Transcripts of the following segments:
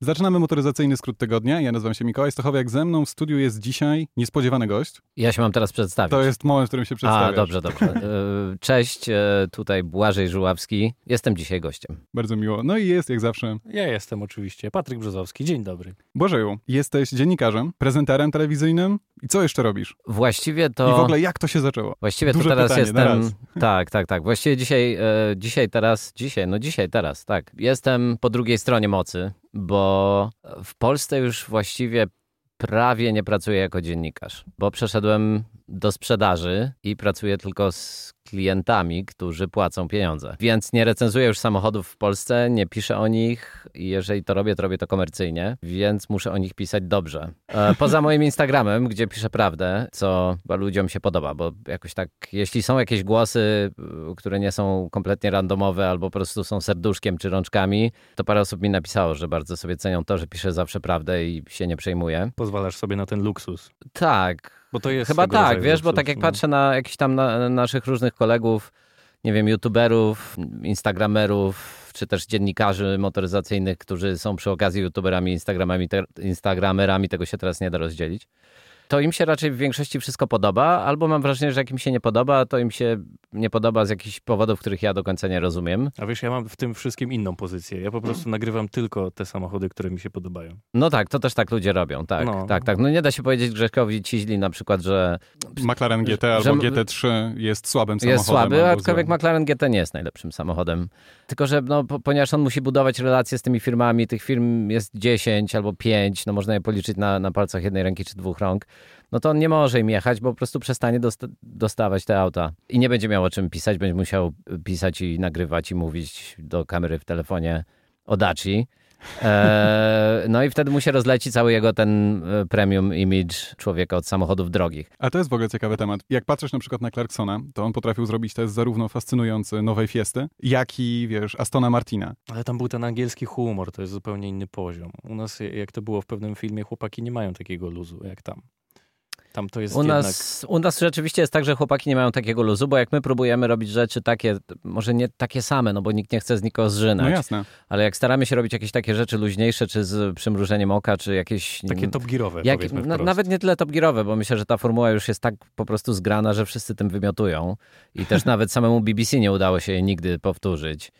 Zaczynamy motoryzacyjny skrót tygodnia. Ja nazywam się Mikołaj Stochowiak. Ze mną w studiu jest dzisiaj niespodziewany gość. Ja się mam teraz przedstawić. To jest moment, w którym się przedstawiasz. A, dobrze, dobrze. E, Cześć, e, tutaj Błażej Żuławski. Jestem dzisiaj gościem. Bardzo miło. No i jest, jak zawsze, Ja jestem oczywiście Patryk Brzozowski. Dzień dobry. Błażeju. Jesteś dziennikarzem, prezenterem telewizyjnym i co jeszcze robisz? Właściwie to... I w ogóle jak to się zaczęło? Właściwie to Duże teraz pytanie, jestem. Tak, tak, tak. Właściwie dzisiaj, e, dzisiaj, teraz, dzisiaj, no dzisiaj, teraz, tak. Jestem po drugiej stronie mocy, bo w Polsce już właściwie prawie nie pracuję jako dziennikarz, bo przeszedłem do sprzedaży i pracuję tylko z klientami, którzy płacą pieniądze. Więc nie recenzuję już samochodów w Polsce, nie piszę o nich i jeżeli to robię, to robię to komercyjnie, więc muszę o nich pisać dobrze. E, Poza moim Instagramem, gdzie piszę prawdę, co ludziom się podoba, bo jakoś tak, jeśli są jakieś głosy, y, które nie są kompletnie randomowe albo po prostu są serduszkiem czy rączkami, to parę osób mi napisało, że bardzo sobie cenią to, że piszę zawsze prawdę i się nie przejmuję. Pozwalasz sobie na ten luksus. Tak, Bo to jest Chyba tak, wiesz, bo tak jak no. patrzę na jakichś tam na, naszych różnych kolegów, nie wiem, youtuberów, instagramerów, czy też dziennikarzy motoryzacyjnych, którzy są przy okazji youtuberami, instagramami, te, instagramerami, tego się teraz nie da rozdzielić. To im się raczej w większości wszystko podoba, albo mam wrażenie, że jak im się nie podoba, to im się nie podoba z jakichś powodów, których ja do końca nie rozumiem. A wiesz, ja mam w tym wszystkim inną pozycję. Ja po prostu nagrywam tylko te samochody, które mi się podobają. No tak, to też tak ludzie robią, tak, No. tak, tak. No nie da się powiedzieć Grześkowi Ciźli na przykład, że McLaren GT albo że- GT3 jest słabym samochodem. Jest słaby, albo aczkolwiek. McLaren GT nie jest najlepszym samochodem. Tylko, że no, po, ponieważ on musi budować relacje z tymi firmami, tych firm jest 10 albo 5, no można je policzyć na, na palcach jednej ręki czy dwóch rąk, no to on nie może im jechać, bo po prostu przestanie dosta- dostawać te auta. I nie będzie miał o czym pisać, będzie musiał pisać i nagrywać i mówić do kamery w telefonie o Daci. Eee, no i wtedy mu się rozleci cały jego ten e, premium image człowieka od samochodów drogich. A to jest w ogóle ciekawy temat. Jak patrzysz na przykład na Clarksona, to on potrafił zrobić test zarówno fascynujący nowej Fiesty, jak i, wiesz, Astona Martina. Ale tam był ten angielski humor, to jest zupełnie inny poziom. U nas, jak to było w pewnym filmie, chłopaki nie mają takiego luzu jak tam. Tam to jest U jednak... nas, u nas rzeczywiście jest tak, że chłopaki nie mają takiego luzu, bo jak my próbujemy robić rzeczy takie, może nie takie same, no bo nikt nie chce z nikogo No zżynać, jasne. ale jak staramy się robić jakieś takie rzeczy luźniejsze, czy z przymrużeniem oka, czy jakieś... Takie top gearowe, jak, powiedzmy na, nawet nie tyle top gearowe, bo myślę, że ta formuła już jest tak po prostu zgrana, że wszyscy tym wymiotują i też nawet samemu BBC nie udało się jej nigdy powtórzyć.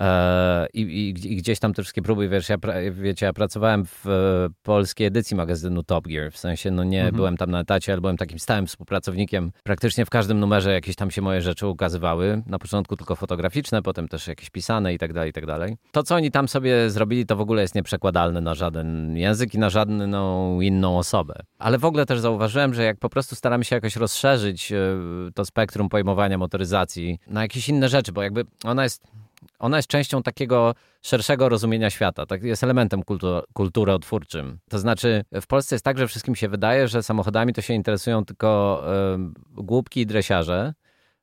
E, i, i, I gdzieś tam te wszystkie próby, wiesz, ja, wiecie, ja pracowałem w e, polskiej edycji magazynu Top Gear, w sensie, no nie Mhm. byłem tam na etacie, ale byłem takim stałym współpracownikiem. Praktycznie w każdym numerze jakieś tam się moje rzeczy ukazywały. Na początku tylko fotograficzne, potem też jakieś pisane i tak dalej, i tak dalej. To, co oni tam sobie zrobili, to w ogóle jest nieprzekładalne na żaden język i na żadną inną osobę. Ale w ogóle też zauważyłem, że jak po prostu staramy się jakoś rozszerzyć e, to spektrum pojmowania motoryzacji na jakieś inne rzeczy, bo jakby ona jest ona jest częścią takiego szerszego rozumienia świata, tak jest elementem kultu- kulturotwórczym. To znaczy, w Polsce jest tak, że wszystkim się wydaje, że samochodami to się interesują tylko em, głupki i dresiarze,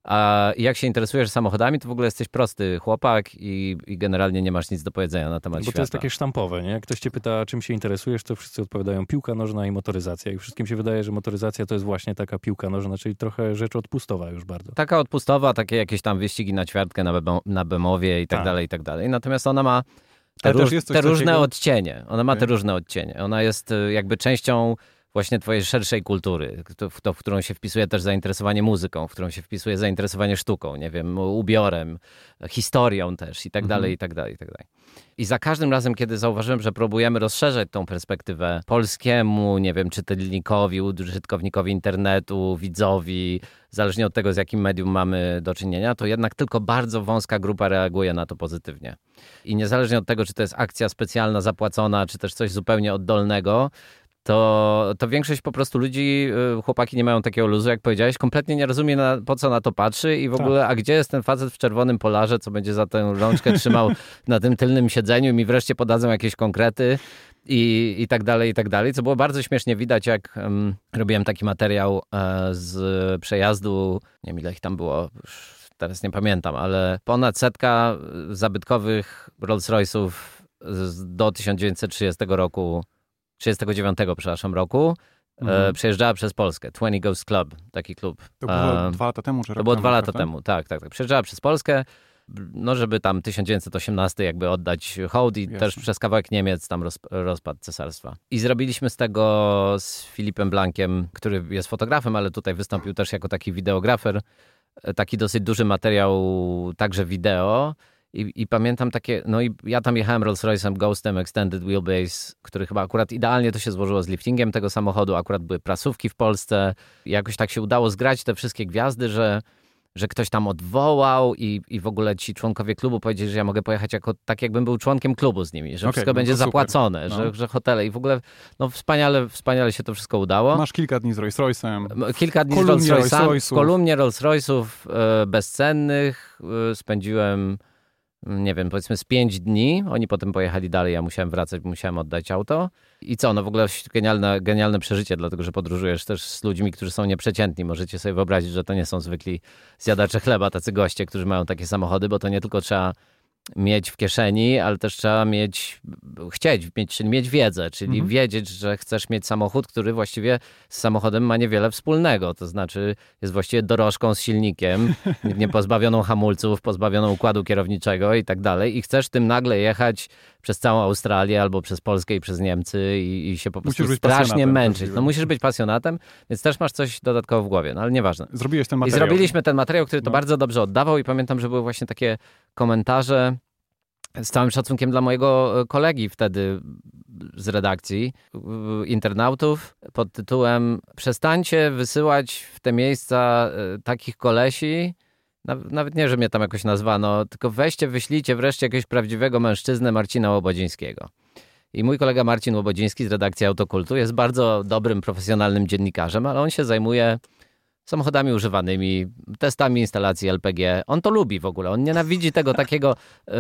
a jak się interesujesz samochodami, to w ogóle jesteś prosty chłopak i, i generalnie nie masz nic do powiedzenia na temat Bo świata. to jest takie sztampowe, nie? Jak ktoś cię pyta, czym się interesujesz, to wszyscy odpowiadają piłka nożna i motoryzacja. I wszystkim się wydaje, że motoryzacja to jest właśnie taka piłka nożna, czyli trochę rzecz odpustowa już bardzo. Taka odpustowa, takie jakieś tam wyścigi na ćwiartkę na, bemo, na Bemowie i tak, Tak. dalej, i tak dalej. Natomiast ona ma te, róż, te różne takiego- odcienie. Ona ma te różne odcienie. Ona jest y, jakby częścią właśnie twojej szerszej kultury, to, w to, w którą się wpisuje też zainteresowanie muzyką, w którą się wpisuje zainteresowanie sztuką, nie wiem, ubiorem, historią też i tak Mhm. dalej, i tak dalej, i tak dalej. I za każdym razem, kiedy zauważyłem, że próbujemy rozszerzać tą perspektywę polskiemu, nie wiem, czytelnikowi, użytkownikowi internetu, widzowi, zależnie od tego, z jakim medium mamy do czynienia, to jednak tylko bardzo wąska grupa reaguje na to pozytywnie. I niezależnie od tego, czy to jest akcja specjalna, zapłacona, czy też coś zupełnie oddolnego, to, to większość po prostu ludzi, y, chłopaki nie mają takiego luzu, jak powiedziałeś, kompletnie nie rozumie, na, po co na to patrzy i w Tak. ogóle, a gdzie jest ten facet w czerwonym polarze, co będzie za tę rączkę trzymał na tym tylnym siedzeniu i mi wreszcie podadzą jakieś konkrety i, i tak dalej, i tak dalej, co było bardzo śmiesznie widać, jak em, robiłem taki materiał e, z przejazdu, nie wiem ile ich tam było, już teraz nie pamiętam, ale ponad setka zabytkowych Rolls-Royce'ów z- do 1930 roku 39, przepraszam, roku e, Mhm. przejeżdżała przez Polskę. 20 Ghost Club, taki klub. To było E, dwa lata temu, czy to było dwa lata temu, tak, tak, tak. Przejeżdżała przez Polskę. no żeby tam 1918 jakby oddać hołd i Jasne. też przez kawałek Niemiec tam roz, rozpad cesarstwa. I zrobiliśmy z tego z Filipem Blankiem, który jest fotografem, ale tutaj wystąpił też jako taki wideografer, e, taki dosyć duży materiał, także wideo. I, I pamiętam takie, no i ja tam jechałem Rolls Royce'em Ghostem Extended Wheelbase, który chyba akurat idealnie to się złożyło z liftingiem tego samochodu, akurat były prasówki w Polsce. I jakoś tak się udało zgrać te wszystkie gwiazdy, że, że ktoś tam odwołał i, i w ogóle ci członkowie klubu powiedzieli, że ja mogę pojechać jako, tak jakbym był członkiem klubu z nimi, że Okej, wszystko no będzie super. zapłacone, No. że, że hotele i w ogóle no wspaniale, wspaniale się to wszystko udało. Masz kilka dni z Rolls Royce'em. Kilka dni z Rolls Royce'ami, Rolls-Royce'ów. w kolumnie Rolls Royce'ów e, bezcennych e, spędziłem, nie wiem, powiedzmy z pięć dni. Oni potem pojechali dalej, ja musiałem wracać, musiałem oddać auto. I co, no w ogóle genialne, genialne przeżycie, dlatego że podróżujesz też z ludźmi, którzy są nieprzeciętni. Możecie sobie wyobrazić, że to nie są zwykli zjadacze chleba, tacy goście, którzy mają takie samochody, bo to nie tylko trzeba mieć w kieszeni, ale też trzeba mieć, chcieć mieć, mieć wiedzę, czyli Mhm. wiedzieć, że chcesz mieć samochód, który właściwie z samochodem ma niewiele wspólnego. To znaczy jest właściwie dorożką z silnikiem, nie pozbawioną hamulców, pozbawioną układu kierowniczego i tak dalej. I chcesz tym nagle jechać przez całą Australię albo przez Polskę i przez Niemcy i, i się po prostu strasznie męczyć. No musisz być pasjonatem, więc też masz coś dodatkowo w głowie, no ale nieważne. Zrobiłeś ten I materiał. zrobiliśmy ten materiał, który to No. bardzo dobrze oddawał i pamiętam, że były właśnie takie komentarze z całym szacunkiem dla mojego e, kolegi wtedy z redakcji, internautów, pod tytułem przestańcie wysyłać w te miejsca e, takich kolesi, Nawet nie, że mnie tam jakoś nazwano, tylko weźcie, wyślijcie wreszcie jakiegoś prawdziwego mężczyznę Marcina Łobodzińskiego. I mój kolega Marcin Łobodziński z redakcji Autokultu jest bardzo dobrym, profesjonalnym dziennikarzem, ale on się zajmuje samochodami używanymi, testami instalacji LPG. On to lubi w ogóle. On nienawidzi tego takiego. y,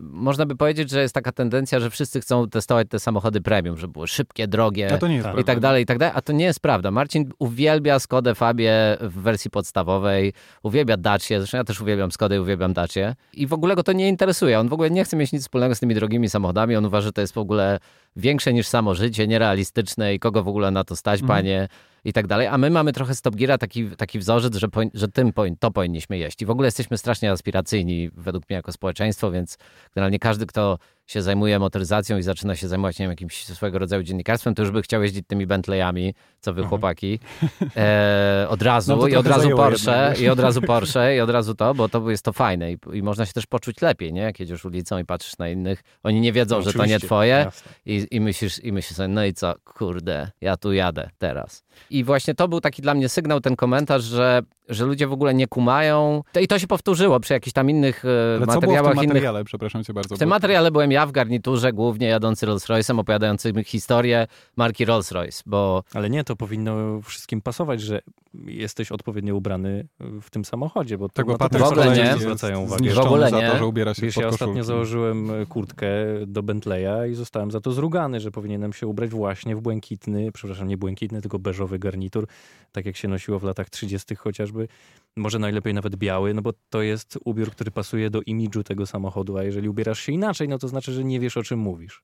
można by powiedzieć, że jest taka tendencja, że wszyscy chcą testować te samochody premium, żeby były szybkie, drogie jest Tak. prawda. i tak dalej, i tak dalej. A to nie jest prawda. Marcin uwielbia Skodę Fabię w wersji podstawowej, uwielbia Dacie, zresztą ja też uwielbiam Skodę i uwielbiam Dacie. I w ogóle go to nie interesuje. On w ogóle nie chce mieć nic wspólnego z tymi drogimi samochodami. On uważa, że to jest w ogóle większe niż samo życie, nierealistyczne i kogo w ogóle na to stać, Mhm. panie, i tak dalej. A my mamy trochę Stop Geara, taki, taki wzorzec, że, że tym to powinniśmy jeść. I w ogóle jesteśmy strasznie aspiracyjni według mnie jako społeczeństwo, więc generalnie każdy, kto się zajmuje motoryzacją i zaczyna się zajmować nie wiem, jakimś swego rodzaju dziennikarstwem, to już by chciał jeździć tymi Bentleyami, co wy chłopaki, e, od razu No i od razu Porsche, i od razu Porsche, i od razu to, bo to jest to fajne i, i można się też poczuć lepiej, nie? Jak jedziesz ulicą i patrzysz na innych, oni nie wiedzą, że to nie twoje, i, i, myślisz, I myślisz sobie, no i co, kurde, ja tu jadę teraz. I właśnie to był taki dla mnie sygnał, ten komentarz, że, że ludzie w ogóle nie kumają. I to się powtórzyło przy jakichś tam innych e, Ale co było w materiałach. tym innych... materiale? Przepraszam cię bardzo. W tym materiale byłem ja w garniturze, głównie jadący Rolls Royce'em, opowiadający historię marki Rolls Royce, bo Ale nie, to powinno wszystkim pasować, że jesteś odpowiednio ubrany w tym samochodzie, bo to, Tak, to Patryk w ogóle nie. zwracają uwagę. zniszczony W ogóle za nie. to, że ubiera się Wiesz, ja ostatnio założyłem kurtkę do Bentleya i zostałem za to zrugany, że powinienem się ubrać właśnie w błękitny, przepraszam, nie błękitny, tylko beżowy garnitur, tak jak się nosiło w latach 30. chociażby. Może najlepiej nawet biały, no bo to jest ubiór, który pasuje do imidżu tego samochodu, a jeżeli ubierasz się inaczej, no to znaczy, że nie wiesz o czym mówisz.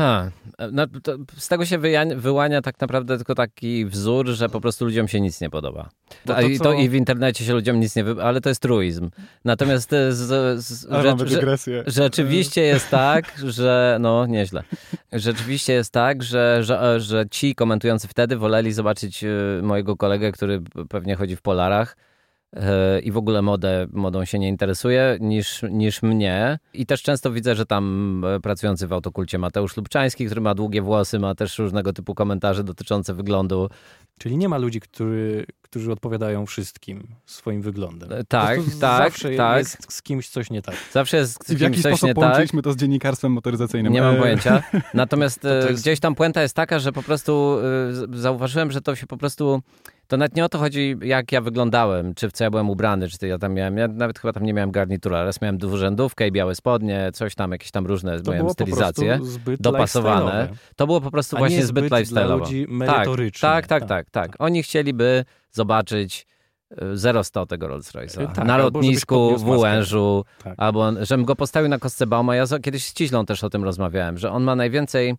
Ha, no, to z tego się wyja- wyłania tak naprawdę tylko taki wzór, że po prostu ludziom się nic nie podoba. A to, i, co- to I w internecie się ludziom nic nie wy... ale to jest truizm. Natomiast e, z, z, Ale rzecz-. Rzeczywiście jest tak, że no nieźle. Rzeczywiście jest tak, że, że, że ci komentujący wtedy woleli zobaczyć e, mojego kolegę, który pewnie chodzi w polarach e, i w ogóle modę, modą się nie interesuje, niż, niż mnie. I też często widzę, że tam e, pracujący w autokulcie Mateusz Lubczański, który ma długie włosy, ma też różnego typu komentarze dotyczące wyglądu. Czyli nie ma ludzi, który, którzy odpowiadają wszystkim swoim wyglądem. E, tak, tak, zawsze tak. jest z kimś coś nie tak. Zawsze jest z w jaki kimś coś sposób nie tak. połączyliśmy to z dziennikarstwem motoryzacyjnym? Nie mam E, pojęcia. Natomiast to e, jest- gdzieś tam puenta jest taka, że po prostu e, zauważyłem, że to się po prostu. To nawet nie o to chodzi, jak ja wyglądałem, czy w co ja byłem ubrany, czy ja tam miałem. Ja nawet chyba tam nie miałem garnitura. Raz miałem dwurzędówkę i białe spodnie, coś tam, jakieś tam różne To miałem stylizacje. dopasowane. To było po prostu A właśnie nie zbyt zbyt lifestyle'owo. ludzi Tak, merytorycznie. tak, tak, tak, tak. Oni chcieliby zobaczyć e, 0100 tego Rolls Royce'a. Tak, na lotnisku, w. Łężu, Tak. albo żebym go postawił na kostce Bauma. Ja kiedyś z Ciźlą też o tym rozmawiałem, że on ma najwięcej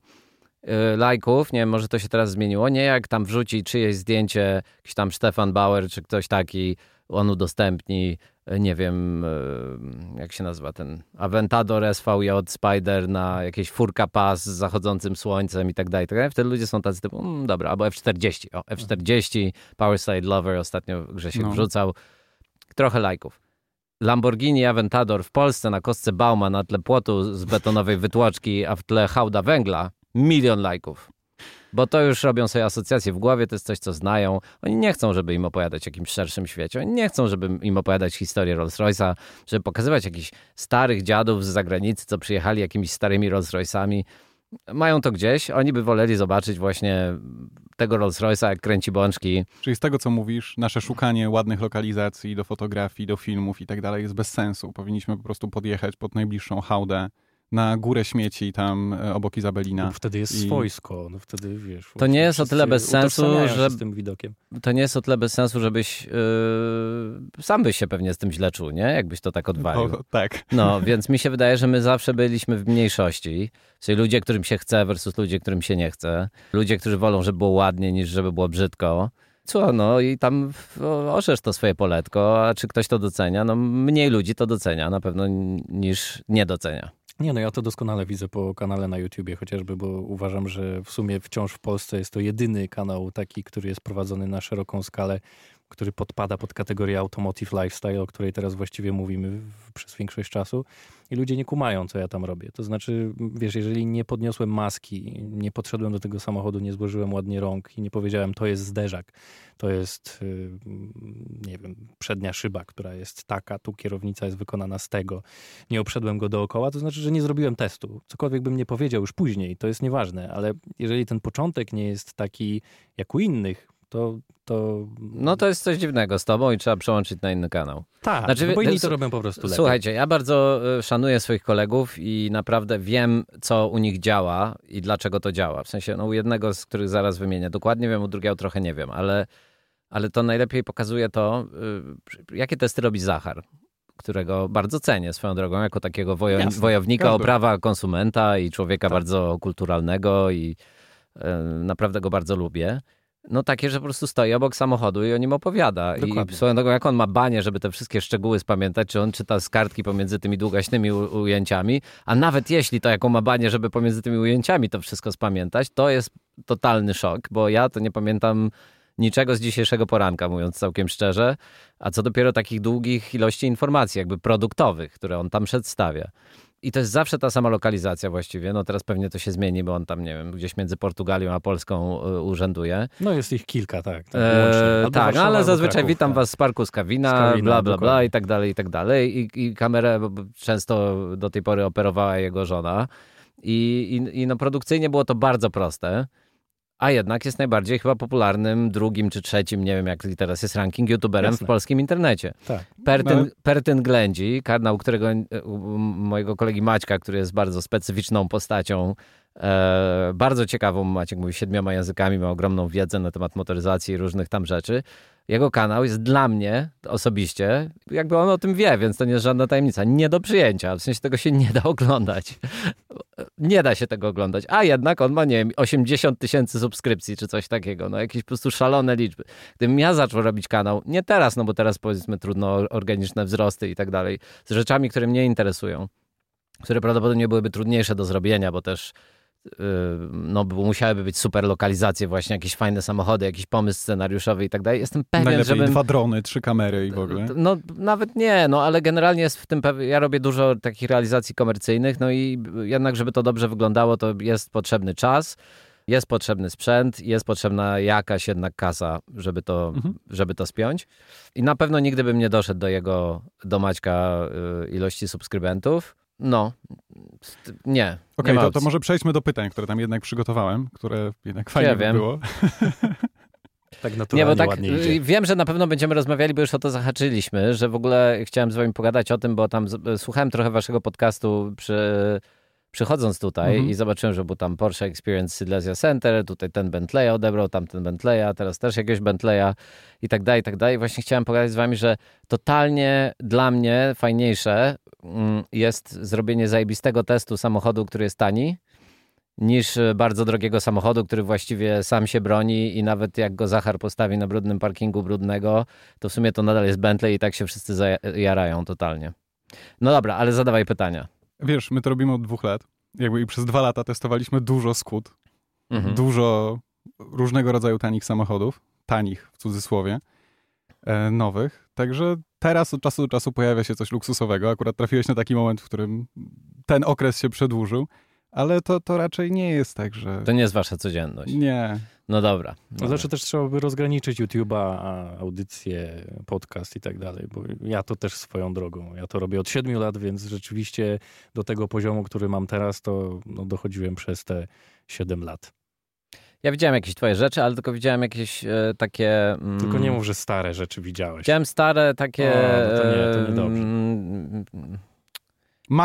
lajków, nie wiem, może to się teraz zmieniło, nie jak tam wrzuci czyjeś zdjęcie, jakiś tam Stefan Bauer czy ktoś taki on udostępni, nie wiem, jak się nazywa ten Aventador SVJ Spider na jakieś furka pas z zachodzącym słońcem i tak dalej, tak. Wtedy ludzie są tacy typu, mm, dobra, albo F40, o, F40, Powerside Lover ostatnio Grzesiek no. wrzucał. Trochę lajków. Lamborghini Aventador w Polsce na kostce Bauma na tle płotu z betonowej wytłoczki, a w tle hałda węgla, milion lajków. Bo to już robią sobie asocjacje w głowie, to jest coś, co znają. Oni nie chcą, żeby im opowiadać o jakimś szerszym świecie. Oni nie chcą, żeby im opowiadać historię Rolls-Royce'a, żeby pokazywać jakichś starych dziadów z zagranicy, co przyjechali jakimiś starymi Rolls-Royce'ami. Mają to gdzieś, oni by woleli zobaczyć właśnie tego Rolls-Royce'a, jak kręci bączki. Czyli z tego, co mówisz, nasze szukanie ładnych lokalizacji do fotografii, do filmów i tak dalej jest bez sensu. Powinniśmy po prostu podjechać pod najbliższą hałdę, na górę śmieci tam e, obok Izabelina. No wtedy jest I... swojsko, no wtedy wiesz. To nie jest o tyle bez sensu, że z tym widokiem. To nie jest o tyle bez sensu, żebyś yy, sam byś się pewnie z tym źle czuł, nie? Jakbyś to tak odwalił. O, tak. No, więc mi się wydaje, że my zawsze byliśmy w mniejszości. Czyli ludzie, którym się chce versus ludzie, którym się nie chce. Ludzie, którzy wolą, żeby było ładnie niż żeby było brzydko. Co, no i tam orzesz to swoje poletko, a czy ktoś to docenia? No mniej ludzi to docenia na pewno niż nie docenia. Nie, no ja to doskonale widzę po kanale na YouTubie chociażby, bo uważam, że w sumie wciąż w Polsce jest to jedyny kanał taki, który jest prowadzony na szeroką skalę, który podpada pod kategorię automotive lifestyle, o której teraz właściwie mówimy przez większość czasu i ludzie nie kumają, co ja tam robię. To znaczy, wiesz, jeżeli nie podniosłem maski, nie podszedłem do tego samochodu, nie złożyłem ładnie rąk i nie powiedziałem, to jest zderzak, to jest, y, nie wiem, przednia szyba, która jest taka, tu kierownica jest wykonana z tego, nie obszedłem go dookoła, to znaczy, że nie zrobiłem testu. Cokolwiek bym nie powiedział już później, to jest nieważne, ale jeżeli ten początek nie jest taki jak u innych, to, to... No to jest coś dziwnego z tobą i trzeba przełączyć na inny kanał. Tak, znaczy, bo inni to robią po prostu lepiej. Słuchajcie, ja bardzo e, szanuję swoich kolegów i naprawdę wiem, co u nich działa i dlaczego to działa. W sensie, no u jednego, z których zaraz wymienię, dokładnie wiem, u drugiego trochę nie wiem, ale, ale to najlepiej pokazuje to, e, jakie testy robi Zachar którego bardzo cenię swoją drogą, jako takiego wojo Jasne, wojownika każdy. o prawa konsumenta i człowieka tak. bardzo kulturalnego i e, naprawdę go bardzo lubię. No takie, że po prostu stoi obok samochodu i o nim opowiada. Dokładnie. I swoją drogą, jak on ma banie, żeby te wszystkie szczegóły spamiętać, czy on czyta z kartki pomiędzy tymi długaśnymi ujęciami, a nawet jeśli to jaką ma banie, żeby pomiędzy tymi ujęciami to wszystko spamiętać, to jest totalny szok, bo ja to nie pamiętam niczego z dzisiejszego poranka, mówiąc całkiem szczerze, a co dopiero takich długich ilości informacji, jakby produktowych, które on tam przedstawia. I to jest zawsze ta sama lokalizacja właściwie. No teraz pewnie to się zmieni, bo on tam, nie wiem, gdzieś między Portugalią a Polską y, urzęduje. No jest ich kilka, tak. Tak, e, tak no, ale zazwyczaj Kraków, witam tak. was z parku Skawina, Skawina bla, bla, bla i tak dalej, i tak dalej. I, i kamerę często do tej pory operowała jego żona. I, i, I no produkcyjnie było to bardzo proste a jednak jest najbardziej chyba popularnym drugim czy trzecim, nie wiem jak teraz jest ranking, youtuberem Jasne. w polskim internecie. Tak. Pertyn, no. Pertyn Ględzi, kanał którego mojego kolegi Maćka, który jest bardzo specyficzną postacią, e, bardzo ciekawą, Maciek mówi siedmioma językami, ma ogromną wiedzę na temat motoryzacji i różnych tam rzeczy jego kanał jest dla mnie osobiście, jakby on o tym wie, więc to nie jest żadna tajemnica, nie do przyjęcia. W sensie tego się nie da oglądać. Nie da się tego oglądać. A jednak on ma, nie wiem, 80 tysięcy subskrypcji czy coś takiego. No jakieś po prostu szalone liczby. Gdybym ja zaczął robić kanał, nie teraz, no bo teraz powiedzmy trudno organiczne wzrosty i tak dalej, z rzeczami, które mnie interesują, które prawdopodobnie byłyby trudniejsze do zrobienia, bo też no, bo musiałyby być super lokalizacje, właśnie jakieś fajne samochody, jakiś pomysł scenariuszowy i tak dalej. Jestem pewien, Najlepiej żebym... dwa drony, trzy kamery i w ogóle. No nawet nie, no ale generalnie jest w tym, ja robię dużo takich realizacji komercyjnych, no i jednak, żeby to dobrze wyglądało, to jest potrzebny czas, jest potrzebny sprzęt, jest potrzebna jakaś jednak kasa, żeby to, mhm. żeby to spiąć. I na pewno nigdy bym nie doszedł do jego, do Maćka y, ilości subskrybentów. No, nie. Okej, okay, to, to, może przejdźmy do pytań, które tam jednak przygotowałem, które jednak fajnie ja by było. tak naturalnie nie, bo tak, idzie. Wiem, że na pewno będziemy rozmawiali, bo już o to zahaczyliśmy, że w ogóle chciałem z wami pogadać o tym, bo tam słuchałem trochę waszego podcastu przy przychodząc tutaj mhm. i zobaczyłem, że był tam Porsche Experience Silesia Center, tutaj ten Bentleya odebrał, tamten Bentleya, teraz też jakiegoś Bentleya i tak dalej, i tak dalej. Właśnie chciałem pogadać z wami, że totalnie dla mnie fajniejsze mm, jest zrobienie zajebistego testu samochodu, który jest tani, niż e, bardzo drogiego samochodu, który właściwie sam się broni i nawet jak go Zachar postawi na brudnym parkingu brudnego, to w sumie to nadal jest Bentley i tak się wszyscy zajarają totalnie. No dobra, ale zadawaj pytania. Wiesz, my to robimy od dwóch lat. Jakby i przez dwa lata testowaliśmy dużo skut, mhm. dużo różnego rodzaju tanich samochodów, tanich w cudzysłowie, e, nowych. Także teraz od czasu do czasu pojawia się coś luksusowego. Akurat trafiłeś na taki moment, w którym ten okres się przedłużył. Ale to, to raczej nie jest tak, że... To nie jest wasza codzienność. Nie. No dobra. To znaczy też trzeba by rozgraniczyć YouTube'a, audycję, podcast i tak dalej, bo ja to też swoją drogą. Ja to robię od siedmiu lat, więc rzeczywiście do tego poziomu, który mam teraz, to no, dochodziłem przez te siedem lat. Ja widziałem jakieś twoje rzeczy, ale tylko widziałem jakieś e, takie... Mm, tylko nie mów, że stare rzeczy widziałeś. Widziałem stare takie... O, no to nie, to niedobrze. Mm,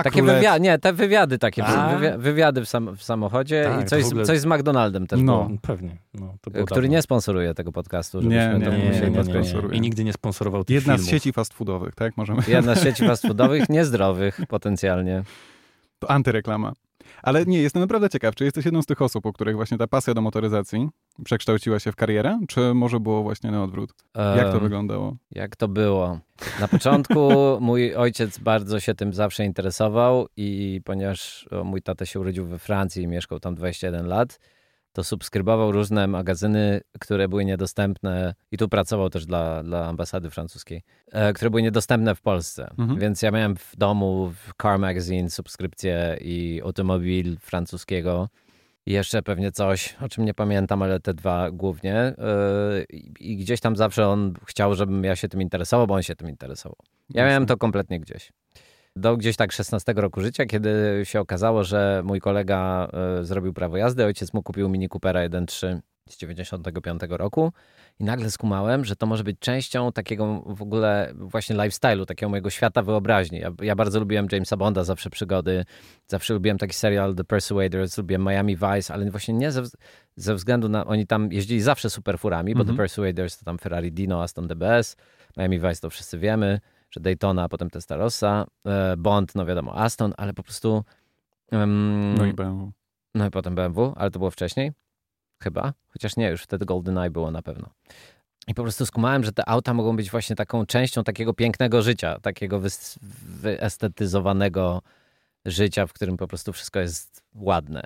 takie wywiady, nie, te wywiady takie, wywi wywiady w, sam w samochodzie tak, i coś, ogóle... coś z McDonaldem też no, było. Pewnie. No, który dawno. nie sponsoruje tego podcastu, żebyśmy nie, nie, nie, nie, nie, nie, I nigdy nie sponsorował tych Jedna filmów. z sieci fast foodowych, tak? Możemy... Jedna z sieci fast foodowych, niezdrowych potencjalnie. To antyreklama. Ale nie, jestem naprawdę ciekaw, czy jesteś jedną z tych osób, u których właśnie ta pasja do motoryzacji przekształciła się w karierę, czy może było właśnie na odwrót? Jak to wyglądało? Jak to było? Na początku mój ojciec bardzo się tym zawsze interesował i ponieważ mój tata się urodził we Francji i mieszkał tam 21 lat, to subskrybował różne magazyny, które były niedostępne i tu pracował też dla, dla ambasady francuskiej, e, które były niedostępne w Polsce. Mhm. Więc ja miałem w domu w Car Magazine subskrypcję i automobil francuskiego. I jeszcze pewnie coś, o czym nie pamiętam, ale te dwa głównie. E, I gdzieś tam zawsze on chciał, żebym ja się tym interesował, bo on się tym interesował. Ja miałem to kompletnie gdzieś do gdzieś tak 16 roku życia, kiedy się okazało, że mój kolega y, zrobił prawo jazdy, ojciec mu kupił Mini Coopera 1.3 z 95 roku i nagle skumałem, że to może być częścią takiego w ogóle właśnie lifestyle'u, takiego mojego świata wyobraźni. Ja, ja, bardzo lubiłem Jamesa Bonda, zawsze przygody, zawsze lubiłem taki serial The Persuaders, lubiłem Miami Vice, ale właśnie nie ze, ze względu na, oni tam jeździli zawsze super furami, bo mm -hmm. The Persuaders to tam Ferrari Dino, Aston DBS, Miami Vice to wszyscy wiemy, że Daytona, a potem Testarossa, e, Bond, no wiadomo, Aston, ale po prostu... Um, no i BMW. No i potem BMW, ale to było wcześniej, chyba, chociaż nie, już wtedy GoldenEye było na pewno. I po prostu skumałem, że te auta mogą być właśnie taką częścią takiego pięknego życia, takiego wyestetyzowanego życia, w którym po prostu wszystko jest ładne.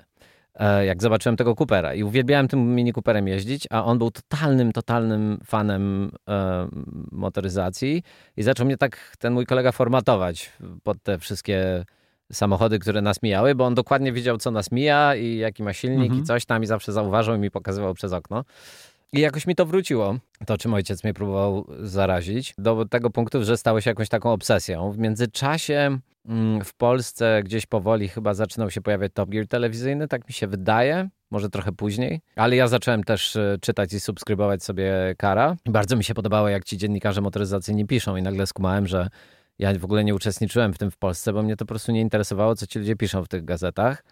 E, jak zobaczyłem tego Coopera i uwielbiałem tym Mini Cooperem jeździć, a on był totalnym, totalnym fanem e, motoryzacji i zaczął mnie tak ten mój kolega formatować pod te wszystkie samochody, które nas mijały, bo on dokładnie wiedział, co nas mija i jaki ma silnik mhm. i coś tam i zawsze zauważył i mi pokazywał przez okno. I jakoś mi to wróciło, to czym ojciec mnie próbował zarazić, do tego punktu, że stało się jakąś taką obsesją. W międzyczasie mm, w Polsce gdzieś powoli chyba zaczynał się pojawiać Top Gear telewizyjny, tak mi się wydaje, może trochę później, ale ja zacząłem też e, czytać i subskrybować sobie Kara. Bardzo mi się podobało, jak ci dziennikarze motoryzacyjni piszą i nagle skumałem, że ja w ogóle nie uczestniczyłem w tym w Polsce, bo mnie to po prostu nie interesowało, co ci ludzie piszą w tych gazetach.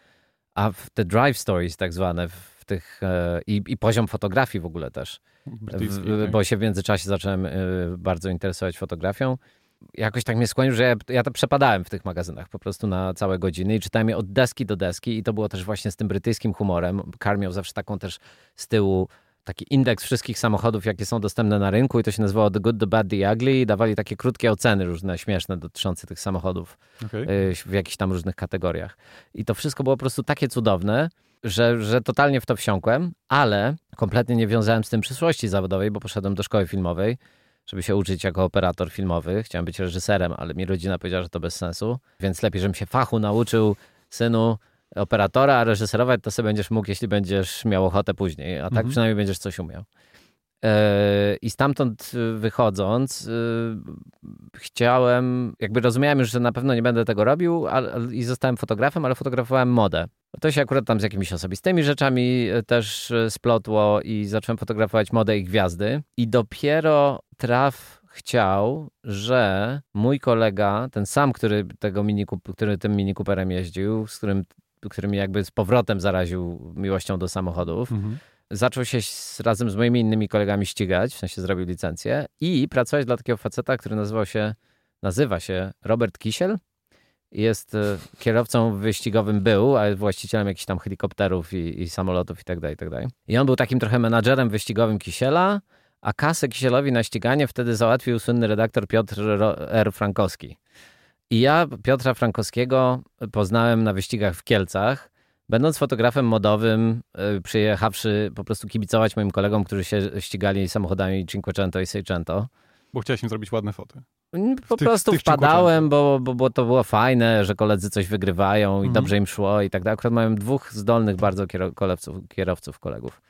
A w te drive stories tak zwane, tych e, i, i poziom fotografii w ogóle też, w, tak. bo się w międzyczasie zacząłem e, bardzo interesować fotografią. Jakoś tak mnie skłonił, że ja, ja to przepadałem w tych magazynach po prostu na całe godziny i czytałem je od deski do deski i to było też właśnie z tym brytyjskim humorem. Kar miał zawsze taką też z tyłu taki indeks wszystkich samochodów, jakie są dostępne na rynku i to się nazywało The Good, The Bad, The Ugly i dawali takie krótkie oceny różne, śmieszne dotyczące tych samochodów okay. w jakichś tam różnych kategoriach. I to wszystko było po prostu takie cudowne, że, że totalnie w to wsiąkłem, ale kompletnie nie wiązałem z tym przyszłości zawodowej, bo poszedłem do szkoły filmowej, żeby się uczyć jako operator filmowy. Chciałem być reżyserem, ale mi rodzina powiedziała, że to bez sensu, więc lepiej, żebym się fachu nauczył, synu, operatora, a reżyserować to sobie będziesz mógł, jeśli będziesz miał ochotę później, a tak mhm. przynajmniej będziesz coś umiał. E, I stamtąd wychodząc, y, chciałem, jakby rozumiałem już, że na pewno nie będę tego robił i zostałem fotografem, ale fotografowałem modę. To się akurat tam z jakimiś osobistymi rzeczami e, też e, splotło i zacząłem fotografować modę i gwiazdy. I dopiero traf chciał, że mój kolega, ten sam, który, tego mini, który tym Mini Cooperem jeździł, z którym, który mnie jakby z powrotem zaraził miłością do samochodów, mhm. Zaczął się z, razem z moimi innymi kolegami ścigać, w sensie zrobił licencję i pracować dla takiego faceta, który nazywał się, nazywa się Robert Kisiel Jest e, kierowcą wyścigowym był, a właścicielem jakichś tam helikopterów i, i samolotów i tak dalej, i tak dalej. I on był takim trochę menadżerem wyścigowym Kisiela, a kasę Kisielowi na ściganie wtedy załatwił słynny redaktor Piotr R. Frankowski. I ja Piotra Frankowskiego poznałem na wyścigach w Kielcach, będąc fotografem modowym, y, przyjechawszy po prostu kibicować moim kolegom, którzy się ścigali samochodami Cinquecento i Seicento. Bo chciałeś im zrobić ładne foty. Po tych, prostu wpadałem, bo, bo, bo, to było fajne, że koledzy coś wygrywają i mhm. dobrze im szło i tak dalej. Akurat mają dwóch zdolnych bardzo kierowców, kierowców kolegów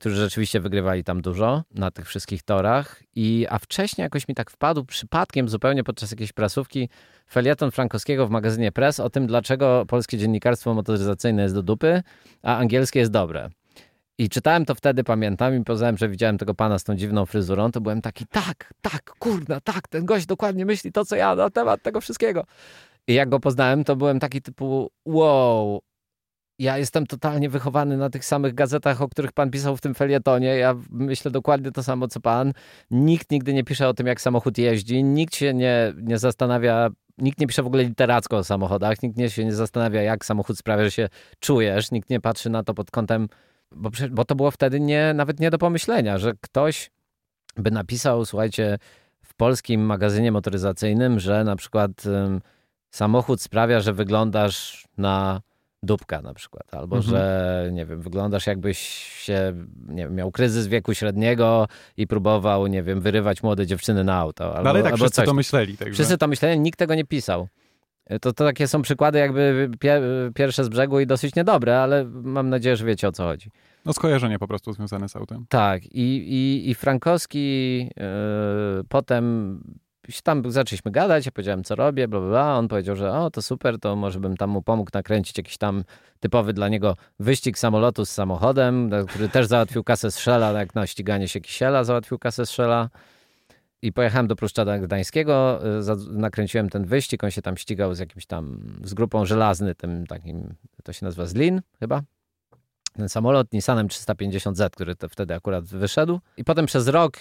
którzy rzeczywiście wygrywali tam dużo na tych wszystkich torach. I, a wcześniej jakoś mi tak wpadł przypadkiem zupełnie podczas jakiejś prasówki felieton Frankowskiego w magazynie Press o tym, dlaczego polskie dziennikarstwo motoryzacyjne jest do dupy, a angielskie jest dobre. I czytałem to wtedy, pamiętam, i poznałem, że widziałem tego pana z tą dziwną fryzurą, to byłem taki, tak, tak, kurna, tak, ten gość dokładnie myśli to, co ja na temat tego wszystkiego. I jak go poznałem, to byłem taki typu, wow, ja jestem totalnie wychowany na tych samych gazetach, o których pan pisał w tym felietonie. Ja myślę dokładnie to samo, co pan. Nikt nigdy nie pisze o tym, jak samochód jeździ. Nikt się nie, nie zastanawia, nikt nie pisze w ogóle literacko o samochodach. Nikt nie się nie zastanawia, jak samochód sprawia, że się czujesz. Nikt nie patrzy na to pod kątem, bo, bo to było wtedy nie, nawet nie do pomyślenia, że ktoś by napisał, słuchajcie, w polskim magazynie motoryzacyjnym, że na przykład um, samochód sprawia, że wyglądasz na dupka na przykład, albo mhm. że nie wiem, wyglądasz jakbyś się, nie wiem, miał kryzys wieku średniego i próbował, nie wiem, wyrywać młode dziewczyny na auto. Albo, no ale tak albo wszyscy coś. to myśleli. Także. Wszyscy to myśleli, nikt tego nie pisał. To, to takie są przykłady jakby pie, pierwsze z brzegu i dosyć niedobre, ale mam nadzieję, że wiecie o co chodzi. No skojarzenie po prostu związane z autem. Tak i, i, i Frankowski yy, potem tam zaczęliśmy gadać, ja powiedziałem, co robię, bla, bla, bla. On powiedział, że o, to super, to może bym tam mu pomógł nakręcić jakiś tam typowy dla niego wyścig samolotu z samochodem, który też załatwił kasę Szela, jak na ściganie się Kisiela załatwił kasę Szela. I pojechałem do Pruszczada Gdańskiego, y, nakręciłem ten wyścig, on się tam ścigał z jakimś tam, z grupą żelazny, tym takim, to się nazywa Zlin chyba, ten samolot Nissanem 350Z, który wtedy akurat wyszedł. I potem przez rok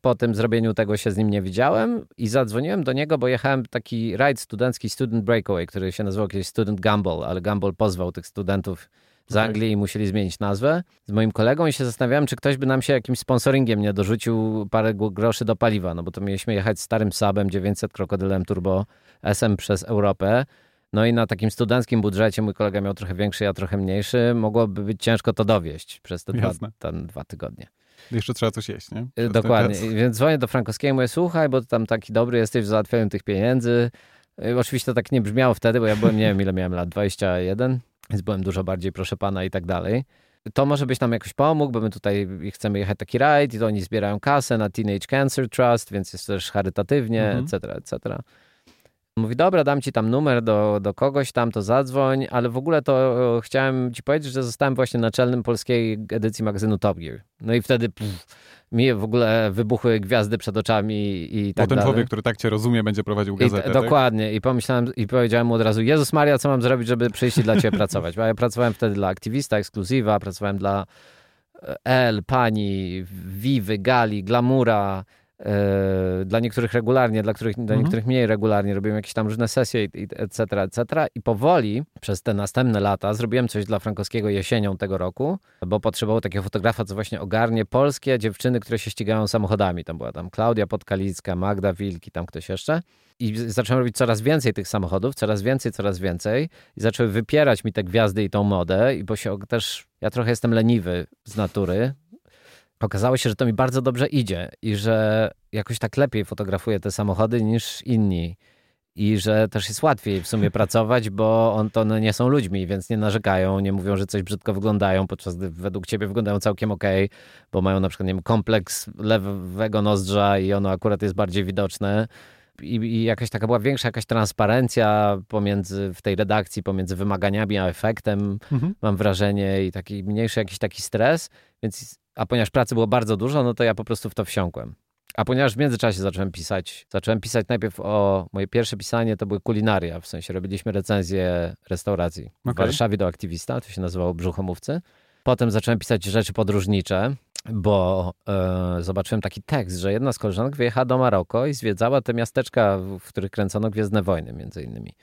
po tym zrobieniu tego się z nim nie widziałem i zadzwoniłem do niego, bo jechałem taki rajd studencki Student Breakaway, który się nazywał kiedyś Student Gamble, ale Gamble pozwał tych studentów z Anglii i musieli zmienić nazwę. Z moim kolegą i się zastanawiałem, czy ktoś by nam się jakimś sponsoringiem nie dorzucił parę groszy do paliwa, no bo to mieliśmy jechać starym Sabem 900 krokodylem turbo SM przez Europę no i na takim studenckim budżecie mój kolega miał trochę większy, ja trochę mniejszy. Mogłoby być ciężko to dowieść przez te dwa, dwa tygodnie. Jeszcze trzeba coś jeść, nie? Przez Dokładnie. Więc dzwonię do Frankowskiego i mówię, słuchaj, bo tam taki dobry jesteś w załatwianiu tych pieniędzy. Y, oczywiście to tak nie brzmiało wtedy, bo ja byłem, nie wiem ile miałem lat, 21, więc byłem dużo bardziej proszę pana i tak dalej. To może byś nam jakoś pomógł, bo my tutaj chcemy jechać taki rajd i to oni zbierają kasę na Teenage Cancer Trust, więc jest też charytatywnie, mhm. etc., etc. Mówi, dobra, dam ci tam numer do, do kogoś tam, to zadzwoń, ale w ogóle to e, chciałem ci powiedzieć, że zostałem właśnie naczelnym polskiej edycji magazynu Top Gear. No i wtedy pff, mi w ogóle wybuchły gwiazdy przed oczami i tak Bo ten dalej. człowiek, który tak cię rozumie, będzie prowadził gazetę. I, tak? Dokładnie. I pomyślałem i powiedziałem mu od razu, Jezus Maria, co mam zrobić, żeby przyjść i dla ciebie pracować? Bo ja pracowałem wtedy dla Aktywista, Ekskluzywa, pracowałem dla L, Pani, Vivy, Gali, Glamura, dla niektórych regularnie, dla, których, dla mhm. niektórych mniej regularnie, robiłem jakieś tam różne sesje, etc., etc. I powoli przez te następne lata zrobiłem coś dla Frankowskiego jesienią tego roku, bo potrzebował takiego fotografa, co właśnie ogarnie polskie dziewczyny, które się ścigają samochodami. Tam była tam Klaudia Podkalicka, Magda Wilki, tam ktoś jeszcze. I zacząłem robić coraz więcej tych samochodów, coraz więcej, coraz więcej. I zaczęły wypierać mi te gwiazdy i tą modę, i bo się też, ja trochę jestem leniwy z natury, okazało się, że to mi bardzo dobrze idzie i że jakoś tak lepiej fotografuję te samochody niż inni. I że też jest łatwiej w sumie pracować, bo on to no, nie są ludźmi, więc nie narzekają, nie mówią, że coś brzydko wyglądają, podczas gdy według ciebie wyglądają całkiem ok, bo mają na przykład nie wiem, kompleks lewego nozdrza i ono akurat jest bardziej widoczne. I, I, jakaś taka była większa jakaś transparencja pomiędzy w tej redakcji, pomiędzy wymaganiami a efektem, mhm. mam wrażenie, i taki mniejszy jakiś taki stres, więc a ponieważ pracy było bardzo dużo, no to ja po prostu w to wsiąkłem. A ponieważ w międzyczasie zacząłem pisać, zacząłem pisać najpierw o, moje pierwsze pisanie to były kulinaria, w sensie robiliśmy recenzję restauracji okay. w Warszawie do aktywista, to się nazywało Brzuchomówcy. Potem zacząłem pisać rzeczy podróżnicze, bo e, zobaczyłem taki tekst, że jedna z koleżanek wyjechała do Maroko i zwiedzała te miasteczka, w których kręcono Gwiezdne Wojny między innymi.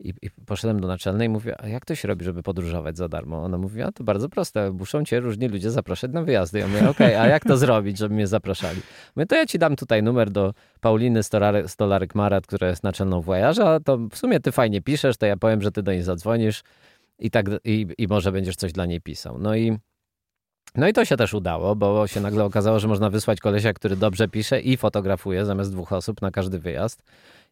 I, I, poszedłem do naczelnej i mówię, a jak to się robi, żeby podróżować za darmo? Ona mówi, a to bardzo proste, muszą cię różni ludzie zapraszać na wyjazdy. Ja mówię, okej, okay, a jak to zrobić, żeby mnie zapraszali? Mówię, to ja ci dam tutaj numer do Pauliny Stolarek-Marat, która jest naczelną włajarza, to w sumie ty fajnie piszesz, to ja powiem, że ty do niej zadzwonisz i tak, i, i może będziesz coś dla niej pisał. No i no i to się też udało, bo się nagle okazało, że można wysłać kolesia, który dobrze pisze i fotografuje zamiast dwóch osób na każdy wyjazd.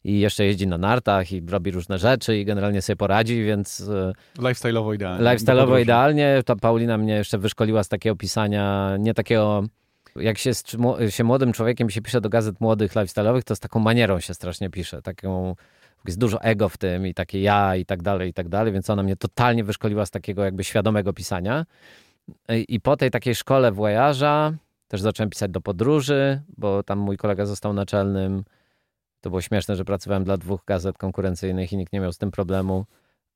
I jeszcze jeździ na nartach i robi różne rzeczy i generalnie sobie poradzi, więc... E, lifestyle'owo idealnie. Lifestyle'owo idealnie. Ta Paulina mnie jeszcze wyszkoliła z takiego pisania, nie takiego... Jak się, się młodym człowiekiem się pisze do gazet młodych, lifestyle'owych, to z taką manierą się strasznie pisze. Taką jest dużo ego w tym i takie ja i tak dalej, i tak dalej, więc ona mnie totalnie wyszkoliła z takiego jakby świadomego pisania. I po tej takiej szkole włajarza też zacząłem pisać do podróży, bo tam mój kolega został naczelnym. To było śmieszne, że pracowałem dla dwóch gazet konkurencyjnych i nikt nie miał z tym problemu.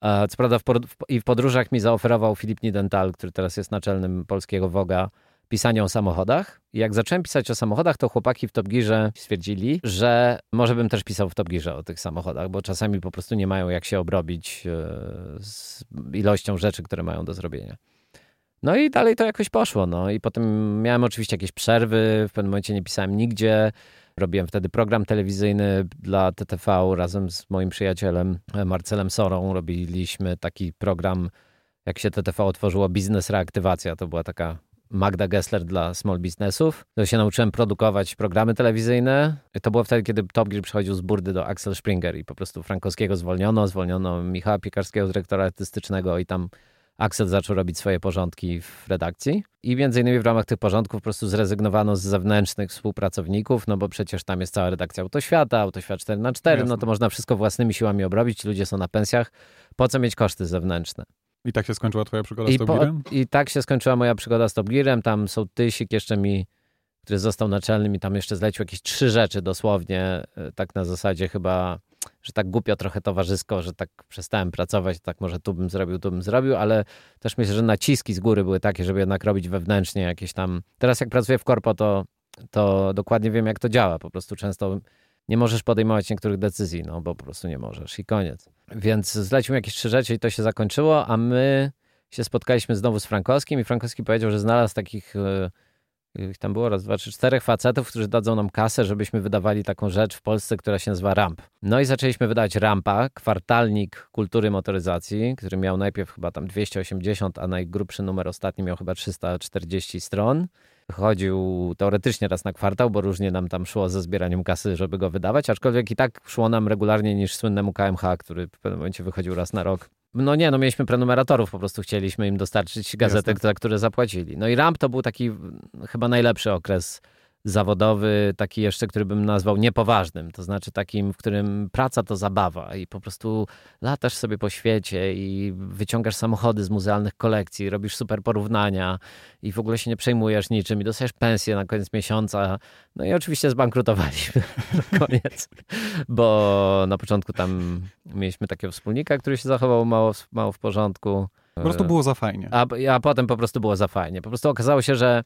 Co prawda w, w, i w podróżach mi zaoferował Filip Nidental, który teraz jest naczelnym polskiego Woga, pisanie o samochodach. I jak zacząłem pisać o samochodach, to chłopaki w Top Gearze stwierdzili, że może bym też pisał w Top Gearze o tych samochodach, bo czasami po prostu nie mają jak się obrobić e, z ilością rzeczy, które mają do zrobienia. No i dalej to jakoś poszło. No i potem miałem oczywiście jakieś przerwy, w pewnym momencie nie pisałem nigdzie. Robiłem wtedy program telewizyjny dla TTV razem z moim przyjacielem Marcelem Sorą. Robiliśmy taki program, jak się TTV otworzyło, Biznes Reaktywacja. To była taka Magda Gessler dla small businessów. To się nauczyłem produkować programy telewizyjne. To było wtedy, kiedy Top Gear przychodził z burdy do Axel Springer i po prostu Frankowskiego zwolniono, zwolniono Michała Piekarskiego, dyrektora artystycznego i tam Axel zaczął robić swoje porządki w redakcji i między innymi w ramach tych porządków po prostu zrezygnowano z zewnętrznych współpracowników, no bo przecież tam jest cała redakcja Autoświata, Autoświat 4 na 4 no to można wszystko własnymi siłami obrobić, ludzie są na pensjach, po co mieć koszty zewnętrzne? I tak się skończyła twoja przygoda I z Top Gearem? I tak się skończyła moja przygoda z Top Gearem, tam są Tysik jeszcze mi, który został naczelnym i tam jeszcze zlecił jakieś trzy rzeczy dosłownie, e, tak na zasadzie chyba że tak głupio trochę towarzysko, że tak przestałem pracować, tak może tu bym zrobił, tu bym zrobił, ale też myślę, że naciski z góry były takie, żeby jednak robić wewnętrznie jakieś tam... Teraz jak pracuję w korpo, to, to dokładnie wiem, jak to działa. Po prostu często nie możesz podejmować niektórych decyzji, no bo po prostu nie możesz i koniec. Więc zlecił jakieś trzy rzeczy i to się zakończyło, a my się spotkaliśmy znowu z Frankowskim i Frankowski powiedział, że znalazł takich e, ich tam było raz, dwa, trzy, czterech facetów, którzy dadzą nam kasę, żebyśmy wydawali taką rzecz w Polsce, która się nazywa RAMP. No i zaczęliśmy wydawać RAMPA, kwartalnik kultury motoryzacji, który miał najpierw chyba tam 280, a najgrubszy numer ostatni miał chyba 340 stron. Chodził teoretycznie raz na kwartał, bo różnie nam tam szło ze zbieraniem kasy, żeby go wydawać, aczkolwiek i tak szło nam regularnie niż słynnemu KMH, który w pewnym momencie wychodził raz na rok. No nie, no mieliśmy prenumeratorów, po prostu chcieliśmy im dostarczyć gazetek, za które zapłacili. No i RAMP to był taki chyba najlepszy okres zawodowy, taki jeszcze, który bym nazwał niepoważnym, to znaczy takim, w którym praca to zabawa i po prostu latasz sobie po świecie i wyciągasz samochody z muzealnych kolekcji, robisz super porównania i w ogóle się nie przejmujesz niczym i dostajesz pensję na koniec miesiąca. No i oczywiście zbankrutowaliśmy na koniec, bo na początku tam mieliśmy takiego wspólnika, który się zachował mało, mało w porządku. Po prostu było za fajnie. A, a potem po prostu było za fajnie. Po prostu okazało się, że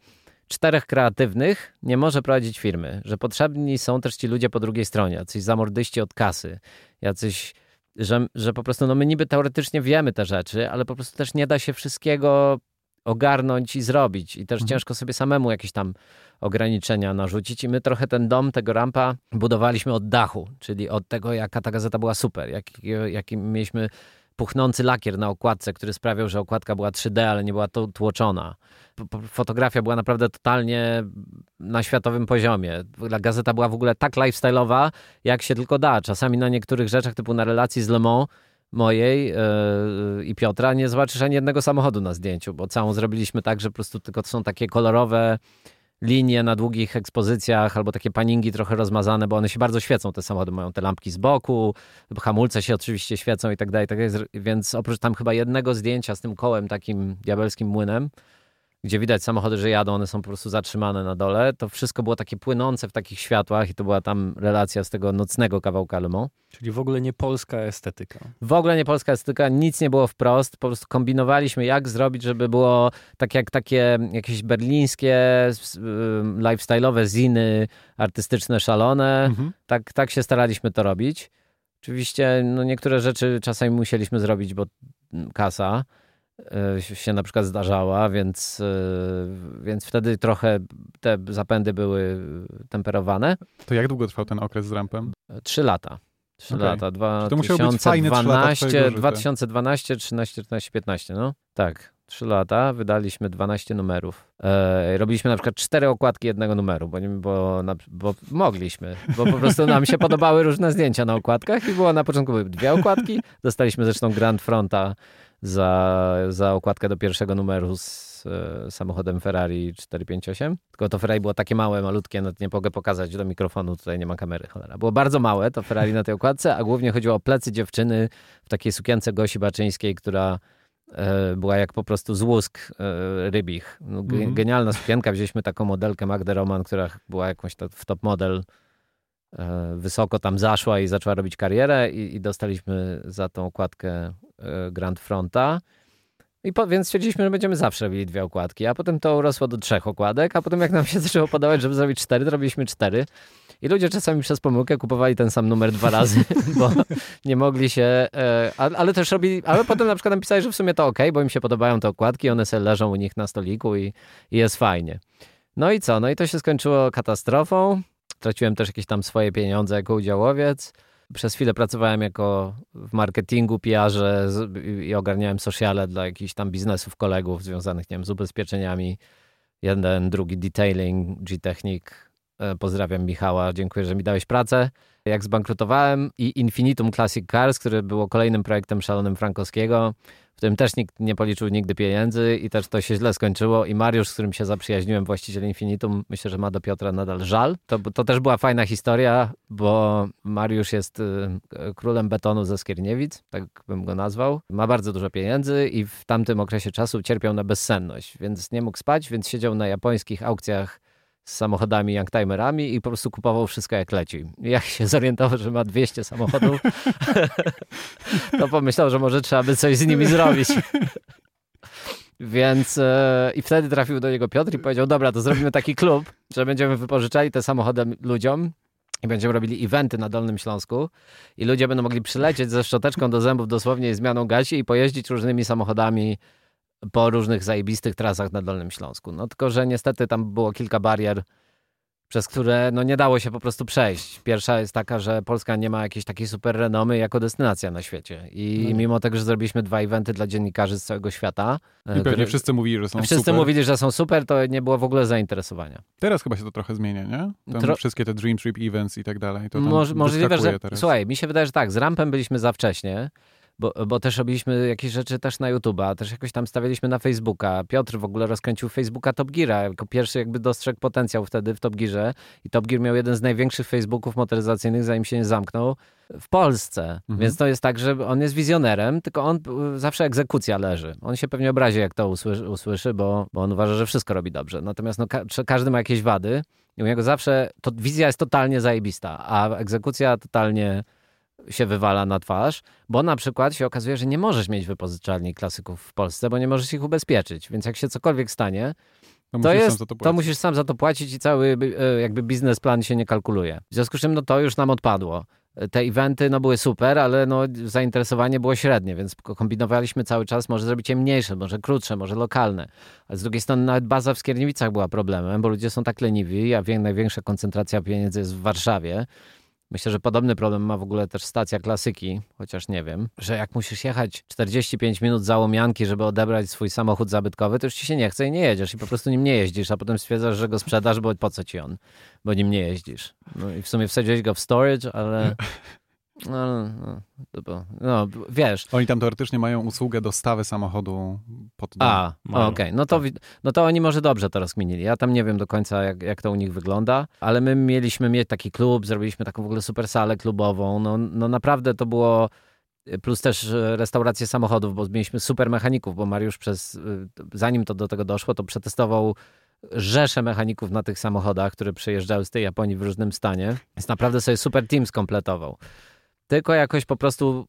czterech kreatywnych nie może prowadzić firmy, że potrzebni są też ci ludzie po drugiej stronie, jacyś zamordyści od kasy, jacyś, że, że po prostu no my niby teoretycznie wiemy te rzeczy, ale po prostu też nie da się wszystkiego ogarnąć i zrobić i też mhm. ciężko sobie samemu jakieś tam ograniczenia narzucić i my trochę ten dom, tego rampa budowaliśmy od dachu, czyli od tego, jaka ta gazeta była super, jaki, jaki mieliśmy puchnący lakier na okładce, który sprawiał, że okładka była 3D, ale nie była to tłoczona. Fotografia była naprawdę totalnie na światowym poziomie. Gazeta była w ogóle tak lifestyle'owa, jak się tylko da. Czasami na niektórych rzeczach, typu na relacji z Le Mans, mojej yy, i Piotra, nie zobaczysz ani jednego samochodu na zdjęciu, bo całą zrobiliśmy tak, że po prostu tylko to są takie kolorowe linie na długich ekspozycjach albo takie paningi trochę rozmazane, bo one się bardzo świecą, te samochody mają te lampki z boku, hamulce się oczywiście świecą i tak dalej, tak więc oprócz tam chyba jednego zdjęcia z tym kołem takim diabelskim młynem, gdzie widać samochody, że jadą, one są po prostu zatrzymane na dole. To wszystko było takie płynące w takich światłach i to była tam relacja z tego nocnego kawałka Le Mans. Czyli w ogóle nie polska estetyka. W ogóle nie polska estetyka, nic nie było wprost, po prostu kombinowaliśmy jak zrobić, żeby było tak jak takie jakieś berlińskie lifestyle'owe ziny artystyczne, szalone. Mhm. Tak, tak się staraliśmy to robić. Oczywiście no niektóre rzeczy czasami musieliśmy zrobić, bo kasa y, się na przykład zdarzała, więc, y, więc wtedy trochę te zapędy były temperowane. To jak długo trwał ten okres z rampem? Trzy lata. Trzy lata. Dwa, to musiały być fajne trzy lata 2012, twojego życia. 2012, 13, 14, 15, no. Tak. Trzy lata, wydaliśmy 12 numerów. E, robiliśmy na przykład cztery okładki jednego numeru, bo, bo, bo mogliśmy, bo po prostu nam się podobały różne zdjęcia na okładkach i było na początku były dwie okładki. Dostaliśmy zresztą Grand Fronta za, za okładkę do pierwszego numeru z e, samochodem Ferrari 458. Tylko to Ferrari było takie małe, malutkie, nawet nie mogę pokazać do mikrofonu, tutaj nie ma kamery, cholera. Było bardzo małe to Ferrari na tej okładce, a głównie chodziło o plecy dziewczyny w takiej sukience Gosi Baczyńskiej, która e, była jak po prostu z łusk e, rybich. No, ge- Mhm. Genialna sukienka. Wzięliśmy taką modelkę Magdę Roman, która była jakąś to, w top model. E, wysoko tam zaszła i zaczęła robić karierę i, i dostaliśmy za tą okładkę e, Grand Fronta. I po, więc stwierdziliśmy, że będziemy zawsze robili dwie okładki, a potem to urosło do trzech okładek, a potem jak nam się zaczęło podobać, żeby zrobić cztery, to robiliśmy cztery. I ludzie czasami przez pomyłkę kupowali ten sam numer dwa razy, bo nie mogli się, e, a- ale też robili, ale potem na przykład napisali, że w sumie to ok, bo im się podobają te okładki, one sobie leżą u nich na stoliku i, i jest fajnie. No i co? No i to się skończyło katastrofą. Traciłem też jakieś tam swoje pieniądze jako udziałowiec. Przez chwilę pracowałem jako w marketingu, PR-ze i- ogarniałem sociale dla jakichś tam biznesów kolegów związanych, nie wiem, z ubezpieczeniami. Jeden, drugi detailing, G-Technic. E, Pozdrawiam Michała, dziękuję, że mi dałeś pracę. Jak zbankrutowałem i Infinitum Classic Cars, które było kolejnym projektem szalonym Frankowskiego, którym też nikt nie policzył nigdy pieniędzy i też to się źle skończyło i Mariusz, z którym się zaprzyjaźniłem, właściciel Infinitum, myślę, że ma do Piotra nadal żal. To, to też była fajna historia, bo Mariusz jest y, królem betonu ze Skierniewic, tak bym go nazwał. Ma bardzo dużo pieniędzy i w tamtym okresie czasu cierpiał na bezsenność, więc nie mógł spać, więc siedział na japońskich aukcjach z samochodami youngtimerami i po prostu kupował wszystko jak leci. Jak się zorientował, że ma 200 samochodów, to pomyślał, że może trzeba by coś z nimi zrobić. Więc e, i wtedy trafił do niego Piotr i powiedział, dobra, to zrobimy taki klub, że będziemy wypożyczali te samochody ludziom i będziemy robili eventy na Dolnym Śląsku i ludzie będą mogli przylecieć ze szczoteczką do zębów dosłownie i zmianą gazi i pojeździć różnymi samochodami po różnych zajebistych trasach na Dolnym Śląsku. No tylko, że niestety tam było kilka barier, przez które no, nie dało się po prostu przejść. Pierwsza jest taka, że Polska nie ma jakiejś takiej super renomy jako destynacja na świecie. I No. mimo tego, że zrobiliśmy dwa eventy dla dziennikarzy z całego świata, I e, pewnie które- wszyscy mówili, że są wszyscy super. mówili, że są super, to nie było w ogóle zainteresowania. Teraz chyba się to trochę zmienia, nie? Tro- Wszystkie te Dream Trip Events i tak dalej. To Moż, możliwe, że. teraz. Słuchaj, mi się wydaje, że tak, z rampem byliśmy za wcześnie. Bo, bo też robiliśmy jakieś rzeczy też na YouTube'a, też jakoś tam stawialiśmy na Facebooka. Piotr w ogóle rozkręcił Facebooka Top Geara, jako pierwszy jakby dostrzegł potencjał wtedy w Top Gearze i Top Gear miał jeden z największych Facebooków motoryzacyjnych, zanim się nie zamknął, w Polsce. Mhm. Więc to jest tak, że on jest wizjonerem, tylko on y, zawsze egzekucja leży. On się pewnie obrazi, jak to usłyszy, usłyszy bo, bo on uważa, że wszystko robi dobrze. Natomiast no, ka- każdy ma jakieś wady i u niego zawsze to wizja jest totalnie zajebista, a egzekucja totalnie się wywala na twarz, bo na przykład się okazuje, że nie możesz mieć wypożyczalni klasyków w Polsce, bo nie możesz ich ubezpieczyć. Więc jak się cokolwiek stanie, To, to, musisz sam jest, za to to płacić. musisz sam za to płacić i cały e, jakby biznesplan się nie kalkuluje. W związku z czym no to już nam odpadło. Te eventy no, były super, ale no, zainteresowanie było średnie, więc kombinowaliśmy cały czas, może zrobić je mniejsze, może krótsze, może lokalne. A z drugiej strony nawet baza w Skierniewicach była problemem, bo ludzie są tak leniwi, a największa koncentracja pieniędzy jest w Warszawie. Myślę, że podobny problem ma w ogóle też stacja klasyki, chociaż nie wiem, że jak musisz jechać 45 minut za łomianki, żeby odebrać swój samochód zabytkowy, to już ci się nie chce i nie jedziesz i po prostu nim nie jeździsz, a potem stwierdzasz, że go sprzedasz, bo po co ci on, bo nim nie jeździsz. No i w sumie wsadziłeś go w storage, ale... No, no, było- no wiesz, Oni tam teoretycznie mają usługę dostawy samochodu pod dom. a, okej, no, to, wi- no to oni może dobrze to rozkminili. Ja tam nie wiem do końca, jak, jak to u nich wygląda, ale my mieliśmy mieć taki klub, zrobiliśmy taką w ogóle super salę klubową. No, no naprawdę to było. Plus też e, restaurację samochodów, bo mieliśmy super mechaników, bo Mariusz przez, y, zanim to do tego doszło, to przetestował rzesze mechaników na tych samochodach, które przyjeżdżały z tej Japonii w różnym stanie. Więc naprawdę sobie super team skompletował. Tylko jakoś po prostu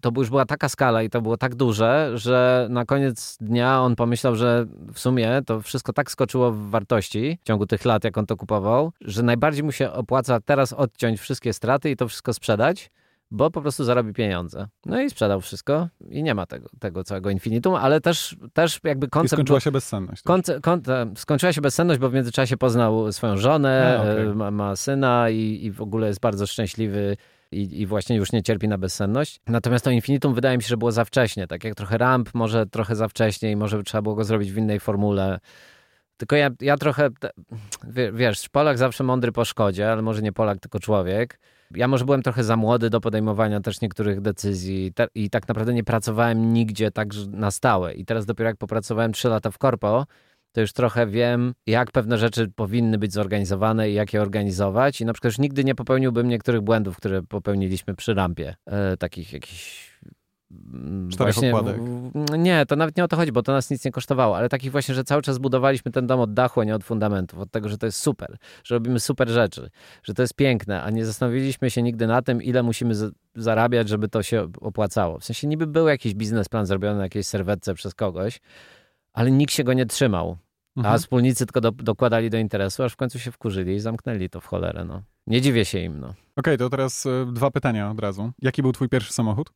to już była taka skala i to było tak duże, że na koniec dnia on pomyślał, że w sumie to wszystko tak skoczyło w wartości w ciągu tych lat, jak on to kupował, że najbardziej mu się opłaca teraz odciąć wszystkie straty i to wszystko sprzedać, bo po prostu zarobi pieniądze. No i sprzedał wszystko i nie ma tego, tego całego infinitum, ale też, też jakby koncept... I skończyła się bezsenność. Konce, kon, skończyła się bezsenność, bo w międzyczasie poznał swoją żonę, A, okay. ma, ma, syna i, i w ogóle jest bardzo szczęśliwy i, i, właśnie już nie cierpi na bezsenność. Natomiast to infinitum wydaje mi się, że było za wcześnie. Tak jak trochę ramp, może trochę za wcześnie i może trzeba było go zrobić w innej formule. Tylko ja, ja trochę, wiesz, Polak zawsze mądry po szkodzie, ale może nie Polak, tylko człowiek. Ja może byłem trochę za młody do podejmowania też niektórych decyzji i tak naprawdę nie pracowałem nigdzie tak na stałe. I teraz dopiero jak popracowałem 3 lata w korpo, to już trochę wiem, jak pewne rzeczy powinny być zorganizowane i jak je organizować. I na przykład już nigdy nie popełniłbym niektórych błędów, które popełniliśmy przy rampie. E, takich jakichś mm, Czterech właśnie, okładek. Nie, to nawet nie o to chodzi, bo to nas nic nie kosztowało, ale takich właśnie, że cały czas budowaliśmy ten dom od dachu, a nie od fundamentów, od tego, że to jest super, że robimy super rzeczy, że to jest piękne, a nie zastanowiliśmy się nigdy na tym, ile musimy zarabiać, żeby to się opłacało. W sensie niby był jakiś biznesplan zrobiony na jakiejś serwetce przez kogoś, ale nikt się go nie trzymał. Mhm. A wspólnicy tylko do, dokładali do interesu, aż w końcu się wkurzyli i zamknęli to w cholerę. No. Nie dziwię się im. No. Okej, okay, to teraz y, dwa pytania od razu. Jaki był twój pierwszy samochód?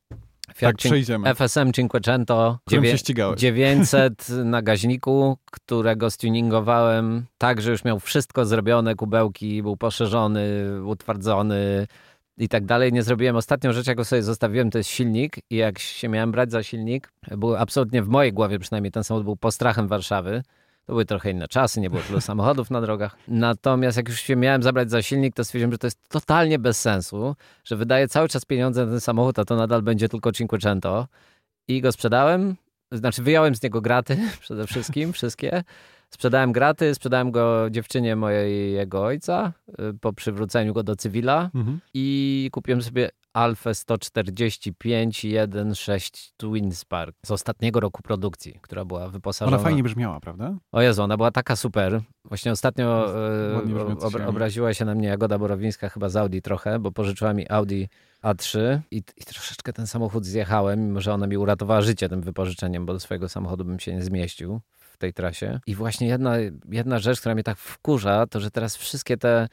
Fiat tak, przejdziemy. FSM Cinquecento. Dziewię- się 900 na gaźniku, którego stuningowałem tak, że już miał wszystko zrobione, kubełki, był poszerzony, utwardzony, i tak dalej. Nie zrobiłem ostatnią rzecz, jaką sobie zostawiłem, to jest silnik i jak się miałem brać za silnik, był absolutnie w mojej głowie przynajmniej ten samochód był postrachem Warszawy. To były trochę inne czasy, nie było tylu samochodów na drogach. Natomiast jak już się miałem zabrać za silnik, to stwierdziłem, że to jest totalnie bez sensu, że wydaję cały czas pieniądze na ten samochód, a to nadal będzie tylko Cinquecento. I go sprzedałem, znaczy wyjąłem z niego graty przede wszystkim, wszystkie. Sprzedałem graty, sprzedałem go dziewczynie mojego ojca y, po przywróceniu go do cywila mhm. i kupiłem sobie Alfę 145 1.6 Twin Spark z ostatniego roku produkcji, która była wyposażona. Ona fajnie brzmiała, prawda? O Jezu, ona była taka super. Właśnie ostatnio ob, obraziła się na mnie Jagoda Borowińska chyba z Audi trochę, bo pożyczyła mi Audi A3 i, i troszeczkę ten samochód zjechałem, mimo że ona mi uratowała życie tym wypożyczeniem, bo do swojego samochodu bym się nie zmieścił w tej trasie. I właśnie jedna, jedna rzecz, która mnie tak wkurza, to że teraz wszystkie te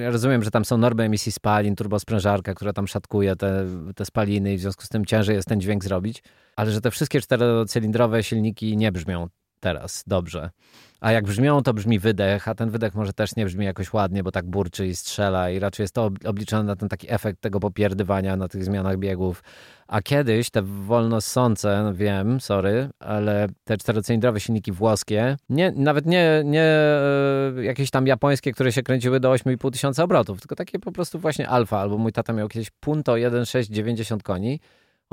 ja rozumiem, że tam są normy emisji spalin, turbosprężarka, która tam szatkuje te, te spaliny i w związku z tym ciężej jest ten dźwięk zrobić, ale że te wszystkie czterocylindrowe silniki nie brzmią teraz dobrze. A jak brzmią, to brzmi wydech, a ten wydech może też nie brzmi jakoś ładnie, bo tak burczy i strzela i raczej jest to obliczone na ten taki efekt tego popierdywania na tych zmianach biegów. A kiedyś te wolno ssące, no wiem, sorry, ale te czterocylindrowe silniki włoskie, nie, nawet nie, nie e, jakieś tam japońskie, które się kręciły do 8,5 tysiąca obrotów, tylko takie po prostu właśnie alfa, albo mój tata miał kiedyś Punto 1,690 koni,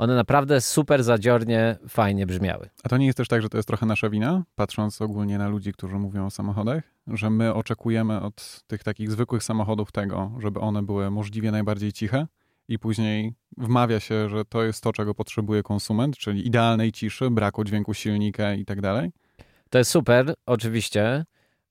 one naprawdę super zadziornie, fajnie brzmiały. A to nie jest też tak, że to jest trochę nasza wina, patrząc ogólnie na ludzi, którzy mówią o samochodach, że my oczekujemy od tych takich zwykłych samochodów tego, żeby one były możliwie najbardziej ciche i później wmawia się, że to jest to, czego potrzebuje konsument, czyli idealnej ciszy, braku dźwięku silnika i tak dalej. To jest super, oczywiście,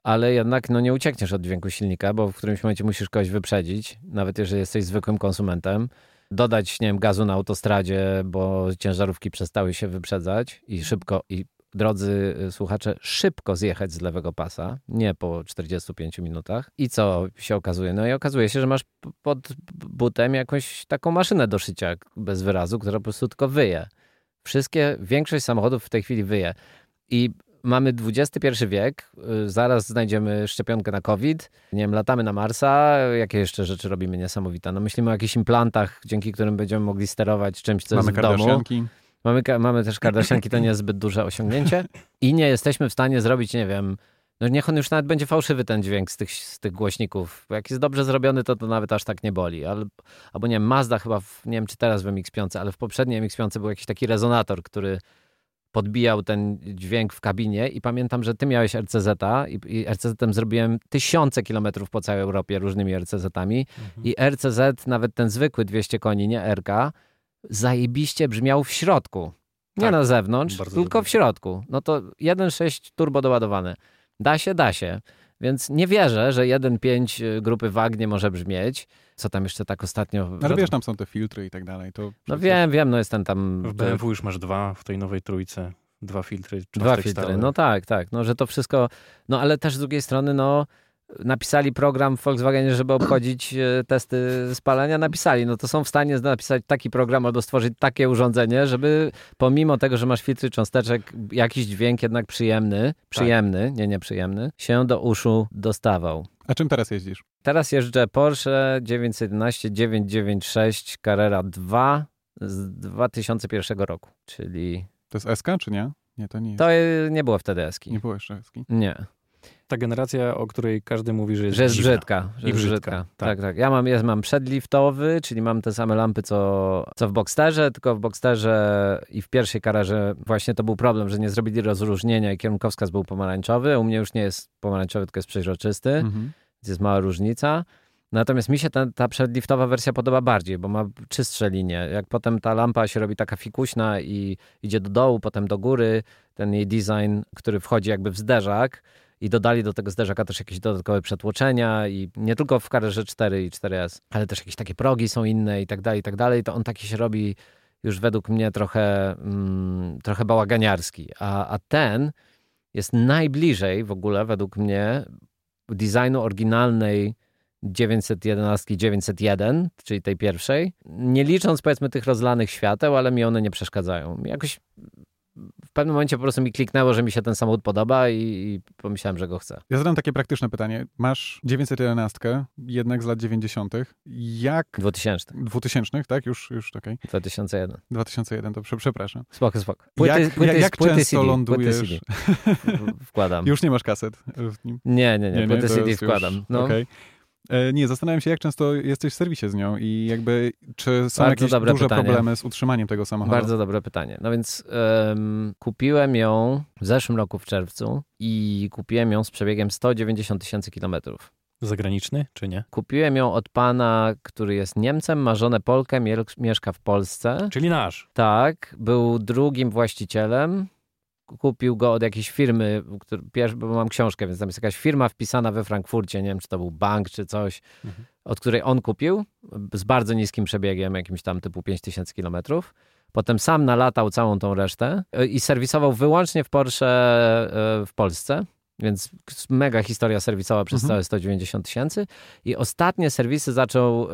ale jednak no, nie uciekniesz od dźwięku silnika, bo w którymś momencie musisz kogoś wyprzedzić, nawet jeżeli jesteś zwykłym konsumentem dodać, nie wiem, gazu na autostradzie, bo ciężarówki przestały się wyprzedzać i szybko, i drodzy słuchacze, szybko zjechać z lewego pasa, nie po 45 minutach. I co się okazuje? No i okazuje się, że masz pod butem jakąś taką maszynę do szycia bez wyrazu, która po prostu tylko wyje. Wszystkie, większość samochodów w tej chwili wyje. I mamy XXI wiek, y, zaraz znajdziemy szczepionkę na COVID, nie wiem, latamy na Marsa, jakie jeszcze rzeczy robimy niesamowite? No myślimy o jakichś implantach, dzięki którym będziemy mogli sterować czymś, co mamy jest w domu. Mamy, mamy też Kardashianki, to nie jest zbyt duże osiągnięcie i nie jesteśmy w stanie zrobić, nie wiem, no niech on już nawet będzie fałszywy ten dźwięk z tych, z tych głośników. Bo jak jest dobrze zrobiony, to to nawet aż tak nie boli. Ale, albo nie wiem, Mazda chyba, w, nie wiem czy teraz w MX-5, ale w poprzedniej MX-5 był jakiś taki rezonator, który podbijał ten dźwięk w kabinie i pamiętam, że ty miałeś RCZ i, i RCZ-em zrobiłem tysiące kilometrów po całej Europie różnymi RCZ-ami mhm. i RCZ, nawet ten zwykły 200 koni, nie RK, zajebiście brzmiał w środku. Nie tak, na zewnątrz, tylko dobrze. w środku. No to 1.6 turbo doładowane. Da się, da się. Więc nie wierzę, że 1.5 y, grupy WAG nie może brzmieć. Co tam jeszcze tak ostatnio... No ale wiesz, tam są te filtry i tak dalej. To no wiem, wiem, no jest ten tam... W BMW już masz dwa, w tej nowej trójce. Dwa filtry. Dwa filtry, stałe. no tak, tak. No, że to wszystko... No ale też z drugiej strony, no napisali program w Volkswagenie, żeby obchodzić e, testy spalania, napisali. No to są w stanie napisać taki program albo stworzyć takie urządzenie, żeby pomimo tego, że masz filtry cząsteczek, jakiś dźwięk jednak przyjemny, przyjemny, tak. nie nieprzyjemny, się do uszu dostawał. A czym teraz jeździsz? Teraz jeżdżę Porsche 911 996 Carrera 2 z 2001 roku, czyli... To jest SK, czy nie? Nie, to nie jest. To nie było wtedy eski. Nie było jeszcze eski? Nie. Ta generacja, o której każdy mówi, że jest, że jest brzydka. Że I brzydka. brzydka. Tak. tak, tak. Ja mam, ja mam przedliftowy, czyli mam te same lampy, co, co w Boxsterze, tylko w Boxsterze i w pierwszej kararze właśnie to był problem, że nie zrobili rozróżnienia i kierunkowskaz był pomarańczowy. U mnie już nie jest pomarańczowy, tylko jest przeźroczysty, mhm. więc jest mała różnica. Natomiast mi się ta, ta przedliftowa wersja podoba bardziej, bo ma czystsze linie. Jak potem ta lampa się robi taka fikuśna i idzie do dołu, potem do góry, ten jej design, który wchodzi jakby w zderzak i dodali do tego zderzaka też jakieś dodatkowe przetłoczenia i nie tylko w karerze 4 i 4S, ale też jakieś takie progi są inne i tak dalej, i tak dalej. To on taki się robi już według mnie trochę, mm, trochę bałaganiarski. A, a ten jest najbliżej w ogóle według mnie designu oryginalnej 911, 901, czyli tej pierwszej, nie licząc powiedzmy tych rozlanych świateł, ale mi one nie przeszkadzają. Jakoś w pewnym momencie po prostu mi kliknęło, że mi się ten samochód podoba i, i pomyślałem, że go chcę. Ja zadam takie praktyczne pytanie. Masz 911, jednak z lat 90. Jak... 2000. 2000, tak? Już, już okej. Okay. 2001. 2001, to przepraszam. Spoko, spoko. Płyty, jak płyty, jak płyty często CD, lądujesz? Wkładam. Już nie masz kaset w nim? Nie, nie, nie. nie płyty nie, CD wkładam. No. Okay. E, nie, zastanawiam się, jak często jesteś w serwisie z nią i jakby, czy są Bardzo jakieś duże pytanie. problemy z utrzymaniem tego samochodu? Bardzo dobre pytanie. No więc um, kupiłem ją w zeszłym roku w czerwcu i kupiłem ją z przebiegiem 190 tysięcy kilometrów. Zagraniczny, czy nie? Kupiłem ją od pana, który jest Niemcem, ma żonę Polkę, mieszka w Polsce. Czyli nasz. Tak, był drugim właścicielem kupił go od jakiejś firmy, który, bo mam książkę, więc tam jest jakaś firma wpisana we Frankfurcie, nie wiem, czy to był bank, czy coś, mhm. od której on kupił z bardzo niskim przebiegiem, jakimś tam typu 5000 kilometrów. Potem sam nalatał całą tą resztę e, i serwisował wyłącznie w Porsche e, w Polsce. Więc mega historia serwisowa przez mhm. całe 190 tysięcy. I ostatnie serwisy zaczął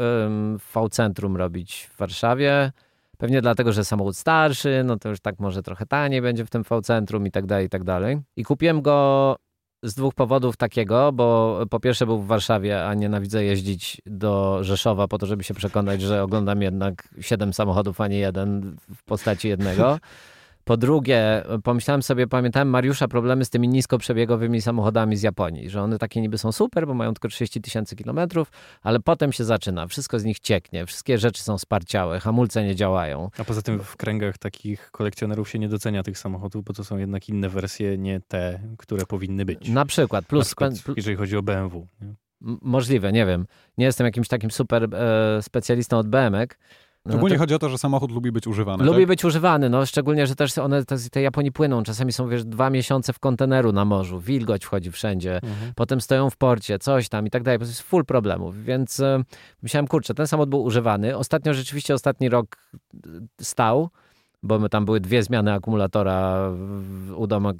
w V-Centrum robić w Warszawie. Pewnie dlatego, że samochód starszy, no to już tak może trochę taniej będzie w tym V-centrum i tak dalej, i tak dalej. I kupiłem go z dwóch powodów takiego, bo po pierwsze był w Warszawie, a nienawidzę jeździć do Rzeszowa po to, żeby się przekonać, że oglądam jednak siedem samochodów, a nie jeden w postaci jednego. Po drugie, pomyślałem sobie, pamiętałem Mariusza problemy z tymi niskoprzebiegowymi samochodami z Japonii, że one takie niby są super, bo mają tylko 30 tysięcy kilometrów, ale potem się zaczyna, wszystko z nich cieknie, wszystkie rzeczy są sparciałe, hamulce nie działają. A poza tym w kręgach takich kolekcjonerów się nie docenia tych samochodów, bo to są jednak inne wersje, nie te, które powinny być. Na przykład. Plus, Na przykład, jeżeli chodzi o BMW. Nie? Możliwe, nie wiem. Nie jestem jakimś takim super e, specjalistą od BMW, no to... chodzi o to, że samochód lubi być używany. Lubi tak? być używany, no szczególnie, że też one z tej Japonii płyną. Czasami są, wiesz, dwa miesiące w konteneru na morzu, wilgoć wchodzi wszędzie, mhm. potem stoją w porcie, coś tam i tak dalej. To jest full problemów, więc e, myślałem, kurczę, ten samochód był używany. Ostatnio rzeczywiście ostatni rok e, stał, bo tam były dwie zmiany akumulatora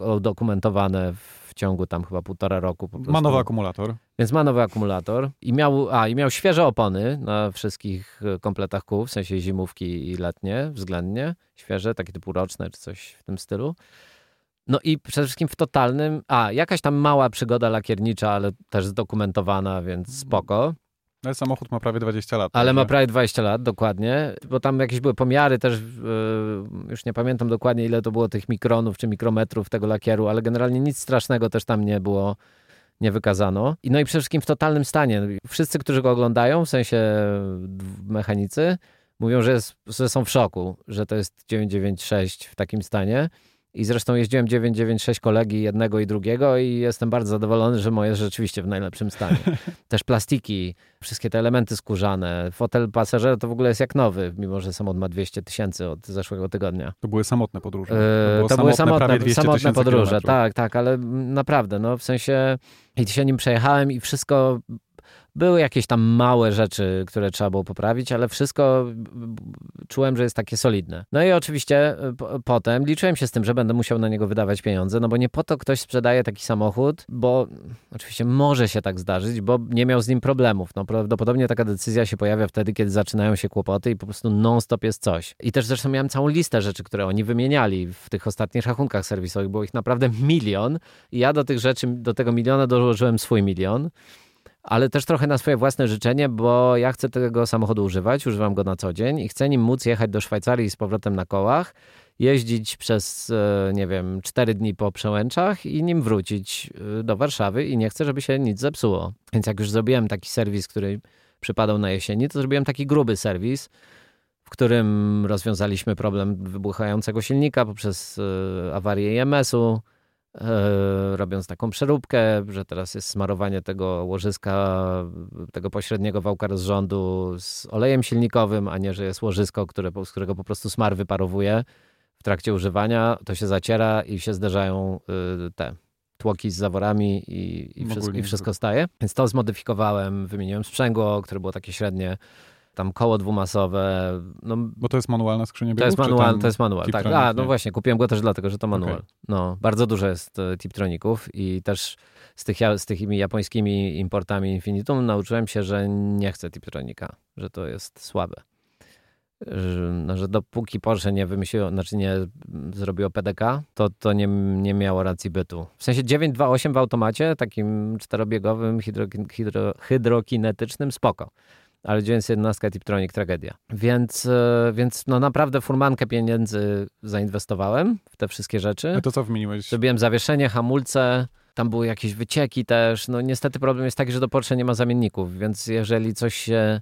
udokumentowane w ciągu tam chyba półtora roku. Ma nowy akumulator. Więc ma nowy akumulator i miał, a, i miał świeże opony na wszystkich e, kompletach kół, w sensie zimówki i letnie względnie, świeże, takie typu roczne czy coś w tym stylu. No i przede wszystkim w totalnym, a jakaś tam mała przygoda lakiernicza, ale też zdokumentowana, więc spoko. Ale samochód ma prawie 20 lat. Ale ma prawie 20 lat, dokładnie, bo tam jakieś były pomiary też, yy, już nie pamiętam dokładnie ile to było tych mikronów czy mikrometrów tego lakieru, ale generalnie nic strasznego też tam nie było, nie wykazano. I no i przede wszystkim w totalnym stanie. Wszyscy, którzy go oglądają, w sensie mechanicy, mówią, że, jest, że są w szoku, że to jest 996 w takim stanie. I zresztą jeździłem 996 kolegi jednego i drugiego i jestem bardzo zadowolony, że moje rzeczywiście w najlepszym stanie. Też plastiki, wszystkie te elementy skórzane. Fotel pasażera to w ogóle jest jak nowy, mimo że samolot ma 200 tysięcy od zeszłego tygodnia. To były samotne podróże. To, yy, to były samotne, samotne podróże, kilometrów. tak, tak, ale naprawdę, no w sensie i się nim przejechałem i wszystko Były jakieś tam małe rzeczy, które trzeba było poprawić, ale wszystko czułem, że jest takie solidne. No i oczywiście e, potem liczyłem się z tym, że będę musiał na niego wydawać pieniądze, no bo nie po to ktoś sprzedaje taki samochód, bo oczywiście może się tak zdarzyć, bo nie miał z nim problemów. No prawdopodobnie taka decyzja się pojawia wtedy, kiedy zaczynają się kłopoty i po prostu non-stop jest coś. I też zresztą miałem całą listę rzeczy, które oni wymieniali w tych ostatnich rachunkach serwisowych. Było ich naprawdę milion i ja do tych rzeczy, do tego miliona dołożyłem swój milion ale też trochę na swoje własne życzenie, bo ja chcę tego samochodu używać, używam go na co dzień i chcę nim móc jechać do Szwajcarii z powrotem na kołach, jeździć przez, e, nie wiem, cztery dni po przełęczach i nim wrócić e, do Warszawy i nie chcę, żeby się nic zepsuło. Więc jak już zrobiłem taki serwis, który przypadał na jesieni, to zrobiłem taki gruby serwis, w którym rozwiązaliśmy problem wybuchającego silnika poprzez e, awarię EMS-u, E, robiąc taką przeróbkę, że teraz jest smarowanie tego łożyska, tego pośredniego wałka rozrządu z olejem silnikowym, a nie, że jest łożysko, które, z którego po prostu smar wyparowuje w trakcie używania, to się zaciera i się zderzają y, te tłoki z zaworami i, i, wszystko, i wszystko staje. Więc to zmodyfikowałem, wymieniłem sprzęgło, które było takie średnie, tam koło dwumasowe. No, Bo to jest manualna skrzynia biegów? To jest manual, to jest manual, tak. A, no właśnie, kupiłem go też dlatego, że to manual. Okay. No, bardzo dużo jest e, Tiptroników i też z, tych, z tymi japońskimi importami Infinitum nauczyłem się, że nie chcę Tiptronika, że to jest słabe. Że, no, że dopóki Porsche nie wymyśliło, znaczy nie zrobiło PDK, to to nie, nie miało racji bytu. W sensie 928 w automacie, takim czterobiegowym, hydro, hydro, hydrokinetycznym, spoko ale 911 Tiptronic tragedia. Więc, e, więc no naprawdę furmankę pieniędzy zainwestowałem w te wszystkie rzeczy. A to co wymieniłeś? Zrobiłem zawieszenie, hamulce, tam były jakieś wycieki też. No niestety problem jest taki, że do Porsche nie ma zamienników, więc jeżeli coś się,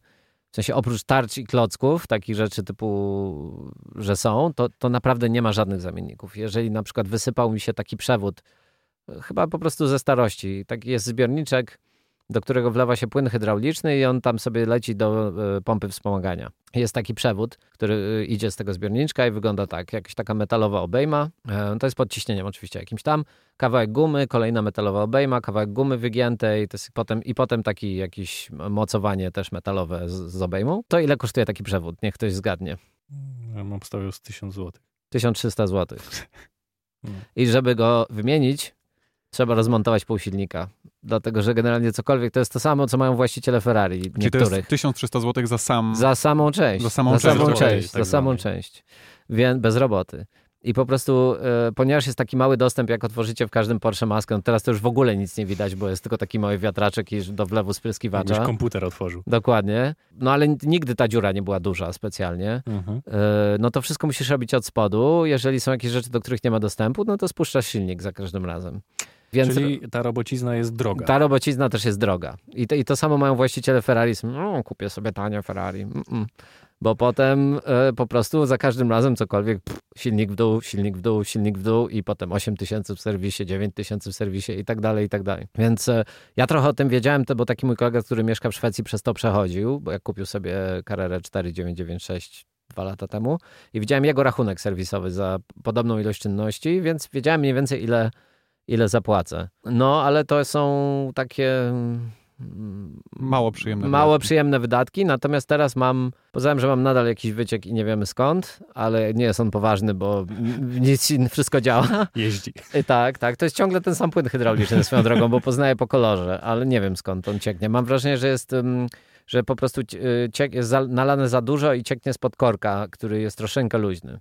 w sensie oprócz tarcz i klocków, takich rzeczy typu, że są, to, to naprawdę nie ma żadnych zamienników. Jeżeli na przykład wysypał mi się taki przewód, chyba po prostu ze starości, taki jest zbiorniczek, do którego wlewa się płyn hydrauliczny i on tam sobie leci do e, pompy wspomagania. Jest taki przewód, który e, idzie z tego zbiorniczka i wygląda tak, jakaś taka metalowa obejma, e, to jest pod ciśnieniem oczywiście jakimś tam, kawałek gumy, kolejna metalowa obejma, kawałek gumy wygiętej to jest potem, i potem taki jakiś mocowanie też metalowe z, z obejmą. To ile kosztuje taki przewód? Niech ktoś zgadnie. Ja mam stawiał z 1000 zł. 1300 zł. I żeby go wymienić, trzeba rozmontować pół silnika. Dlatego, że generalnie cokolwiek to jest to samo, co mają właściciele Ferrari Czyli niektórych. to jest 1300 zł za sam... Za samą część. Za samą za część. Samą część tak za samą część. Więc bez roboty. I po prostu, e, ponieważ jest taki mały dostęp, jak otworzycie w każdym Porsche maskę, no teraz to już w ogóle nic nie widać, bo jest tylko taki mały wiatraczek i do wlewu spryskiwacza. Jakbyś komputer otworzył. Dokładnie. No ale nigdy ta dziura nie była duża specjalnie. Mhm. E, no to wszystko musisz robić od spodu. Jeżeli są jakieś rzeczy, do których nie ma dostępu, no to spuszczasz silnik za każdym razem. Więc Czyli ta robocizna jest droga. Ta robocizna też jest droga. I to, i to samo mają właściciele Ferrari. No, kupię sobie tanie Ferrari. Mm -mm. Bo potem e, po prostu za każdym razem cokolwiek pff, silnik w dół, silnik w dół, silnik w dół i potem 8 tysięcy w serwisie, 9 tysięcy w serwisie i tak dalej, i tak dalej. Więc e, ja trochę o tym wiedziałem, to bo taki mój kolega, który mieszka w Szwecji przez to przechodził, bo jak kupił sobie Carrera 4996 dwa lata temu i widziałem jego rachunek serwisowy za podobną ilość czynności, więc wiedziałem mniej więcej ile ile zapłacę. No, ale to są takie mm, mało przyjemne mało wydatki. przyjemne wydatki, natomiast teraz mam, poza że mam nadal jakiś wyciek i nie wiemy skąd, ale nie jest on poważny, bo nic, wszystko działa. Jeździ. I tak, tak, to jest ciągle ten sam płyn hydrauliczny swoją drogą, bo poznaję po kolorze, ale nie wiem skąd on cieknie. Mam wrażenie, że jest... że po prostu ciek, jest nalane za dużo i cieknie spod korka, który jest troszeczkę luźny.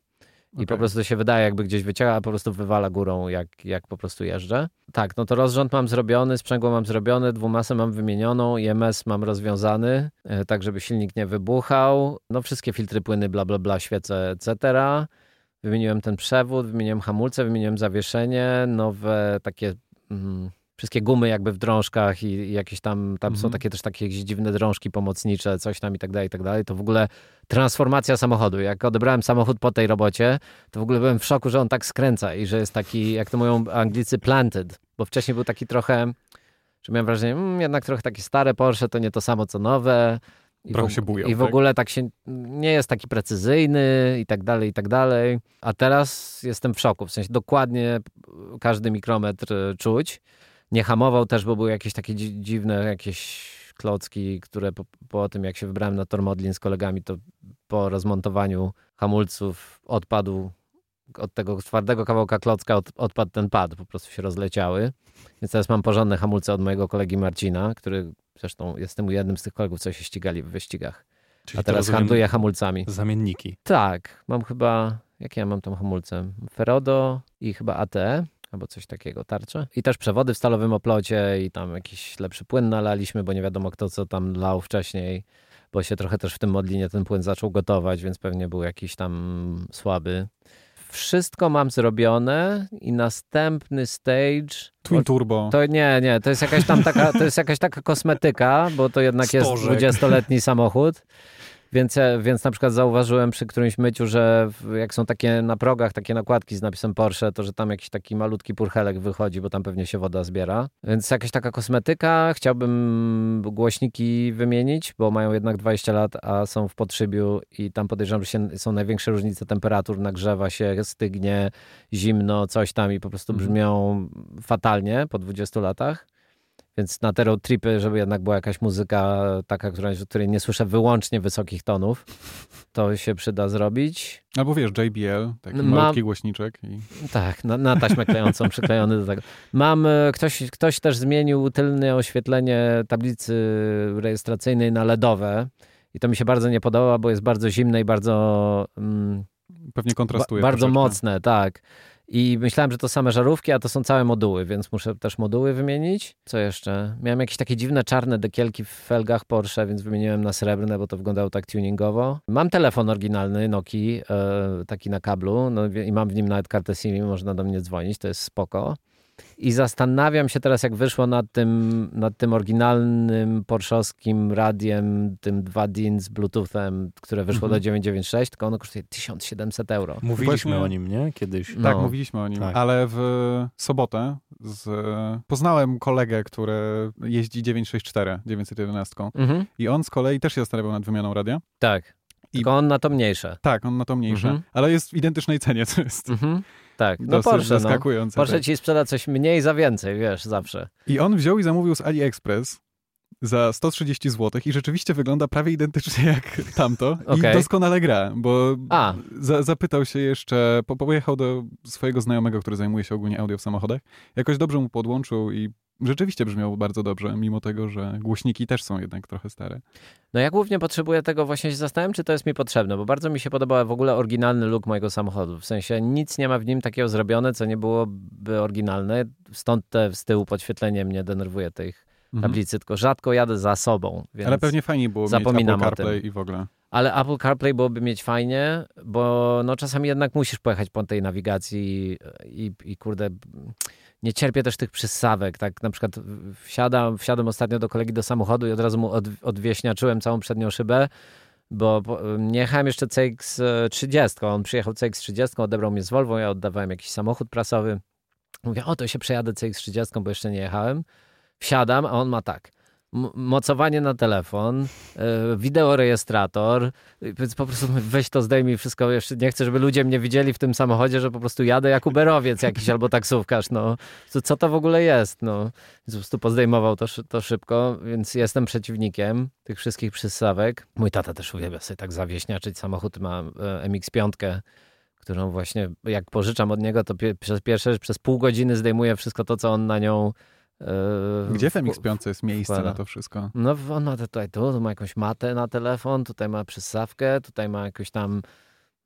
I okay. po prostu się wydaje, jakby gdzieś wycięła, a po prostu wywala górą, jak, jak po prostu jeżdżę. Tak, no to rozrząd mam zrobiony, sprzęgło mam zrobione, dwumasę mam wymienioną, IMS mam rozwiązany, e, tak żeby silnik nie wybuchał. No wszystkie filtry płyny, bla, bla, bla, świece, etc. Wymieniłem ten przewód, wymieniłem hamulce, wymieniłem zawieszenie, nowe takie... Mm, wszystkie gumy jakby w drążkach i, i jakieś tam, tam są mhm. takie też takie dziwne drążki pomocnicze, coś tam i tak dalej, i tak dalej. To w ogóle transformacja samochodu. Jak odebrałem samochód po tej robocie, to w ogóle byłem w szoku, że on tak skręca i że jest taki, jak to mówią Anglicy, planted, bo wcześniej był taki trochę, że miałem wrażenie, mm, jednak trochę takie stare Porsche to nie to samo co nowe. I Trochę w, się bują, I w tak? ogóle tak się nie jest taki precyzyjny i tak dalej, i tak dalej. A teraz jestem w szoku. W sensie dokładnie każdy mikrometr czuć nie hamował też, bo były jakieś takie dziwne, jakieś klocki, które po, po tym, jak się wybrałem na tor Modlin z kolegami, to po rozmontowaniu hamulców odpadł od tego twardego kawałka klocka od, odpadł ten pad, po prostu się rozleciały. Więc teraz mam porządne hamulce od mojego kolegi Marcina, który zresztą jestem jednym z tych kolegów, co się ścigali w wyścigach. Czyli A teraz handluję hamulcami. Zamienniki. Tak, mam chyba, jakie ja mam tam hamulce? Ferodo i chyba AT, albo coś takiego, tarcze. I też przewody w stalowym oplocie i tam jakiś lepszy płyn nalaliśmy, bo nie wiadomo kto co tam lał wcześniej, bo się trochę też w tym modlinie ten płyn zaczął gotować, więc pewnie był jakiś tam słaby. Wszystko mam zrobione i następny stage... Twin Turbo. To nie, nie, to jest jakaś tam taka, to jest jakaś taka kosmetyka, bo to jednak jest Stożek. 20-letni samochód. Więc, ja- więc na przykład zauważyłem przy którymś myciu, że jak są takie na progach takie nakładki z napisem Porsche, to że tam jakiś taki malutki purchelek wychodzi, bo tam pewnie się woda zbiera. Więc jakaś taka kosmetyka. Chciałbym głośniki wymienić, bo mają jednak 20 lat, a są w podszybiu i tam podejrzewam, że się, są największe różnice temperatur, nagrzewa się, stygnie, zimno, coś tam i po prostu Mhm. brzmią fatalnie po 20 latach. Więc na te road tripy, żeby jednak była jakaś muzyka taka, która, której nie słyszę wyłącznie wysokich tonów, to się przyda zrobić. Albo wiesz, JBL, taki Mam- malutki głośniczek. I... Tak, na, na taśmę klejącą przyklejony do tego. Mam, e, ktoś, ktoś też zmienił tylne oświetlenie tablicy rejestracyjnej na LEDowe i to mi się bardzo nie podoba, bo jest bardzo zimne i bardzo... Mm, Pewnie Ba- kontrastuje. bardzo troszeczkę. mocne, tak. I myślałem, że to same żarówki, a to są całe moduły, więc muszę też moduły wymienić. Co jeszcze? Miałem jakieś takie dziwne czarne dekielki w felgach Porsche, więc wymieniłem na srebrne, bo to wyglądało tak tuningowo. Mam telefon oryginalny Nokii, e, taki na kablu no, i mam w nim nawet kartę SIM, można do mnie dzwonić, to jest spoko. I zastanawiam się teraz, jak wyszło nad tym, nad tym oryginalnym porszowskim radiem, tym 2 DIN z Bluetoothem, które wyszło Mhm. do 996, tylko ono kosztuje 1700 euro. Mówiliśmy Właśnie- o nim, nie? Kiedyś. No. Tak, mówiliśmy o nim, Tak. ale w sobotę z... poznałem kolegę, który jeździ 964, 911 Mhm. i on z kolei też się zastanawiał nad wymianą radia. Tak. I- Tylko on na to mniejsze. Tak, on na to mniejsze, Mhm. ale jest w identycznej cenie, co jest Mhm. Tak. No Porsche, no. zaskakujące. Porsche tak. ci sprzeda coś mniej za więcej, wiesz, zawsze. I on wziął i zamówił z AliExpress za 130 zł i rzeczywiście wygląda prawie identycznie jak tamto i Okej. doskonale gra, bo za, zapytał się jeszcze, po, pojechał do swojego znajomego, który zajmuje się ogólnie audio w samochodach, jakoś dobrze mu podłączył i rzeczywiście brzmiał bardzo dobrze, mimo tego, że głośniki też są jednak trochę stare. No ja głównie potrzebuję tego, właśnie się zastanawiam, czy to jest mi potrzebne, bo bardzo mi się podoba w ogóle oryginalny look mojego samochodu. W sensie nic nie ma w nim takiego zrobione, co nie byłoby oryginalne. Stąd te z tyłu podświetlenie mnie denerwuje tych Mhm. tablicy, tylko rzadko jadę za sobą. Ale pewnie fajnie było zapominam mieć Apple. CarPlay i w ogóle. Ale Apple CarPlay byłoby mieć fajnie, bo no czasami jednak musisz pojechać po tej nawigacji i, i kurde, nie cierpię też tych przystawek, tak na przykład wsiadam, wsiadłem ostatnio do kolegi do samochodu i od razu mu od, odwieśniaczyłem całą przednią szybę, bo nie jechałem jeszcze CX-30, on przyjechał CX-30, odebrał mnie z Volvo, ja oddawałem jakiś samochód prasowy. Mówię, o to się przejadę CX-30, bo jeszcze nie jechałem. Wsiadam, a on ma tak, mocowanie na telefon, e, wideorejestrator, więc po prostu weź to zdejmij wszystko, nie chcę, żeby ludzie mnie widzieli w tym samochodzie, że po prostu jadę jak uberowiec jakiś albo taksówkarz, no. Co, to w ogóle jest, no. Więc po prostu pozdejmował to, to szybko, więc jestem przeciwnikiem tych wszystkich przystawek. Mój tata też uwielbia sobie tak zawieśniaczyć, samochód ma e, MX-5, którą właśnie jak pożyczam od niego, to przez pierwsze przez pół godziny zdejmuję wszystko to, co on na nią Gdzie w wkł- MX-5 jest miejsce na to wszystko? no on ma tutaj tu, tu ma jakąś matę na telefon, tutaj ma przystawkę, tutaj ma jakąś tam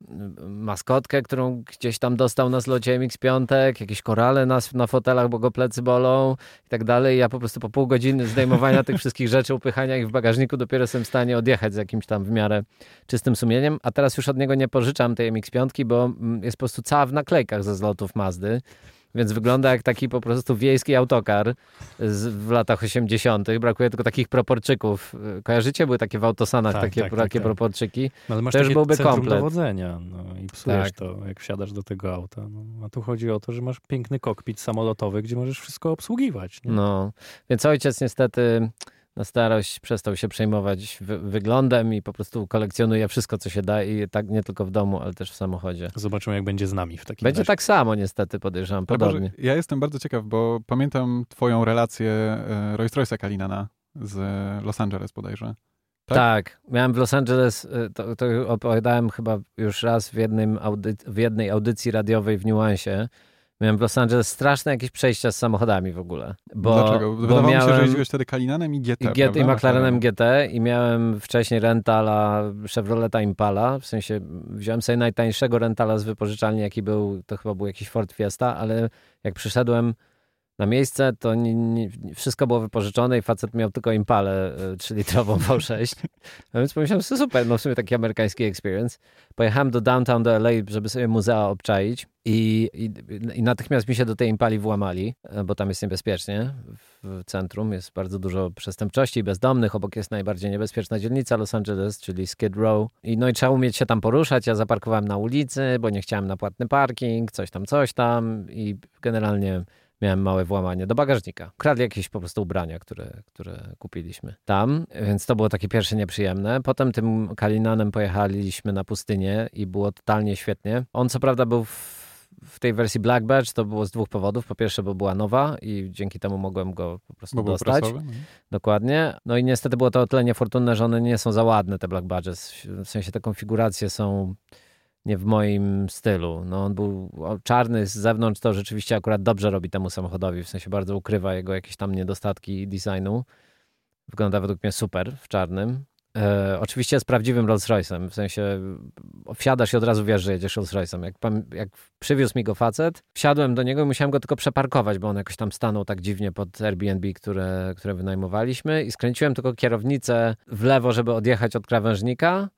mm, maskotkę, którą gdzieś tam dostał na zlocie MX-5, jakieś korale na, na fotelach, bo go plecy bolą i tak dalej. Ja po prostu po pół godziny zdejmowania tych wszystkich rzeczy, upychania ich w bagażniku dopiero jestem w stanie odjechać z jakimś tam w miarę czystym sumieniem, a teraz już od niego nie pożyczam tej MX-5, bo mm, jest po prostu cała w naklejkach ze zlotów Mazdy. Więc wygląda jak taki po prostu wiejski autokar z, w latach 80. Brakuje tylko takich proporczyków. Kojarzycie? Były takie w autosanach Tak, takie, tak, tak, takie tak. proporczyki. No, ale masz To już byłby komplet. dowodzenia no, i psujesz Tak. to, jak wsiadasz do tego auta. No, a tu chodzi o to, że masz piękny kokpit samolotowy, gdzie możesz wszystko obsługiwać. Nie? No, więc ojciec niestety na starość przestał się przejmować wy wyglądem i po prostu kolekcjonuje wszystko, co się da i tak nie tylko w domu, ale też w samochodzie. Zobaczymy, jak będzie z nami w takim Będzie razie. tak samo niestety, podejrzewam, podobnie. Ja jestem bardzo ciekaw, bo pamiętam twoją relację e, Rolls Royce'a Kalina na z Los Angeles bodajże. Tak? tak, miałem w Los Angeles, y, to, to, opowiadałem chyba już raz w, jednym audy, w jednej audycji radiowej w Nuansie. Miałem w Los Angeles straszne jakieś przejścia z samochodami w ogóle. Bo, Dlaczego? Wydawało bo miałem, mi się, że jeździłeś wtedy Kalinanem i GT, I, GT, i McLarenem GT i miałem wcześniej rentala Chevroleta Impala, w sensie wziąłem sobie najtańszego rentala z wypożyczalni, jaki był, to chyba był jakiś Ford Fiesta, ale jak przyszedłem na miejsce, to nie, nie, wszystko było wypożyczone i facet miał tylko Impalę 3-litrową V6. No więc pomyślałem, że super, no w sumie taki amerykański experience. Pojechałem do downtown do LA, żeby sobie muzea obczaić i, i, i natychmiast mi się do tej Impali włamali, e, bo tam jest niebezpiecznie. W centrum jest bardzo dużo przestępczości bezdomnych. Obok jest najbardziej niebezpieczna dzielnica Los Angeles, czyli Skid Row. I, no i trzeba umieć się tam poruszać. Ja zaparkowałem na ulicy, bo nie chciałem na płatny parking, coś tam, coś tam i generalnie miałem małe włamanie do bagażnika. Kradli jakieś po prostu ubrania, które, które kupiliśmy tam, więc to było takie pierwsze nieprzyjemne. Potem tym Kalinanem pojechaliśmy na pustynię i było totalnie świetnie. On co prawda był w w tej wersji Black Badge to było z dwóch powodów. Po pierwsze, bo była nowa i dzięki temu mogłem go po prostu bo dostać. Prasowy, no. Dokładnie. No i niestety było to o tyle niefortunne, że one nie są za ładne, te Black Badges. W sensie te konfiguracje są w moim stylu. No on był czarny z zewnątrz, to rzeczywiście akurat dobrze robi temu samochodowi, w sensie bardzo ukrywa jego jakieś tam niedostatki designu. Wygląda według mnie super w czarnym. E, oczywiście z prawdziwym Rolls Royce'em, w sensie wsiadasz i od razu wiesz, że jedziesz Rolls Royce'em. Jak, jak przywiózł mi go facet, wsiadłem do niego i musiałem go tylko przeparkować, bo on jakoś tam stanął tak dziwnie pod Airbnb, które, które wynajmowaliśmy i skręciłem tylko kierownicę w lewo, żeby odjechać od krawężnika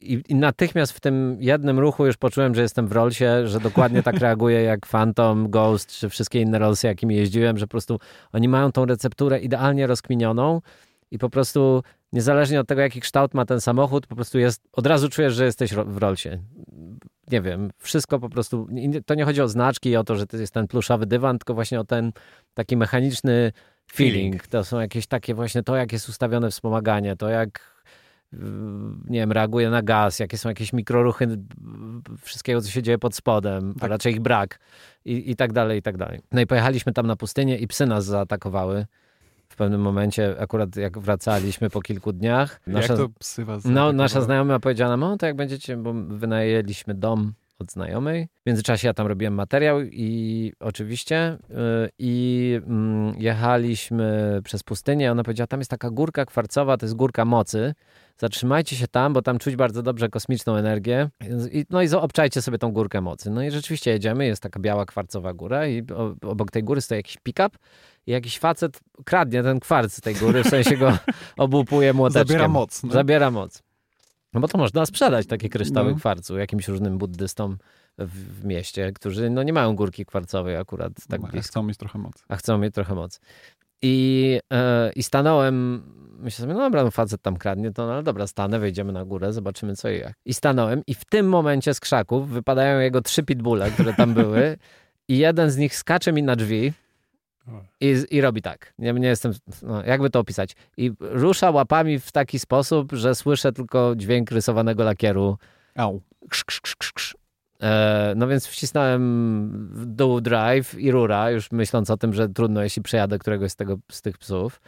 i, I, natychmiast w tym jednym ruchu już poczułem, że jestem w Rollsie, że dokładnie tak reaguję jak Phantom, Ghost czy wszystkie inne Rollsy, jakimi jeździłem, że po prostu oni mają tą recepturę idealnie rozkminioną i po prostu niezależnie od tego, jaki kształt ma ten samochód, po prostu jest, od razu czujesz, że jesteś w Rollsie. Nie wiem, wszystko po prostu, to nie chodzi o znaczki i o to, że to jest ten pluszowy dywan, tylko właśnie o ten taki mechaniczny feeling. To są jakieś takie właśnie to, jak jest ustawione wspomaganie, to jak nie wiem, reaguje na gaz, jakie są jakieś mikroruchy wszystkiego, co się dzieje pod spodem, tak. a raczej ich brak i, i tak dalej, i tak dalej. No i pojechaliśmy tam na pustynię i psy nas zaatakowały. W pewnym momencie, akurat jak wracaliśmy po kilku dniach. Nasza, jak to psy was No, nasza znajoma powiedziała nam, no to jak będziecie, bo wynajęliśmy dom od znajomej. W międzyczasie ja tam robiłem materiał i oczywiście yy, i yy, jechaliśmy przez pustynię. Ona powiedziała, tam jest taka górka kwarcowa, to jest górka mocy. Zatrzymajcie się tam, bo tam czuć bardzo dobrze kosmiczną energię. I, no i obczajcie sobie tą górkę mocy. No i rzeczywiście jedziemy, jest taka biała kwarcowa góra i obok tej góry stoi jakiś pick-up i jakiś facet kradnie ten kwarc z tej góry, w sensie go obłupuje młoteczkiem. Zabiera moc. No. Zabiera moc. No bo to można sprzedać takie kryształy no. kwarcu jakimś różnym buddystom w, w, mieście, którzy no nie mają górki kwarcowej akurat tak no, A chcą mieć trochę mocy. A chcą mieć trochę mocy. I, e, I stanąłem, myślę sobie, no dobra, no facet tam kradnie, to no ale dobra, stanę, wejdziemy na górę, zobaczymy co i jak. I stanąłem i w tym momencie z krzaków wypadają jego trzy pitbulle, które tam były i jeden z nich skacze mi na drzwi i, I robi tak. Nie, nie jestem, no, jakby to opisać. I rusza łapami w taki sposób, że słyszę tylko dźwięk rysowanego lakieru. Au. Ksz, ksz, ksz, ksz. E, no więc wcisnąłem w dół drive i rura, już myśląc o tym, że trudno, jeśli przejadę któregoś z, tego, z tych psów.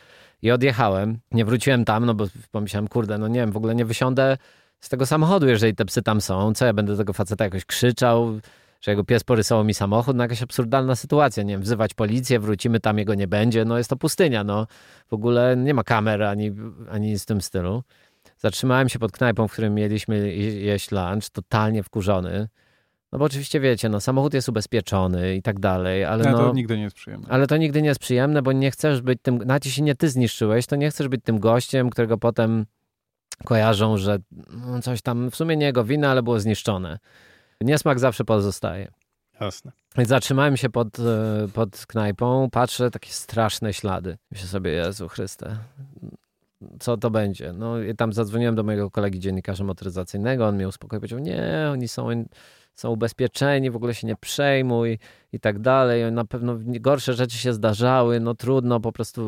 I odjechałem. Nie wróciłem tam, no bo pomyślałem, kurde, no nie wiem, w ogóle nie wysiądę z tego samochodu, jeżeli te psy tam są. Co ja będę tego faceta jakoś krzyczał? Że jego pies porysował mi samochód, no jakaś absurdalna sytuacja, nie wiem, wzywać policję, wrócimy, tam jego nie będzie, no jest to pustynia, no w ogóle nie ma kamer ani, ani nic w tym stylu. Zatrzymałem się pod knajpą, w którym mieliśmy jeść lunch, totalnie wkurzony. No bo oczywiście wiecie, no samochód jest ubezpieczony i tak dalej, ale no... to nigdy nie jest przyjemne. Ale to nigdy nie jest przyjemne, bo nie chcesz być tym, nawet jeśli nie ty zniszczyłeś, to nie chcesz być tym gościem, którego potem kojarzą, że no, coś tam, w sumie nie jego wina, ale było zniszczone. Niesmak zawsze pozostaje. Jasne. Więc zatrzymałem się pod, e, pod knajpą, patrzę, takie straszne ślady. Myślę sobie, Jezu Chryste, co to będzie? No i tam zadzwoniłem do mojego kolegi dziennikarza motoryzacyjnego, on mnie uspokoił, powiedział, nie, oni są, są ubezpieczeni, w ogóle się nie przejmuj i tak dalej. Na pewno gorsze rzeczy się zdarzały, no trudno po prostu,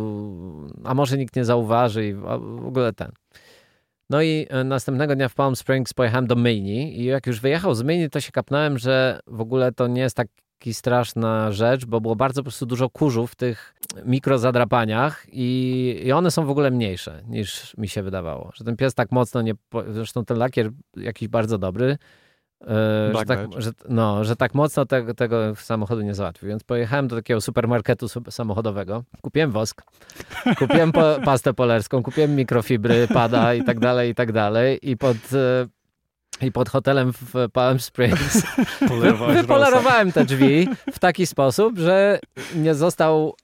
a może nikt nie zauważy i w ogóle ten. No i e, następnego dnia w Palm Springs pojechałem do Maine i jak już wyjechał z Maine, to się kapnąłem, że w ogóle to nie jest tak taki straszna rzecz, bo było bardzo po prostu dużo kurzu w tych mikrozadrapaniach i, i one są w ogóle mniejsze niż mi się wydawało. Że ten pies tak mocno nie... Zresztą ten lakier jakiś bardzo dobry, że, tak, że, no, że tak mocno te, tego samochodu nie załatwił. Więc pojechałem do takiego supermarketu samochodowego, kupiłem wosk, kupiłem po, pastę polerską, kupiłem mikrofibry, pada i tak dalej, i tak dalej. I pod, i pod hotelem w Palm Springs wypolerowałem te drzwi w taki sposób, że nie został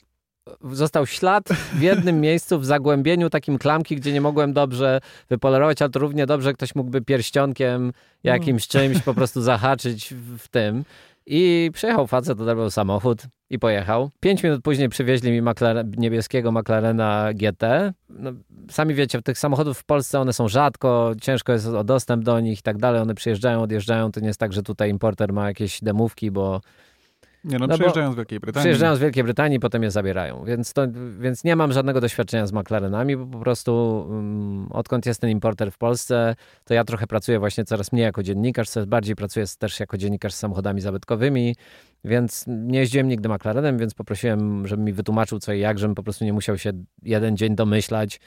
został ślad w jednym miejscu, w zagłębieniu takim klamki, gdzie nie mogłem dobrze wypolerować, ale to równie dobrze ktoś mógłby pierścionkiem jakimś czymś po prostu zahaczyć w tym. I przyjechał facet, odebrał samochód i pojechał. Pięć minut później przywieźli mi McLaren, niebieskiego McLarena GT. No, sami wiecie, tych samochodów w Polsce one są rzadko, ciężko jest o dostęp do nich i tak dalej. One przyjeżdżają, odjeżdżają. To nie jest tak, że tutaj importer ma jakieś demówki, bo nie no, no przyjeżdżają z Wielkiej Brytanii. Przyjeżdżają z Wielkiej Brytanii, potem je zabierają. Więc, to, więc nie mam żadnego doświadczenia z McLarenami, bo po prostu um, odkąd jest ten importer w Polsce, to ja trochę pracuję właśnie coraz mniej jako dziennikarz, coraz bardziej pracuję też jako dziennikarz z samochodami zabytkowymi, więc nie jeździłem nigdy McLarenem, więc poprosiłem, żeby mi wytłumaczył co i jak, żebym po prostu nie musiał się jeden dzień domyślać,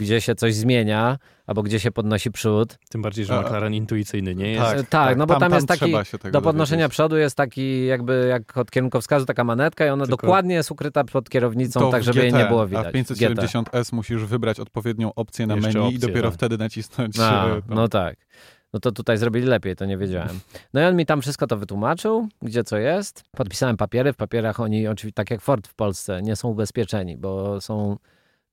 gdzie się coś zmienia, albo gdzie się podnosi przód. Tym bardziej, że McLaren intuicyjny nie jest. Tak, tak, tak no bo tam, tam jest taki, do podnoszenia dowiedzieć. przodu jest taki jakby jak od kierunkowskazu taka manetka i ona Tylko dokładnie jest ukryta pod kierownicą, tak żeby GT, jej nie było widać. A w 570S musisz wybrać odpowiednią opcję na Jeszcze menu opcję, i dopiero tak. wtedy nacisnąć. A, e, no tak. No to tutaj zrobili lepiej, to nie wiedziałem. No i on mi tam wszystko to wytłumaczył, gdzie co jest. Podpisałem papiery. W papierach oni, oczywiście tak jak Ford w Polsce, nie są ubezpieczeni, bo są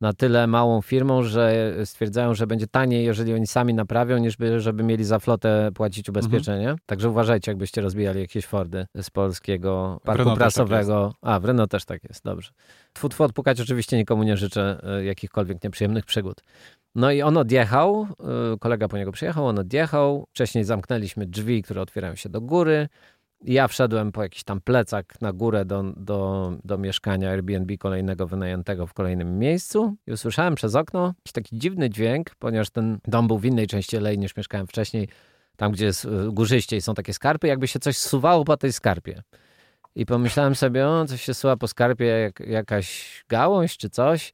na tyle małą firmą, że stwierdzają, że będzie taniej, jeżeli oni sami naprawią, niż by, żeby mieli za flotę płacić ubezpieczenie. Mhm. Także uważajcie, jakbyście rozbijali jakieś Fordy z polskiego parku tak prasowego. Tak A, w Renault też tak jest, dobrze. Tfu, tfu, odpukać oczywiście nikomu nie życzę e, jakichkolwiek nieprzyjemnych przygód. No i on odjechał, e, kolega po niego przyjechał, on odjechał. Wcześniej zamknęliśmy drzwi, które otwierają się do góry. Ja wszedłem po jakiś tam plecak na górę do, do, do mieszkania Airbnb kolejnego wynajętego w kolejnym miejscu i usłyszałem przez okno jakiś taki dziwny dźwięk, ponieważ ten dom był w innej części alei niż mieszkałem wcześniej, tam gdzie jest y, górzyście i są takie skarpy, jakby się coś suwało po tej skarpie. I pomyślałem sobie, o, coś się suwa po skarpie, jak, jakaś gałąź czy coś.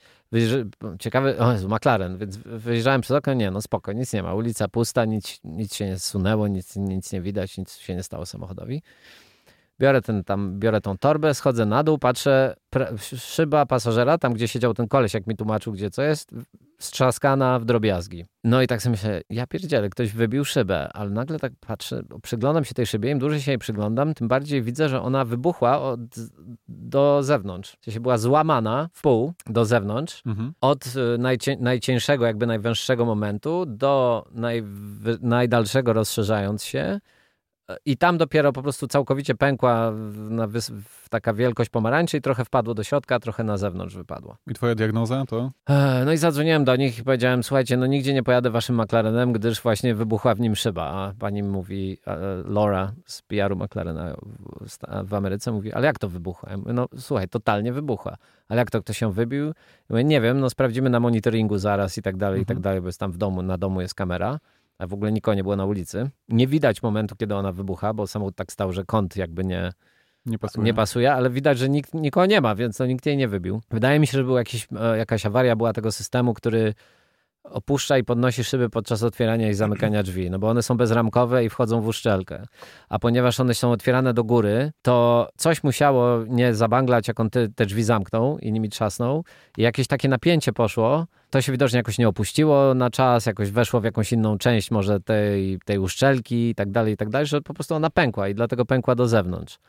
Ciekawy, o Jezu, McLaren, więc wyjrzałem przez okno, nie, no spoko, nic nie ma, ulica pusta, nic, nic się nie zsunęło, nic, nic nie widać, nic się nie stało samochodowi. Biorę, ten, tam, biorę tą torbę, schodzę na dół, patrzę, szyba pasażera, tam gdzie siedział ten koleś, jak mi tłumaczył, gdzie co jest, strzaskana w drobiazgi. No i tak sobie myślę, ja pierdzielę, ktoś wybił szybę, ale nagle tak patrzę, przyglądam się tej szybie, im dłużej się jej przyglądam, tym bardziej widzę, że ona wybuchła od, do zewnątrz. W sensie była złamana w pół do zewnątrz, mhm. od y, najcie, najcieńszego, jakby najwęższego momentu do naj, najdalszego rozszerzając się i tam dopiero po prostu całkowicie pękła taka wielkość pomarańczy i trochę wpadło do środka, trochę na zewnątrz wypadło. I twoja diagnoza to? No i zadzwoniłem do nich i powiedziałem, słuchajcie, no nigdzie nie pojadę waszym McLarenem, gdyż właśnie wybuchła w nim szyba. A pani mówi, Laura z PR-u McLarena w Ameryce mówi, ale jak to wybuchła? Ja mówię, no słuchaj, totalnie wybuchła. Ale jak to ktoś się wybił? Ja mówię, nie wiem, no sprawdzimy na monitoringu zaraz i tak dalej, i tak mhm. dalej, bo jest tam w domu, na domu jest kamera a w ogóle nikogo nie było na ulicy. Nie widać momentu, kiedy ona wybucha, bo samochód tak stał, że kąt jakby nie, nie pasuje. nie pasuje, ale widać, że nikt, nikogo nie ma, więc to nikt jej nie wybił. Wydaje mi się, że była jakiś, e, jakaś awaria była tego systemu, który opuszcza i podnosi szyby podczas otwierania i zamykania drzwi, no bo one są bezramkowe i wchodzą w uszczelkę. A ponieważ one są otwierane do góry, to coś musiało nie zabanglać, jak on te, te drzwi zamknął i nimi trzasnął i jakieś takie napięcie poszło, to się widocznie jakoś nie opuściło na czas, jakoś weszło w jakąś inną część może tej, tej uszczelki i tak dalej, i tak dalej, że po prostu ona pękła i dlatego pękła do zewnątrz.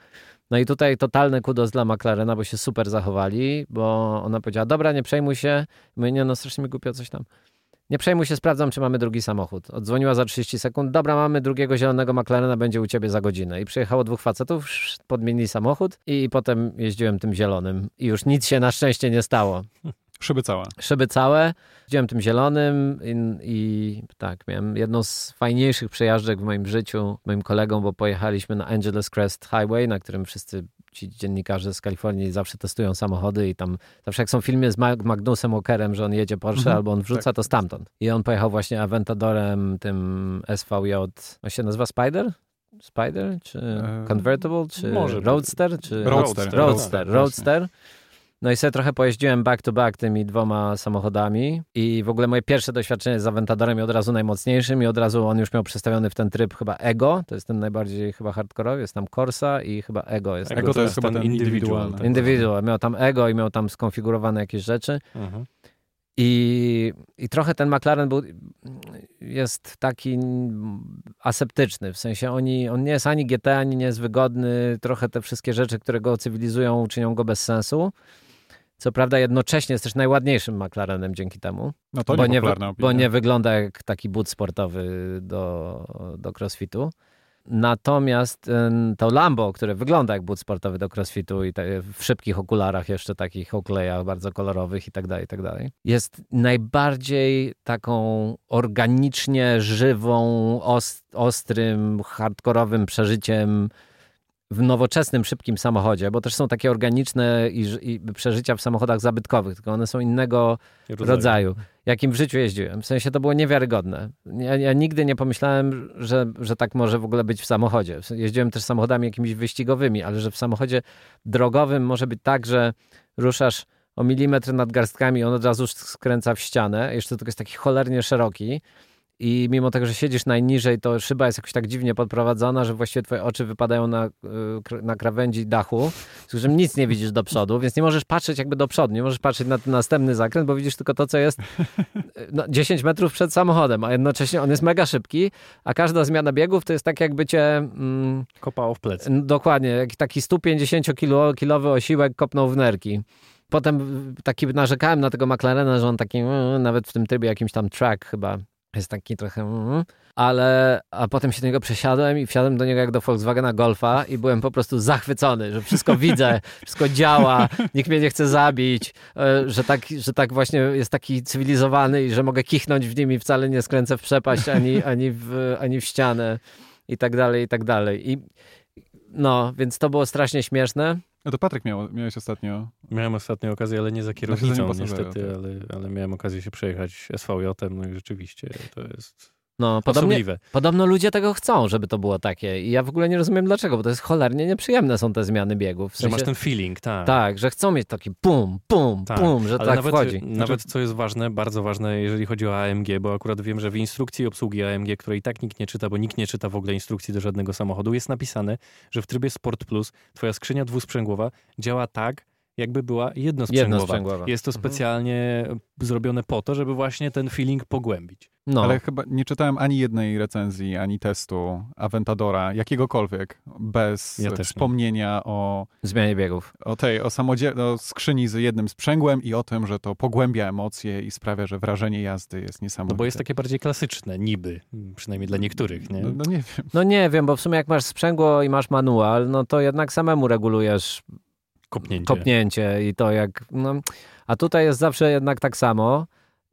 No i tutaj totalny kudos dla McLarena, bo się super zachowali, bo ona powiedziała, dobra, nie przejmuj się. My nie, no strasznie mi głupio coś tam. Nie przejmuj się, sprawdzam, czy mamy drugi samochód. Odzwoniła za 30 sekund. Dobra, mamy drugiego zielonego McLarena, będzie u ciebie za godzinę. I przyjechało dwóch facetów, podmienili samochód i potem jeździłem tym zielonym. I już nic się na szczęście nie stało. Szyby całe. Szyby całe. Jeździłem tym zielonym i, i, tak, miałem jedną z fajniejszych przejażdżek w moim życiu, moim kolegą, bo pojechaliśmy na Angeles Crest Highway, na którym wszyscy ci dziennikarze z Kalifornii zawsze testują samochody i tam zawsze jak są filmy z Magnusem Walkerem, że on jedzie Porsche mhm, albo on wrzuca, tak. to stamtąd. I on pojechał właśnie Aventadorem tym SVJ, on się nazywa Spider? Spider, czy E, Convertible, czy może. Roadster, czy Roadster. Roadster, tak, Roadster. No i sobie trochę pojeździłem back to back tymi dwoma samochodami i w ogóle moje pierwsze doświadczenie z Aventadorem i od razu najmocniejszym i od razu on już miał przestawiony w ten tryb chyba Ego, to jest ten najbardziej chyba hardkorowy, jest tam Corsa i chyba Ego jest. Ego to jest chyba ten indywidualny. indywidualny. tak. Indywidual, miał tam Ego i miał tam skonfigurowane jakieś rzeczy. Mhm. I, I trochę ten McLaren był, jest taki aseptyczny, w sensie oni, on nie jest ani GT, ani nie jest wygodny, trochę te wszystkie rzeczy, które go cywilizują, czynią go bez sensu. Co prawda jednocześnie jest też najładniejszym McLarenem dzięki temu, No to bo, nie, wy- bo nie wygląda jak taki but sportowy do, do crossfitu. Natomiast em, to Lambo, które wygląda jak but sportowy do crossfitu i te, w szybkich okularach jeszcze takich Oakley'ach bardzo kolorowych i tak dalej, i tak dalej, jest najbardziej taką organicznie żywą, os- ostrym, hardkorowym przeżyciem w nowoczesnym, szybkim samochodzie, bo też są takie organiczne i, i przeżycia w samochodach zabytkowych, tylko one są innego rodzaju, jakim w życiu jeździłem. W sensie to było niewiarygodne. Ja, ja nigdy nie pomyślałem, że, że tak może w ogóle być w samochodzie. Jeździłem też samochodami jakimiś wyścigowymi, ale że w samochodzie drogowym może być tak, że ruszasz o milimetr nad garstkami on od razu skręca w ścianę. Jeszcze tylko jest taki cholernie szeroki. I mimo tego, że siedzisz najniżej, to szyba jest jakoś tak dziwnie podprowadzona, że właściwie twoje oczy wypadają na, y, na krawędzi dachu, w którym nic nie widzisz do przodu, więc nie możesz patrzeć jakby do przodu, nie możesz patrzeć na ten następny zakręt, bo widzisz tylko to, co jest no, 10 metrów przed samochodem, a jednocześnie on jest mega szybki, a każda zmiana biegów to jest tak jakby cię... Mm, Kopało w plecy. Dokładnie, jak taki 150-kilowy osiłek kopnął w nerki. Potem taki narzekałem na tego McLarena, że on taki, mm, nawet w tym trybie jakimś tam track chyba jest taki trochę, mm, ale a potem się do niego przesiadłem i wsiadłem do niego jak do Volkswagena Golfa i byłem po prostu zachwycony, że wszystko widzę, wszystko działa, nikt mnie nie chce zabić, e, że tak, że tak właśnie jest taki cywilizowany i że mogę kichnąć w nim i wcale nie skręcę w przepaść ani, ani, w, ani w ścianę i tak dalej, i tak dalej. I no, więc to było strasznie śmieszne. No to Patryk miał, miałeś ostatnio. Miałem ostatnio okazję, ale nie za kierownicą niestety, tak. ale, ale miałem okazję się przejechać SVJ-em, no i rzeczywiście to jest No, podobnie, osobliwe. podobno ludzie tego chcą, żeby to było takie. I ja w ogóle nie rozumiem dlaczego, bo to jest cholernie nieprzyjemne są te zmiany biegów. W Że masz sensie- ten feeling, tak. Tak, że chcą mieć taki pum, pum, Tak, pum, że Ale tak nawet, wchodzi. nawet co jest ważne, bardzo ważne, jeżeli chodzi o AMG, bo akurat wiem, że w instrukcji obsługi AMG, której i tak nikt nie czyta, bo nikt nie czyta w ogóle instrukcji do żadnego samochodu, jest napisane, że w trybie Sport Plus twoja skrzynia dwusprzęgłowa działa tak, jakby była jednosprzęgłowa. Jednosprzęgłowa. Jest to Mhm. specjalnie zrobione po to, żeby właśnie ten feeling pogłębić. No, Ale chyba nie czytałem ani jednej recenzji, ani testu Aventadora, jakiegokolwiek, bez Ja nie. wspomnienia o, zmianie biegów. o tej, o samodzie- o skrzyni z jednym sprzęgłem i o tym, że to pogłębia emocje i sprawia, że wrażenie jazdy jest niesamowite. No bo jest takie bardziej klasyczne, niby, przynajmniej dla niektórych, nie? No, no nie wiem. No nie wiem, bo w sumie jak masz sprzęgło i masz manual, no to jednak samemu regulujesz Kopnięcie. kopnięcie i to jak... No, a tutaj jest zawsze jednak tak samo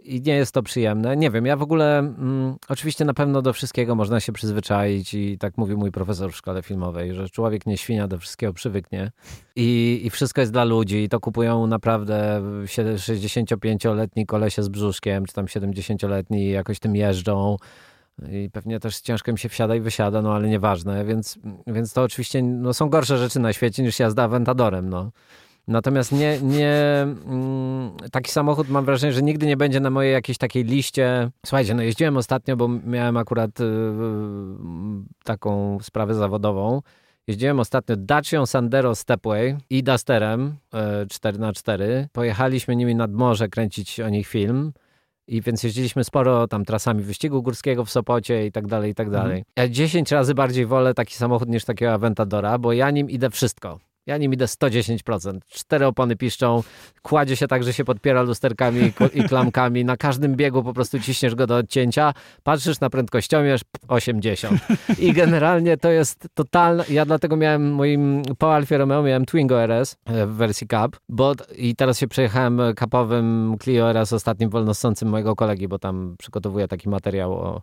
i nie jest to przyjemne. Nie wiem, ja w ogóle... Mm, oczywiście na pewno do wszystkiego można się przyzwyczaić i tak mówił mój profesor w szkole filmowej, że człowiek nie świnia do wszystkiego przywyknie i, i wszystko jest dla ludzi i to kupują naprawdę 65-letni kolesie z brzuszkiem, czy tam 70-letni i jakoś tym jeżdżą. I pewnie też ciężko im się wsiada i wysiada, no ale nieważne, więc, więc to oczywiście no, są gorsze rzeczy na świecie niż jazda Aventadorem, no. Natomiast nie, nie mm, taki samochód mam wrażenie, że nigdy nie będzie na mojej jakiejś takiej liście. Słuchajcie, no jeździłem ostatnio, bo miałem akurat y, y, taką sprawę zawodową. Jeździłem ostatnio Dacią Sandero Stepway i Dusterem y, 4x4. Pojechaliśmy nimi nad morze kręcić o nich film. I więc jeździliśmy sporo tam trasami wyścigu górskiego w Sopocie i tak dalej, i tak dalej. Ja 10 razy bardziej wolę taki samochód niż takiego Aventadora, bo ja nim idę wszystko. Ja nim idę 110%. Cztery opony piszczą, kładzie się tak, że się podpiera lusterkami i klamkami. Na każdym biegu po prostu ciśniesz go do odcięcia, patrzysz na prędkościomierz 80. I generalnie to jest totalne. Ja dlatego miałem moim po Alfie Romeo miałem Twingo RS e, w wersji Cup, bo i teraz się przejechałem kapowym Clio RS ostatnim wolnossącym mojego kolegi, bo tam przygotowuję taki materiał o,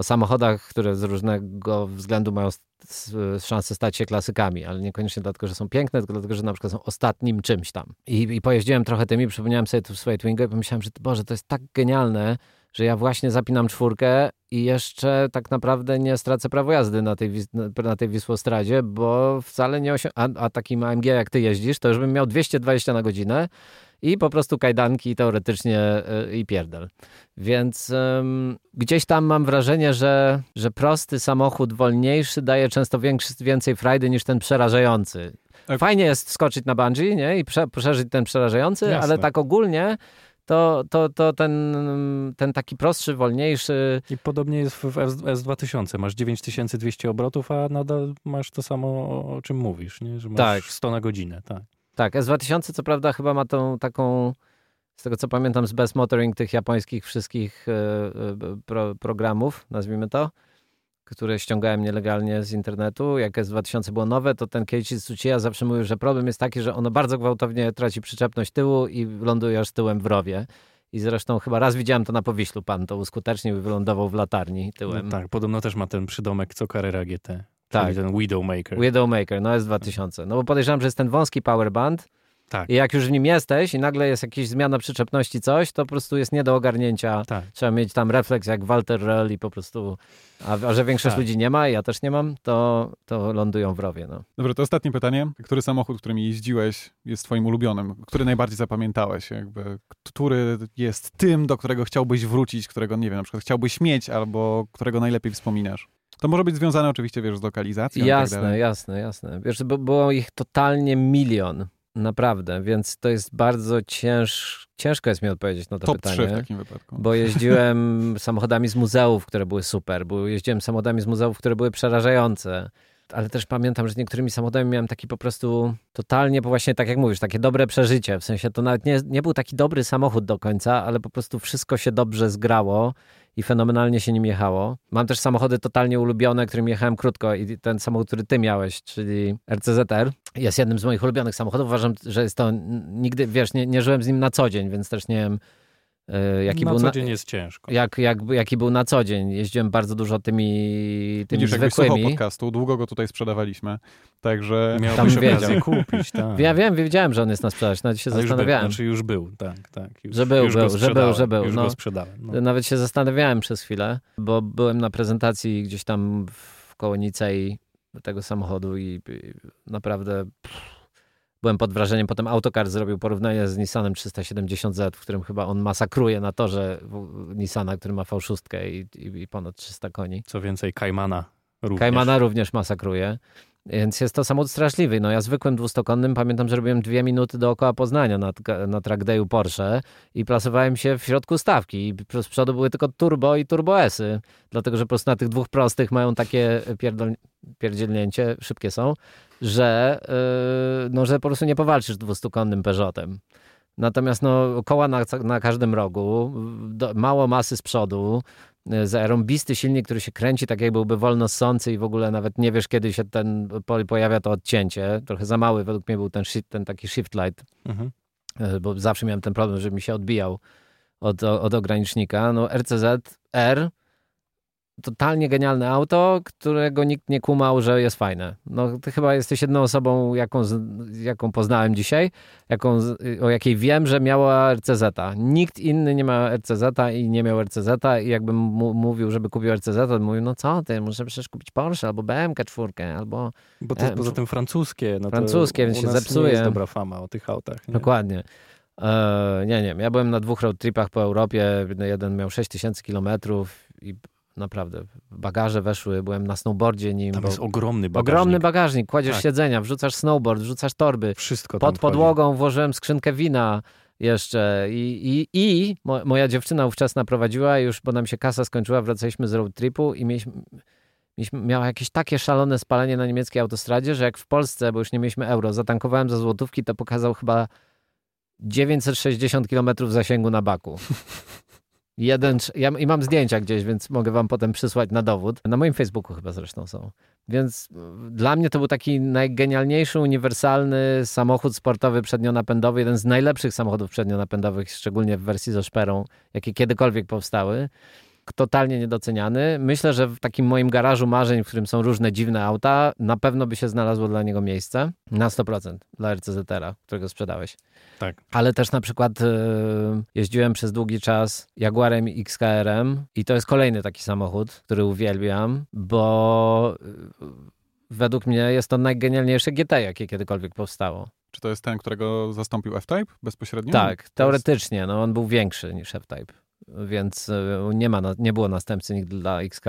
o samochodach, które z różnego względu mają szansę stać się klasykami, ale niekoniecznie dlatego, że są piękne, tylko dlatego, że na przykład są ostatnim czymś tam. I, i pojeździłem trochę tymi, przypomniałem sobie tu swoje Twingo i pomyślałem, że Boże, to jest tak genialne, że ja właśnie zapinam czwórkę i jeszcze tak naprawdę nie stracę prawo jazdy na tej, na tej Wisłostradzie, bo wcale nie osiągnę, a, a takim AMG jak ty jeździsz, to już bym miał 220 na godzinę i po prostu kajdanki teoretycznie yy, i pierdel. Więc yy, gdzieś tam mam wrażenie, że, że prosty samochód wolniejszy daje często większy, więcej frajdy niż ten przerażający. Fajnie jest skoczyć na bungee nie? i prze, przeżyć ten przerażający, Jasne. ale tak ogólnie to, to, to ten, ten taki prostszy, wolniejszy. I podobnie jest w S2000. Masz 9200 obrotów, a nadal masz to samo, o czym mówisz, nie? że masz tak. 100 na godzinę. Tak, tak S2000 co prawda chyba ma tą taką, z tego co pamiętam, z best motoring tych japońskich wszystkich e, e, pro, programów, nazwijmy to które ściągałem nielegalnie z internetu, jak S2000 było nowe, to ten Keiichi Tsuchiya zawsze mówił, że problem jest taki, że ono bardzo gwałtownie traci przyczepność tyłu i ląduje aż tyłem w rowie. I zresztą chyba raz widziałem to na Powiślu, pan to uskutecznił i wylądował w latarni tyłem. No tak, podobno też ma ten przydomek co Carrera GT. Tak. ten Widowmaker. Widowmaker, no S2000. No bo podejrzewam, że jest ten wąski powerband, tak. I jak już w nim jesteś i nagle jest jakaś zmiana przyczepności, coś, to po prostu jest nie do ogarnięcia. Tak. Trzeba mieć tam refleks jak Walter Rell i po prostu... A, a że większość tak. ludzi nie ma, ja też nie mam, to, to lądują w rowie. No. Dobra, to ostatnie pytanie. Który samochód, którym jeździłeś, jest twoim ulubionym? Który najbardziej zapamiętałeś? Jakby, który jest tym, do którego chciałbyś wrócić, którego, nie wiem, na przykład chciałbyś mieć albo którego najlepiej wspominasz? To może być związane oczywiście, wiesz, z lokalizacją. Jasne, tak jasne, jasne. Wiesz, bo było ich totalnie milion. Naprawdę, więc to jest bardzo cięż, ciężko jest mi odpowiedzieć na to Top pytanie. 3 w takim wypadku. Bo jeździłem samochodami z muzeów, które były super, bo jeździłem samochodami z muzeów, które były przerażające. Ale też pamiętam, że z niektórymi samochodami miałem taki po prostu totalnie, bo właśnie tak jak mówisz, takie dobre przeżycie. W sensie to nawet nie, nie był taki dobry samochód do końca, ale po prostu wszystko się dobrze zgrało i fenomenalnie się nim jechało. Mam też samochody totalnie ulubione, którym jechałem krótko i ten samochód, który ty miałeś, czyli RCZR, jest jednym z moich ulubionych samochodów. Uważam, że jest to nigdy, wiesz, nie, nie żyłem z nim na co dzień, więc też nie wiem, Jaki na był co dzień na, jest ciężko. Jak, jak, jaki był na co dzień. Jeździłem bardzo dużo tymi, tymi Widzisz, zwykłymi. Widzisz, podcastu, długo go tutaj sprzedawaliśmy, także... Miałbyś okazję kupić, tak. Ja wiem, wiedziałem, że on jest na sprzedaż, nawet się A zastanawiałem. Już znaczy już był, tak, tak. Już, że był, był, że był, że był. Już no, go sprzedałem. No. Nawet się zastanawiałem przez chwilę, bo byłem na prezentacji gdzieś tam w koło Nicei tego samochodu i, i naprawdę... Pff, byłem pod wrażeniem. Potem Autocar zrobił porównanie z Nissanem 370Z, w którym chyba on masakruje na torze Nissana, który ma V6 i, i, i ponad 300 koni. Co więcej, Kaimana również. Kaimana również masakruje. Więc jest to samochód straszliwy. No ja zwykłym dwustokonnym pamiętam, że robiłem dwie minuty dookoła Poznania na, na track dayu Porsche i plasowałem się w środku stawki. I z przodu były tylko turbo i turbo S-y, dlatego że po prostu na tych dwóch prostych mają takie pierdzielnięcie, szybkie są, że, yy, no, że po prostu nie powalczysz dwustokonnym Peugeotem. Natomiast no, koła na, na każdym rogu, do, mało masy z przodu, zarąbisty silnik, który się kręci tak jak byłby wolno ssący i w ogóle nawet nie wiesz, kiedy się ten pojawia to odcięcie. Trochę za mały według mnie był ten, ten taki shift light, mhm. E, bo zawsze miałem ten problem, że mi się odbijał od, od ogranicznika. No RCZ R totalnie genialne auto, którego nikt nie kumał, że jest fajne. No, ty chyba jesteś jedną osobą, jaką, jaką poznałem dzisiaj, jaką, o jakiej wiem, że miała RCZ. Nikt inny nie ma RCZ i nie miał RCZ i jakbym mu, mówił, żeby kupił RCZ, to mówił, no co ty, muszę przecież kupić Porsche albo BMK czwórkę, albo... Bo to jest e, poza tym francuskie. No francuskie, więc się zepsuje. nie jest dobra fama o tych autach. Nie? Dokładnie. E, nie, nie. Ja byłem na dwóch road tripach po Europie. Jeden miał 6000 kilometrów i naprawdę. Bagaże weszły, byłem na snowboardzie nim. Tam jest ogromny bagażnik. Ogromny bagażnik, kładziesz tak. siedzenia, wrzucasz snowboard, wrzucasz torby. Wszystko Pod podłogą wchodzi. włożyłem skrzynkę wina jeszcze i, i, i moja dziewczyna ówczesna prowadziła już, bo nam się kasa skończyła, wracaliśmy z road tripu i mieliśmy, mieliśmy, miała jakieś takie szalone spalenie na niemieckiej autostradzie, że jak w Polsce, bo już nie mieliśmy euro, zatankowałem za złotówki, to pokazał chyba 960 km zasięgu na baku. Jeden, ja, I mam zdjęcia gdzieś, więc mogę wam potem przysłać na dowód. Na moim Facebooku chyba zresztą są. Więc e, dla mnie to był taki najgenialniejszy, uniwersalny samochód sportowy przednionapędowy, jeden z najlepszych samochodów przednionapędowych, szczególnie w wersji ze szperą, jakie kiedykolwiek powstały totalnie niedoceniany. Myślę, że w takim moim garażu marzeń, w którym są różne dziwne auta, na pewno by się znalazło dla niego miejsce. Na 100% dla RCZ-a, którego sprzedałeś. Tak. Ale też na przykład y, jeździłem przez długi czas Jaguarem XKR-em i to jest kolejny taki samochód, który uwielbiam, bo y, według mnie jest to najgenialniejsze GT, jakie kiedykolwiek powstało. Czy to jest ten, którego zastąpił F-Type bezpośrednio? Tak, teoretycznie. No, on był większy niż F-Type, więc y, nie, ma, nie było następcy nigdy dla XK.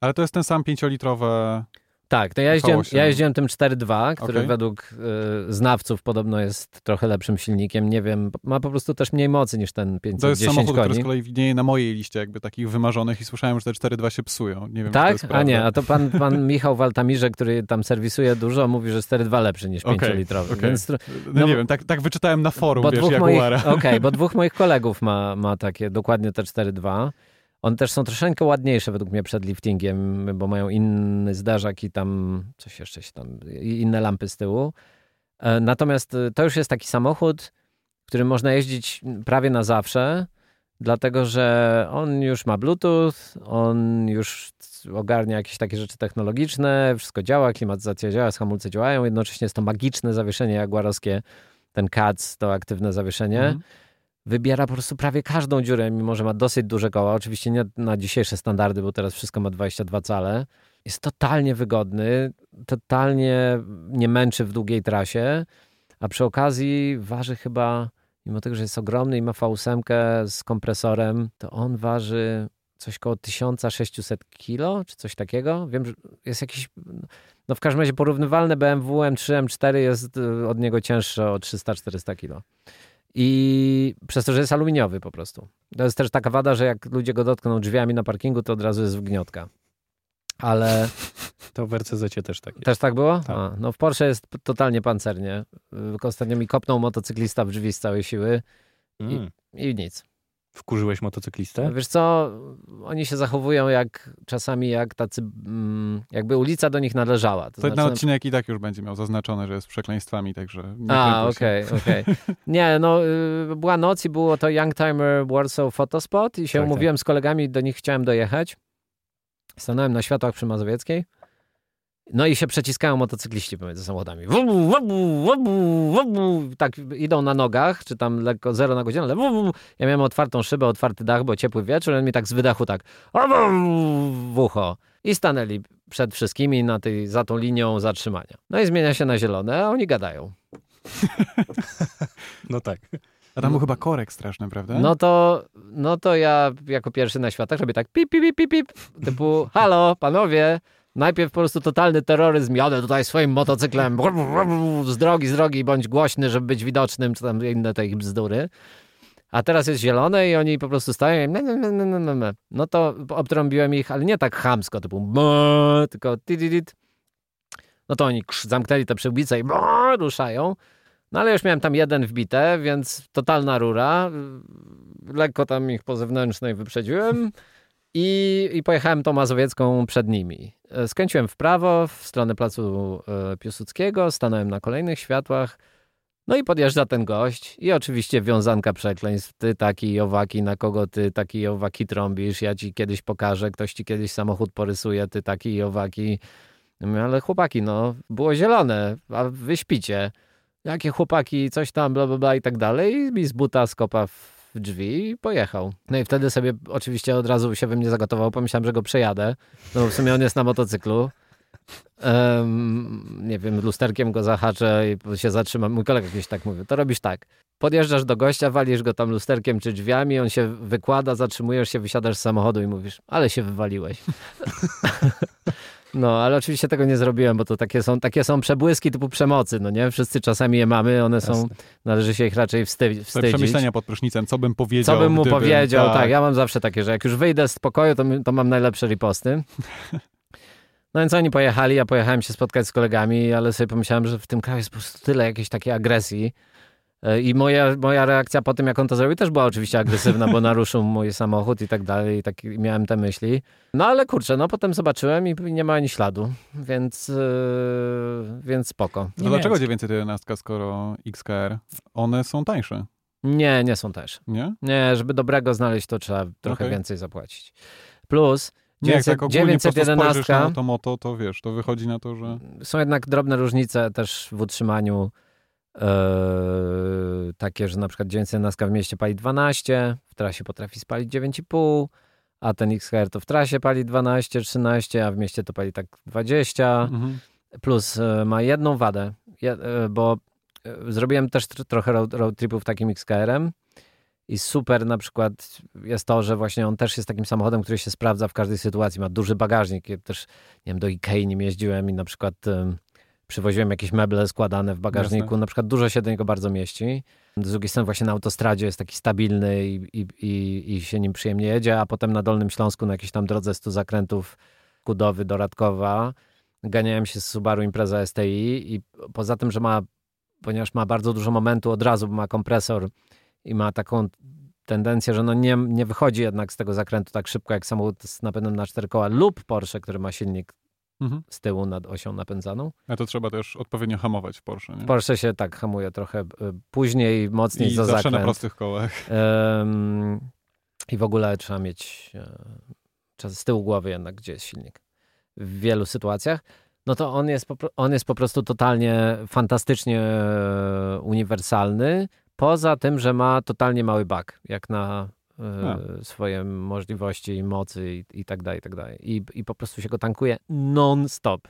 Ale to jest ten sam pięciolitrowe tak, to ja jeździłem, ja jeździłem tym 4.2, który Okay. według y, znawców podobno jest trochę lepszym silnikiem. Nie wiem, ma po prostu też mniej mocy niż ten 510 To jest samochód, koni. który z kolei widnieje na mojej liście jakby takich wymarzonych i słyszałem, że te 4.2 się psują. Nie wiem, Tak? A nie, a to pan, pan Michał Waltamirze, który tam serwisuje dużo, mówi, że 4.2 lepszy niż Okej, 5-litrowy. okej. Więc, No, no nie wiem, tak, tak wyczytałem na forum, wiesz, Jaguara. Okej, bo dwóch moich kolegów ma, ma takie dokładnie te 4.2. One też są troszeczkę ładniejsze według mnie przed liftingiem, bo mają inny zderzak i tam coś jeszcze się tam, inne lampy z tyłu. E, Natomiast e, to już jest taki samochód, którym można jeździć prawie na zawsze, dlatego że on już ma Bluetooth, on już ogarnia jakieś takie rzeczy technologiczne, wszystko działa, klimatyzacja działa, hamulce działają, jednocześnie jest to magiczne zawieszenie jaguarowskie, ten CADS, to aktywne zawieszenie Mhm. Wybiera po prostu prawie każdą dziurę, mimo że ma dosyć duże koła. Oczywiście nie na dzisiejsze standardy, bo teraz wszystko ma 22 cale. Jest totalnie wygodny, totalnie nie męczy w długiej trasie, a przy okazji waży chyba, mimo tego, że jest ogromny i ma V8 z kompresorem, to on waży coś koło 1600 kilo, czy coś takiego. Wiem, że jest jakiś, no w każdym razie porównywalne BMW M3, M4 jest y, od niego cięższe o 300-400 kilo. I przez to, że jest aluminiowy po prostu. To jest też taka wada, że jak ludzie go dotkną drzwiami na parkingu, to od razu jest wgniotka. Ale To w RCZ też tak jest. też tak było? Tak. A, no w Porsche jest totalnie pancernie. Y, Ostatnio mi kopnął motocyklista w drzwi z całej siły Mm. i nic. Wkurzyłeś motocyklistę? Wiesz co, oni się zachowują jak czasami jak tacy, mm, jakby ulica do nich należała. To To znaczy, ten odcinek i tak już będzie miał zaznaczone, że jest przekleństwami, także nie A, okej, okej. Nie, no y, była noc i było to Youngtimer Warsaw Photospot i się Tak, umówiłem z kolegami, do nich chciałem dojechać. Stanąłem na światłach przy Mazowieckiej. No i się przeciskają motocykliści pomiędzy samochodami. Wubu, wubu, wubu, wubu. Tak idą na nogach, czy tam lekko zero na godzinę, ale wubu. ja miałem otwartą szybę, otwarty dach, bo ciepły wieczór, on mi tak z wydechu tak w ucho. I stanęli przed wszystkimi na tej, za tą linią zatrzymania. No i zmienia się na zielone, a oni gadają. No tak. A tam był chyba korek straszny, prawda? No to, no to ja jako pierwszy na światach robię tak pip, pip, pip, pip, pip, typu halo, panowie, najpierw po prostu totalny terroryzm, jadę tutaj swoim motocyklem z drogi, z drogi, bądź głośny, żeby być widocznym, czy tam inne ich bzdury. A teraz jest zielone i oni po prostu stają i. No to obtrąbiłem ich, ale nie tak chamsko, typu tylko. No to oni zamknęli te przyłbice i ruszają. No ale już miałem tam jeden wbite, więc totalna rura. Lekko tam ich po zewnętrznej wyprzedziłem i, i pojechałem tą mazowiecką przed nimi. E, Skręciłem w prawo w stronę placu e, Piłsudskiego, stanąłem na kolejnych światłach. No i podjeżdża ten gość i oczywiście wiązanka przekleństw. Ty taki owaki, na kogo ty taki owaki trąbisz? Ja ci kiedyś pokażę, ktoś ci kiedyś samochód porysuje, ty taki owaki. Ale chłopaki, no, było zielone, a wy śpicie. Jakie chłopaki, coś tam, bla, bla, bla i tak dalej. I z buta skopa w drzwi i pojechał. No i wtedy sobie oczywiście od razu się we mnie zagotował. Pomyślałem, że go przejadę, no bo w sumie on jest na motocyklu. Em, nie wiem, lusterkiem go zahaczę i się zatrzymam. Mój kolega kiedyś tak mówił, to robisz tak. Podjeżdżasz do gościa, walisz go tam lusterkiem czy drzwiami, on się wykłada, zatrzymujesz się, wysiadasz z samochodu i mówisz, ale się wywaliłeś. No, ale oczywiście tego nie zrobiłem, bo to takie są, takie są przebłyski typu przemocy, no nie? Wszyscy czasami je mamy, one są, Jasne. należy się ich raczej Te wstydzić. przemyślenia pod prysznicem, co bym powiedział, Co bym mu gdybym- powiedział, tak. ja mam zawsze takie, że jak już wyjdę z pokoju, to, to mam najlepsze riposty. No więc oni pojechali, ja pojechałem się spotkać z kolegami, ale sobie pomyślałem, że w tym kraju jest po prostu tyle jakiejś takiej agresji. E, I moja, moja reakcja po tym, jak on to zrobił, też była oczywiście agresywna, bo naruszył mój samochód i tak dalej, i tak miałem te myśli. No ale kurczę, no potem zobaczyłem i nie ma ani śladu, więc, yy, więc spoko. To dlaczego 911, skoro XKR? One są tańsze. Nie, nie są też. Nie? Nie, żeby dobrego znaleźć, to trzeba trochę Okej. więcej zapłacić. Plus Nie, jak 900, tak ogólnie po prostu spojrzysz 911 na to moto, to wiesz, to wychodzi na to, że... są jednak drobne różnice też w utrzymaniu. Eee, takie, że na przykład 911 w mieście pali 12, w trasie potrafi spalić 9,5, a ten XHR to w trasie pali 12, 13, a w mieście to pali tak 20. Mhm. Plus e, ma jedną wadę, je, e, bo e, zrobiłem też tr- trochę road, road tripów takim XKR-em i super na przykład jest to, że właśnie on też jest takim samochodem, który się sprawdza w każdej sytuacji. Ma duży bagażnik. Ja też, nie wiem, do Ikei nim jeździłem i na przykład przywoziłem jakieś meble składane w bagażniku. Jasne. Na przykład dużo się do niego bardzo mieści. Z drugiej strony właśnie na autostradzie jest taki stabilny i, i, i, i się nim przyjemnie jedzie, a potem na Dolnym Śląsku na jakiejś tam drodze 100 zakrętów Kudowy do Radkowa ganiałem się z Subaru Impreza STI i poza tym, że ma, ponieważ ma bardzo dużo momentu od razu, bo ma kompresor i ma taką tendencję, że no nie, nie wychodzi jednak z tego zakrętu tak szybko jak samochód z napędem na cztery koła lub Porsche, który ma silnik Mhm. z tyłu nad osią napędzaną. A to trzeba też odpowiednio hamować w Porsche, nie? W Porsche się tak hamuje trochę y, później, mocniej I za zawsze zakręt. na prostych kołach. Ym, I w ogóle trzeba mieć e, czas z tyłu głowy jednak, gdzie jest silnik. W wielu sytuacjach. No to on jest po, on jest po prostu totalnie fantastycznie e, uniwersalny. Poza tym, że ma totalnie mały bak, jak na e, swoje możliwości i mocy i, i tak dalej, i tak dalej. I, I po prostu się go tankuje non-stop.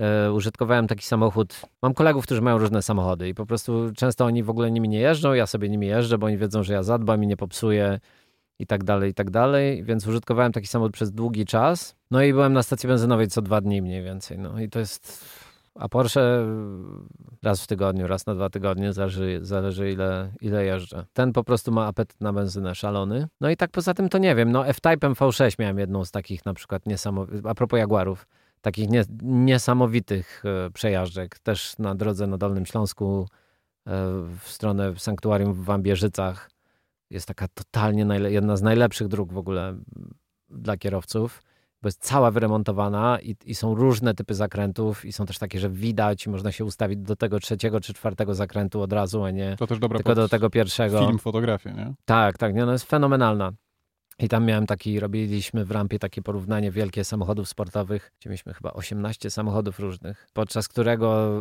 E, użytkowałem taki samochód. Mam kolegów, którzy mają różne samochody i po prostu często oni w ogóle nimi nie jeżdżą, ja sobie nimi jeżdżę, bo oni wiedzą, że ja zadbam i nie popsuję i tak dalej, i tak dalej. Więc użytkowałem taki samochód przez długi czas. No i byłem na stacji benzynowej co dwa dni mniej więcej. No i to jest... A Porsche raz w tygodniu, raz na dwa tygodnie, zależy, zależy ile, ile jeżdżę. Ten po prostu ma apetyt na benzynę szalony. No i tak poza tym to nie wiem. No F-Type'em V6 miałem jedną z takich na przykład niesamowitych, a propos Jaguarów, takich nie, niesamowitych e, przejażdżek. Też na drodze na Dolnym Śląsku e, w stronę sanktuarium w Wambierzycach. Jest taka totalnie jedna z najlepszych dróg w ogóle dla kierowców, bo jest cała wyremontowana i, i są różne typy zakrętów i są też takie, że widać, można się ustawić do tego trzeciego czy czwartego zakrętu od razu, a nie To też dobra tylko do tego pierwszego. film, fotografię, nie? Tak, tak, nie, no jest fenomenalna. I tam miałem taki, robiliśmy w rampie takie porównanie wielkie samochodów sportowych, gdzie mieliśmy chyba 18 samochodów różnych, podczas którego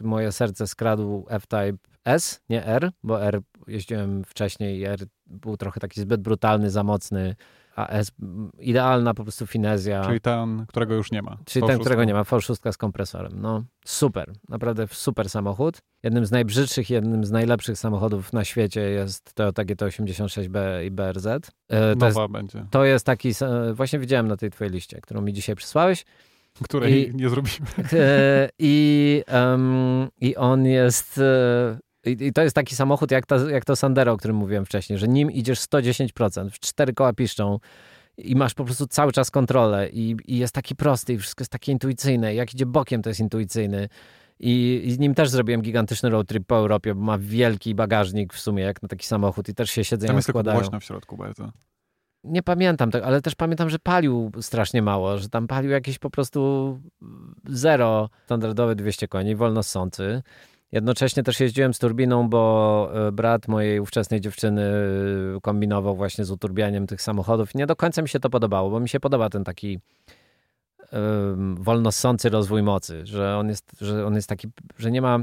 y, moje serce skradł F-Type S, nie R, bo R jeździłem wcześniej i R był trochę taki zbyt brutalny, za mocny, a S mm, idealna po prostu finezja. Czyli ten, którego już nie ma. Czyli ten, którego nie ma, V6 z kompresorem. No, super. Naprawdę super samochód. Jednym z najbrzydszych, jednym z najlepszych samochodów na świecie jest Toyota GT86B i BRZ. E, To jest, Nowa będzie, to jest taki, e, właśnie widziałem na tej twojej liście, którą mi dzisiaj przysłałeś. której i- nie zrobimy. E, I, em, I on jest... I, I to jest taki samochód jak, ta, jak to Sandero, o którym mówiłem wcześniej, że nim idziesz 110%, w cztery koła piszczą i masz po prostu cały czas kontrolę i, i jest taki prosty i wszystko jest takie intuicyjne. Jak idzie bokiem, to jest intuicyjny. I, I z nim też zrobiłem gigantyczny road trip po Europie, bo ma wielki bagażnik w sumie, jak na taki samochód i też się Tam siedzenia jest tylko składają. głośno w środku bardzo. Nie pamiętam tego, ale też pamiętam, że palił strasznie mało, że tam palił jakieś po prostu zero, standardowe 200 koni, wolno ssący. Jednocześnie też jeździłem z turbiną, bo e, brat mojej ówczesnej dziewczyny kombinował właśnie z uturbianiem tych samochodów. Nie do końca mi się to podobało, bo mi się podoba ten taki wolnossący rozwój mocy, że on jest, że on jest taki, że nie ma...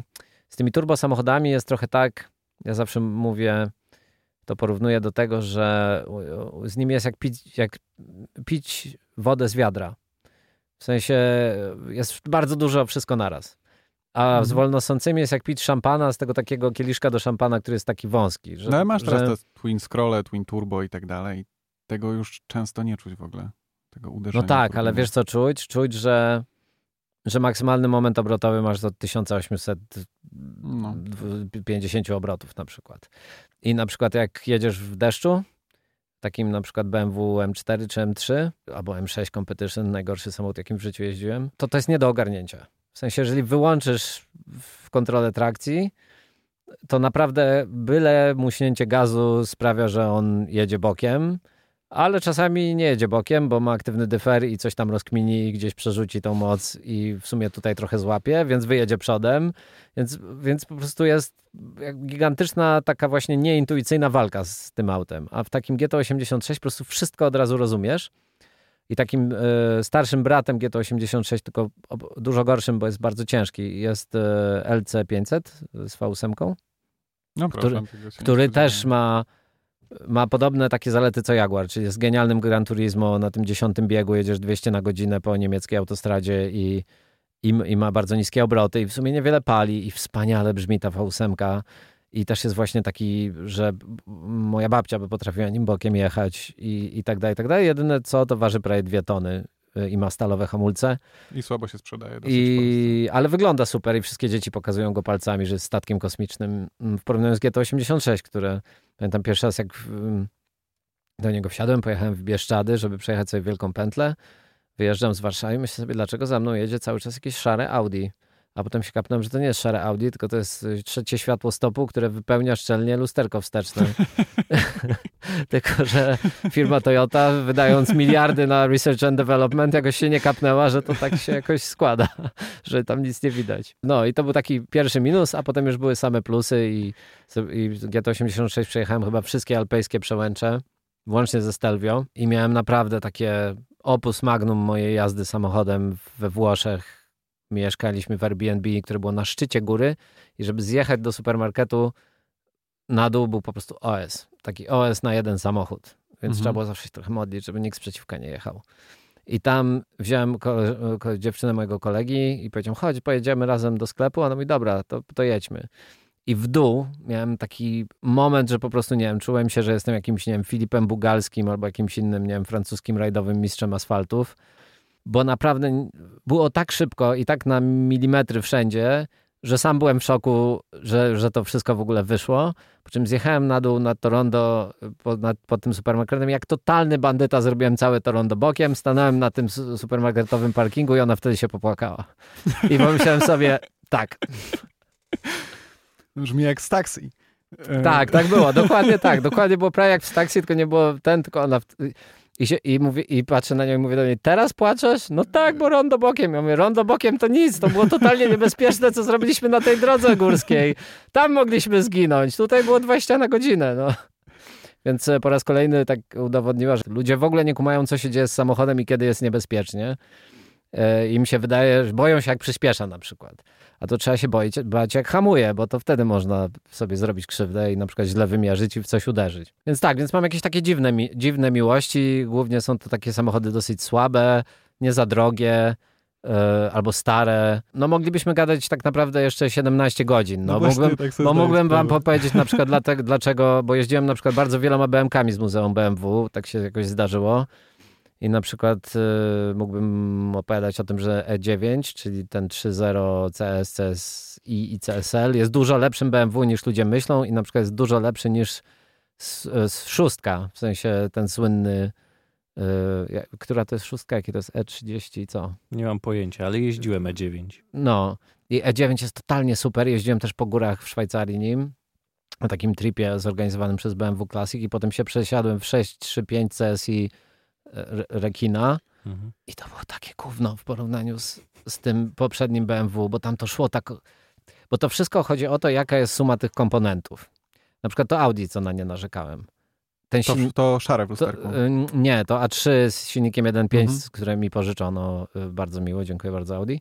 Z tymi turbo samochodami jest trochę tak, ja zawsze mówię, to porównuję do tego, że z nimi jest jak pić, jak pić wodę z wiadra. W sensie jest bardzo dużo wszystko naraz. A Mhm. z wolnosącymi jest jak pić szampana z tego takiego kieliszka do szampana, który jest taki wąski. Że, No ale masz teraz że, te Twin Scrolle, Twin Turbo i tak dalej. Tego już często nie czuć w ogóle. Tego uderzenia. No tak, ale wiesz co czuć? Czuć, że, że maksymalny moment obrotowy masz do 1850 No. obrotów na przykład. I na przykład jak jedziesz w deszczu, takim na przykład BMW M4 czy M3 albo M6 Competition, najgorszy samochód jakim w życiu jeździłem, to to jest nie do ogarnięcia. W sensie, jeżeli wyłączysz w kontrolę trakcji, to naprawdę byle muśnięcie gazu sprawia, że on jedzie bokiem, ale czasami nie jedzie bokiem, bo ma aktywny dyfer i coś tam rozkmini i gdzieś przerzuci tą moc i w sumie tutaj trochę złapie, więc wyjedzie przodem, więc, więc po prostu jest gigantyczna taka właśnie nieintuicyjna walka z tym autem, a w takim GT86 po prostu wszystko od razu rozumiesz i takim e, starszym bratem GT86, tylko dużo gorszym, bo jest bardzo ciężki, jest e, LC500 z V8, no, który, który też ma ma podobne takie zalety co Jaguar, czyli jest genialnym Gran Turismo, na tym dziesiątym biegu jedziesz 200 na godzinę po niemieckiej autostradzie i, i, i, ma bardzo niskie obroty i w sumie niewiele pali i wspaniale brzmi ta V8 i też jest właśnie taki, że moja babcia by potrafiła nim bokiem jechać i, i tak dalej, i tak dalej. Jedyne co, to waży prawie dwie tony y, i ma stalowe hamulce. I słabo się sprzedaje. I, ale wygląda super i wszystkie dzieci pokazują go palcami, że jest statkiem kosmicznym mm, w porównaniu z GT86, które Pamiętam pierwszy raz, jak do niego wsiadłem, pojechałem w Bieszczady, żeby przejechać sobie wielką pętlę. Wyjeżdżam z Warszawy i myślę sobie, dlaczego za mną jedzie cały czas jakieś szare Audi. A potem się kapnąłem, że to nie jest szare Audi, tylko to jest y, trzecie światło stopu, które wypełnia szczelnie lusterko wsteczne. tylko, że firma Toyota, wydając miliardy na research and development, jakoś się nie kapnęła, że to tak się jakoś składa, że tam nic nie widać. No i to był taki pierwszy minus, a potem już były same plusy i, i GT86 przejechałem chyba wszystkie alpejskie przełęcze, włącznie ze Stelvio i miałem naprawdę takie opus magnum mojej jazdy samochodem we Włoszech mieszkaliśmy w Airbnb, które było na szczycie góry i żeby zjechać do supermarketu na dół był po prostu OS. Taki OS na jeden samochód. Więc mhm. trzeba było zawsze się trochę modlić, żeby nikt z przeciwka nie jechał. I tam wziąłem dziewczynę mojego kolegi i powiedziałem, chodź, pojedziemy razem do sklepu. A ona mówi, dobra, to, to jedźmy. I w dół miałem taki moment, że po prostu, nie wiem, czułem się, że jestem jakimś, nie wiem, Filipem Bugalskim albo jakimś innym, nie wiem, francuskim rajdowym mistrzem asfaltów bo naprawdę było tak szybko i tak na milimetry wszędzie, że sam byłem w szoku, że, że to wszystko w ogóle wyszło. Po czym zjechałem na dół na Torondo pod, nad, pod tym supermarketem. Jak totalny bandyta zrobiłem całe Torondo bokiem. Stanąłem na tym supermarketowym parkingu i ona wtedy się popłakała. I pomyślałem sobie, tak. Brzmi jak z taksi. Tak, tak było, dokładnie tak. Dokładnie było prawie jak w taksi, tylko nie było ten, tylko ona. I, się, i, mówię, I patrzę na nią i mówię do niej, teraz płaczesz? No tak, bo rondo bokiem. Ja mówię, rondo bokiem to nic, to było totalnie niebezpieczne, co zrobiliśmy na tej drodze górskiej. Tam mogliśmy zginąć, tutaj było 20 na godzinę. No. Więc e, po raz kolejny tak udowodniła, że ludzie w ogóle nie kumają, co się dzieje z samochodem i kiedy jest niebezpiecznie. E, Im się wydaje, że boją się, jak przyspiesza na przykład. A to trzeba się boić, bać jak hamuje, bo to wtedy można sobie zrobić krzywdę i na przykład źle wymierzyć i w coś uderzyć. Więc tak, więc mam jakieś takie dziwne, dziwne miłości. Głównie są to takie samochody dosyć słabe, nie za drogie, Yy, albo stare. No moglibyśmy gadać tak naprawdę jeszcze 17 godzin. No, no mógłbym, tak bo mógłbym wam powiedzieć na przykład dlatego, dlaczego, bo jeździłem na przykład bardzo wieloma BMKami z Muzeum BMW, tak się jakoś zdarzyło. I na przykład y, mógłbym opowiadać o tym, że E9, czyli ten 3.0 CS, CSI i CSL jest dużo lepszym BMW niż ludzie myślą i na przykład jest dużo lepszy niż szóstka, w sensie ten słynny y, która to jest szóstka, jaki to jest E30 i co? Nie mam pojęcia, ale jeździłem E9. No i E9 jest totalnie super. Jeździłem też po górach w Szwajcarii nim na takim tripie zorganizowanym przez BMW Classic i potem się przesiadłem w 635 CSI rekina. Mhm. I to było takie gówno w porównaniu z, z tym poprzednim BMW, bo tam to szło tak. Bo to wszystko chodzi o to, jaka jest suma tych komponentów. Na przykład to Audi, co na nie narzekałem. Ten to, to szare w lusterku. To, y, nie, to A3 z silnikiem 1.5, mhm. które mi pożyczono. Y, bardzo miło, dziękuję bardzo Audi.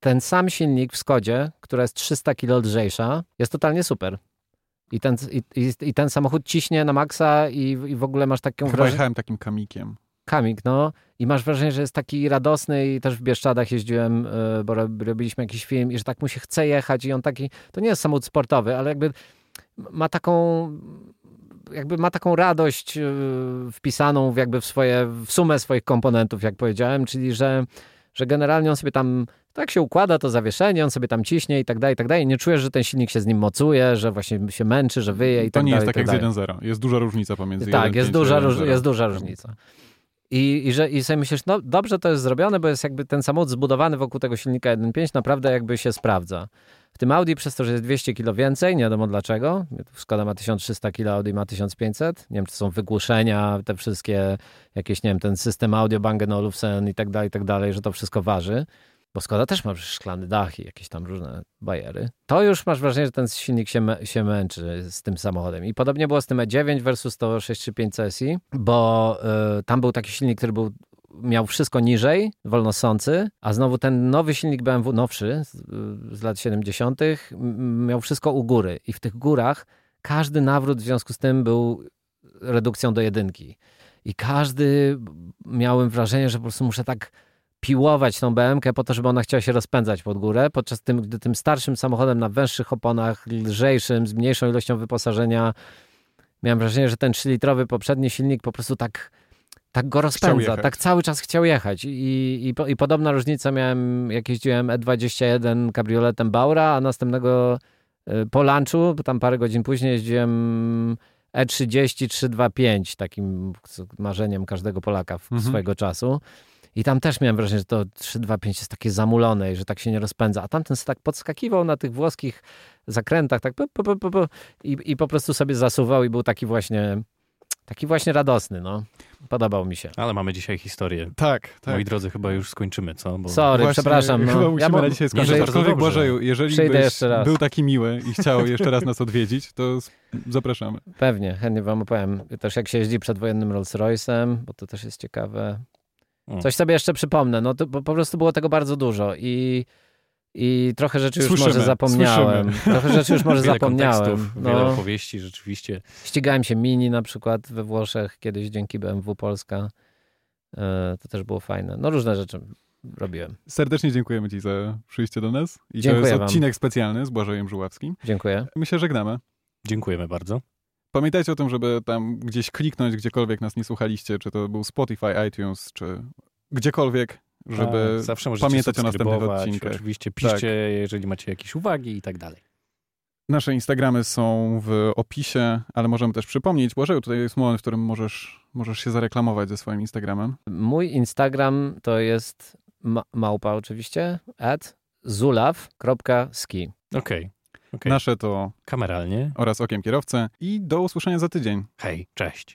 Ten sam silnik w Skodzie, która jest 300 kg lżejsza, jest totalnie super. I ten, i, i, i ten samochód ciśnie na maksa i, i w ogóle masz taką wrażenie... jechałem takim kamikiem kamik, no. I masz wrażenie, że jest taki radosny i też w Bieszczadach jeździłem, e, bo robiliśmy jakiś film i że tak mu się chce jechać i on taki, to nie jest samochód sportowy, ale jakby ma taką jakby ma taką radość e, wpisaną w jakby w swoje, w sumę swoich komponentów, jak powiedziałem, czyli że, że generalnie on sobie tam tak się układa to zawieszenie, on sobie tam ciśnie i tak dalej, i tak dalej. Nie czujesz, że ten silnik się z nim mocuje, że właśnie się męczy, że wyje i to tak dalej. To nie jest tak, tak jak z 1.0. Jest duża różnica pomiędzy Tak, jest duża, jest duża różnica. I, i, że, I sobie myślisz, no dobrze to jest zrobione, bo jest jakby ten samochód zbudowany wokół tego silnika 1.5 naprawdę jakby się sprawdza. W tym Audi przez to, że jest 200 kg więcej, nie wiadomo dlaczego, Skoda ma 1300 kg, Audi ma 1500, nie wiem, czy są wygłuszenia, te wszystkie jakieś, nie wiem, ten system audio Bang Olufsen i tak dalej, i tak dalej, że to wszystko waży. Bo Skoda też ma szklany dach i jakieś tam różne bajery. To już masz wrażenie, że ten silnik się, się męczy z tym samochodem. I podobnie było z tym E9 versus to 635 CSI, bo y, tam był taki silnik, który był miał wszystko niżej, wolnosący, a znowu ten nowy silnik BMW, nowszy, z, z lat 70., miał wszystko u góry. I w tych górach każdy nawrót w związku z tym był redukcją do jedynki. I każdy miałem wrażenie, że po prostu muszę tak piłować tą BMK po to, żeby ona chciała się rozpędzać pod górę, podczas tym, gdy tym starszym samochodem na węższych oponach, lżejszym, z mniejszą ilością wyposażenia, miałem wrażenie, że ten 3-litrowy poprzedni silnik po prostu tak tak go rozpędza, tak cały czas chciał jechać. I, i, i podobna różnica miałem, jak jeździłem E21 kabrioletem Baura, a następnego y, po lunchu, tam parę godzin później jeździłem E30 325, takim marzeniem każdego Polaka w, mhm. swojego czasu. I tam też miałem wrażenie, że to 325 jest takie zamulone i że tak się nie rozpędza. A tamten tak podskakiwał na tych włoskich zakrętach tak po, po, po, i, i po prostu sobie zasuwał i był taki właśnie Taki właśnie radosny, no. Podobał mi się. Ale mamy dzisiaj historię. Tak, tak. Moi drodzy, chyba już skończymy, co? Bo... Sorry, właśnie, przepraszam. No. Chyba musimy ja na dzisiaj skończyć. Aczkolwiek Błażeju, jeżeli byś był taki miły i chciał jeszcze raz nas odwiedzić, to zapraszamy. Pewnie, chętnie wam opowiem. Też jak się jeździ przedwojennym Rolls Royce'em, bo to też jest ciekawe. Mm. Coś sobie jeszcze przypomnę. No to po prostu było tego bardzo dużo i i trochę rzeczy już słyszymy, może zapomniałem. Słyszymy. Trochę rzeczy już może wiele zapomniałem. No. Wiele opowieści rzeczywiście. Ścigałem się Mini na przykład we Włoszech kiedyś dzięki BMW Polska. E, to też było fajne. No różne rzeczy robiłem. Serdecznie dziękujemy Ci za przyjście do nas. I Dziękuję to jest odcinek wam. specjalny z Błażejem Żuławskim. Dziękuję. My się żegnamy. Dziękujemy bardzo. Pamiętajcie o tym, żeby tam gdzieś kliknąć, gdziekolwiek nas nie słuchaliście, czy to był Spotify, iTunes, czy gdziekolwiek żeby tak, zawsze pamiętać o następnych odcinkach. Oczywiście piszcie, tak. jeżeli macie jakieś uwagi i tak dalej. Nasze Instagramy są w opisie, ale możemy też przypomnieć. Błażeju, tutaj jest moment, w którym możesz, możesz się zareklamować ze swoim Instagramem. Mój Instagram to jest ma małpa oczywiście, at zulaw.ski. Okej. Okay. Okay. Nasze to kameralnie oraz okiem kierowcę i do usłyszenia za tydzień. Hej, cześć.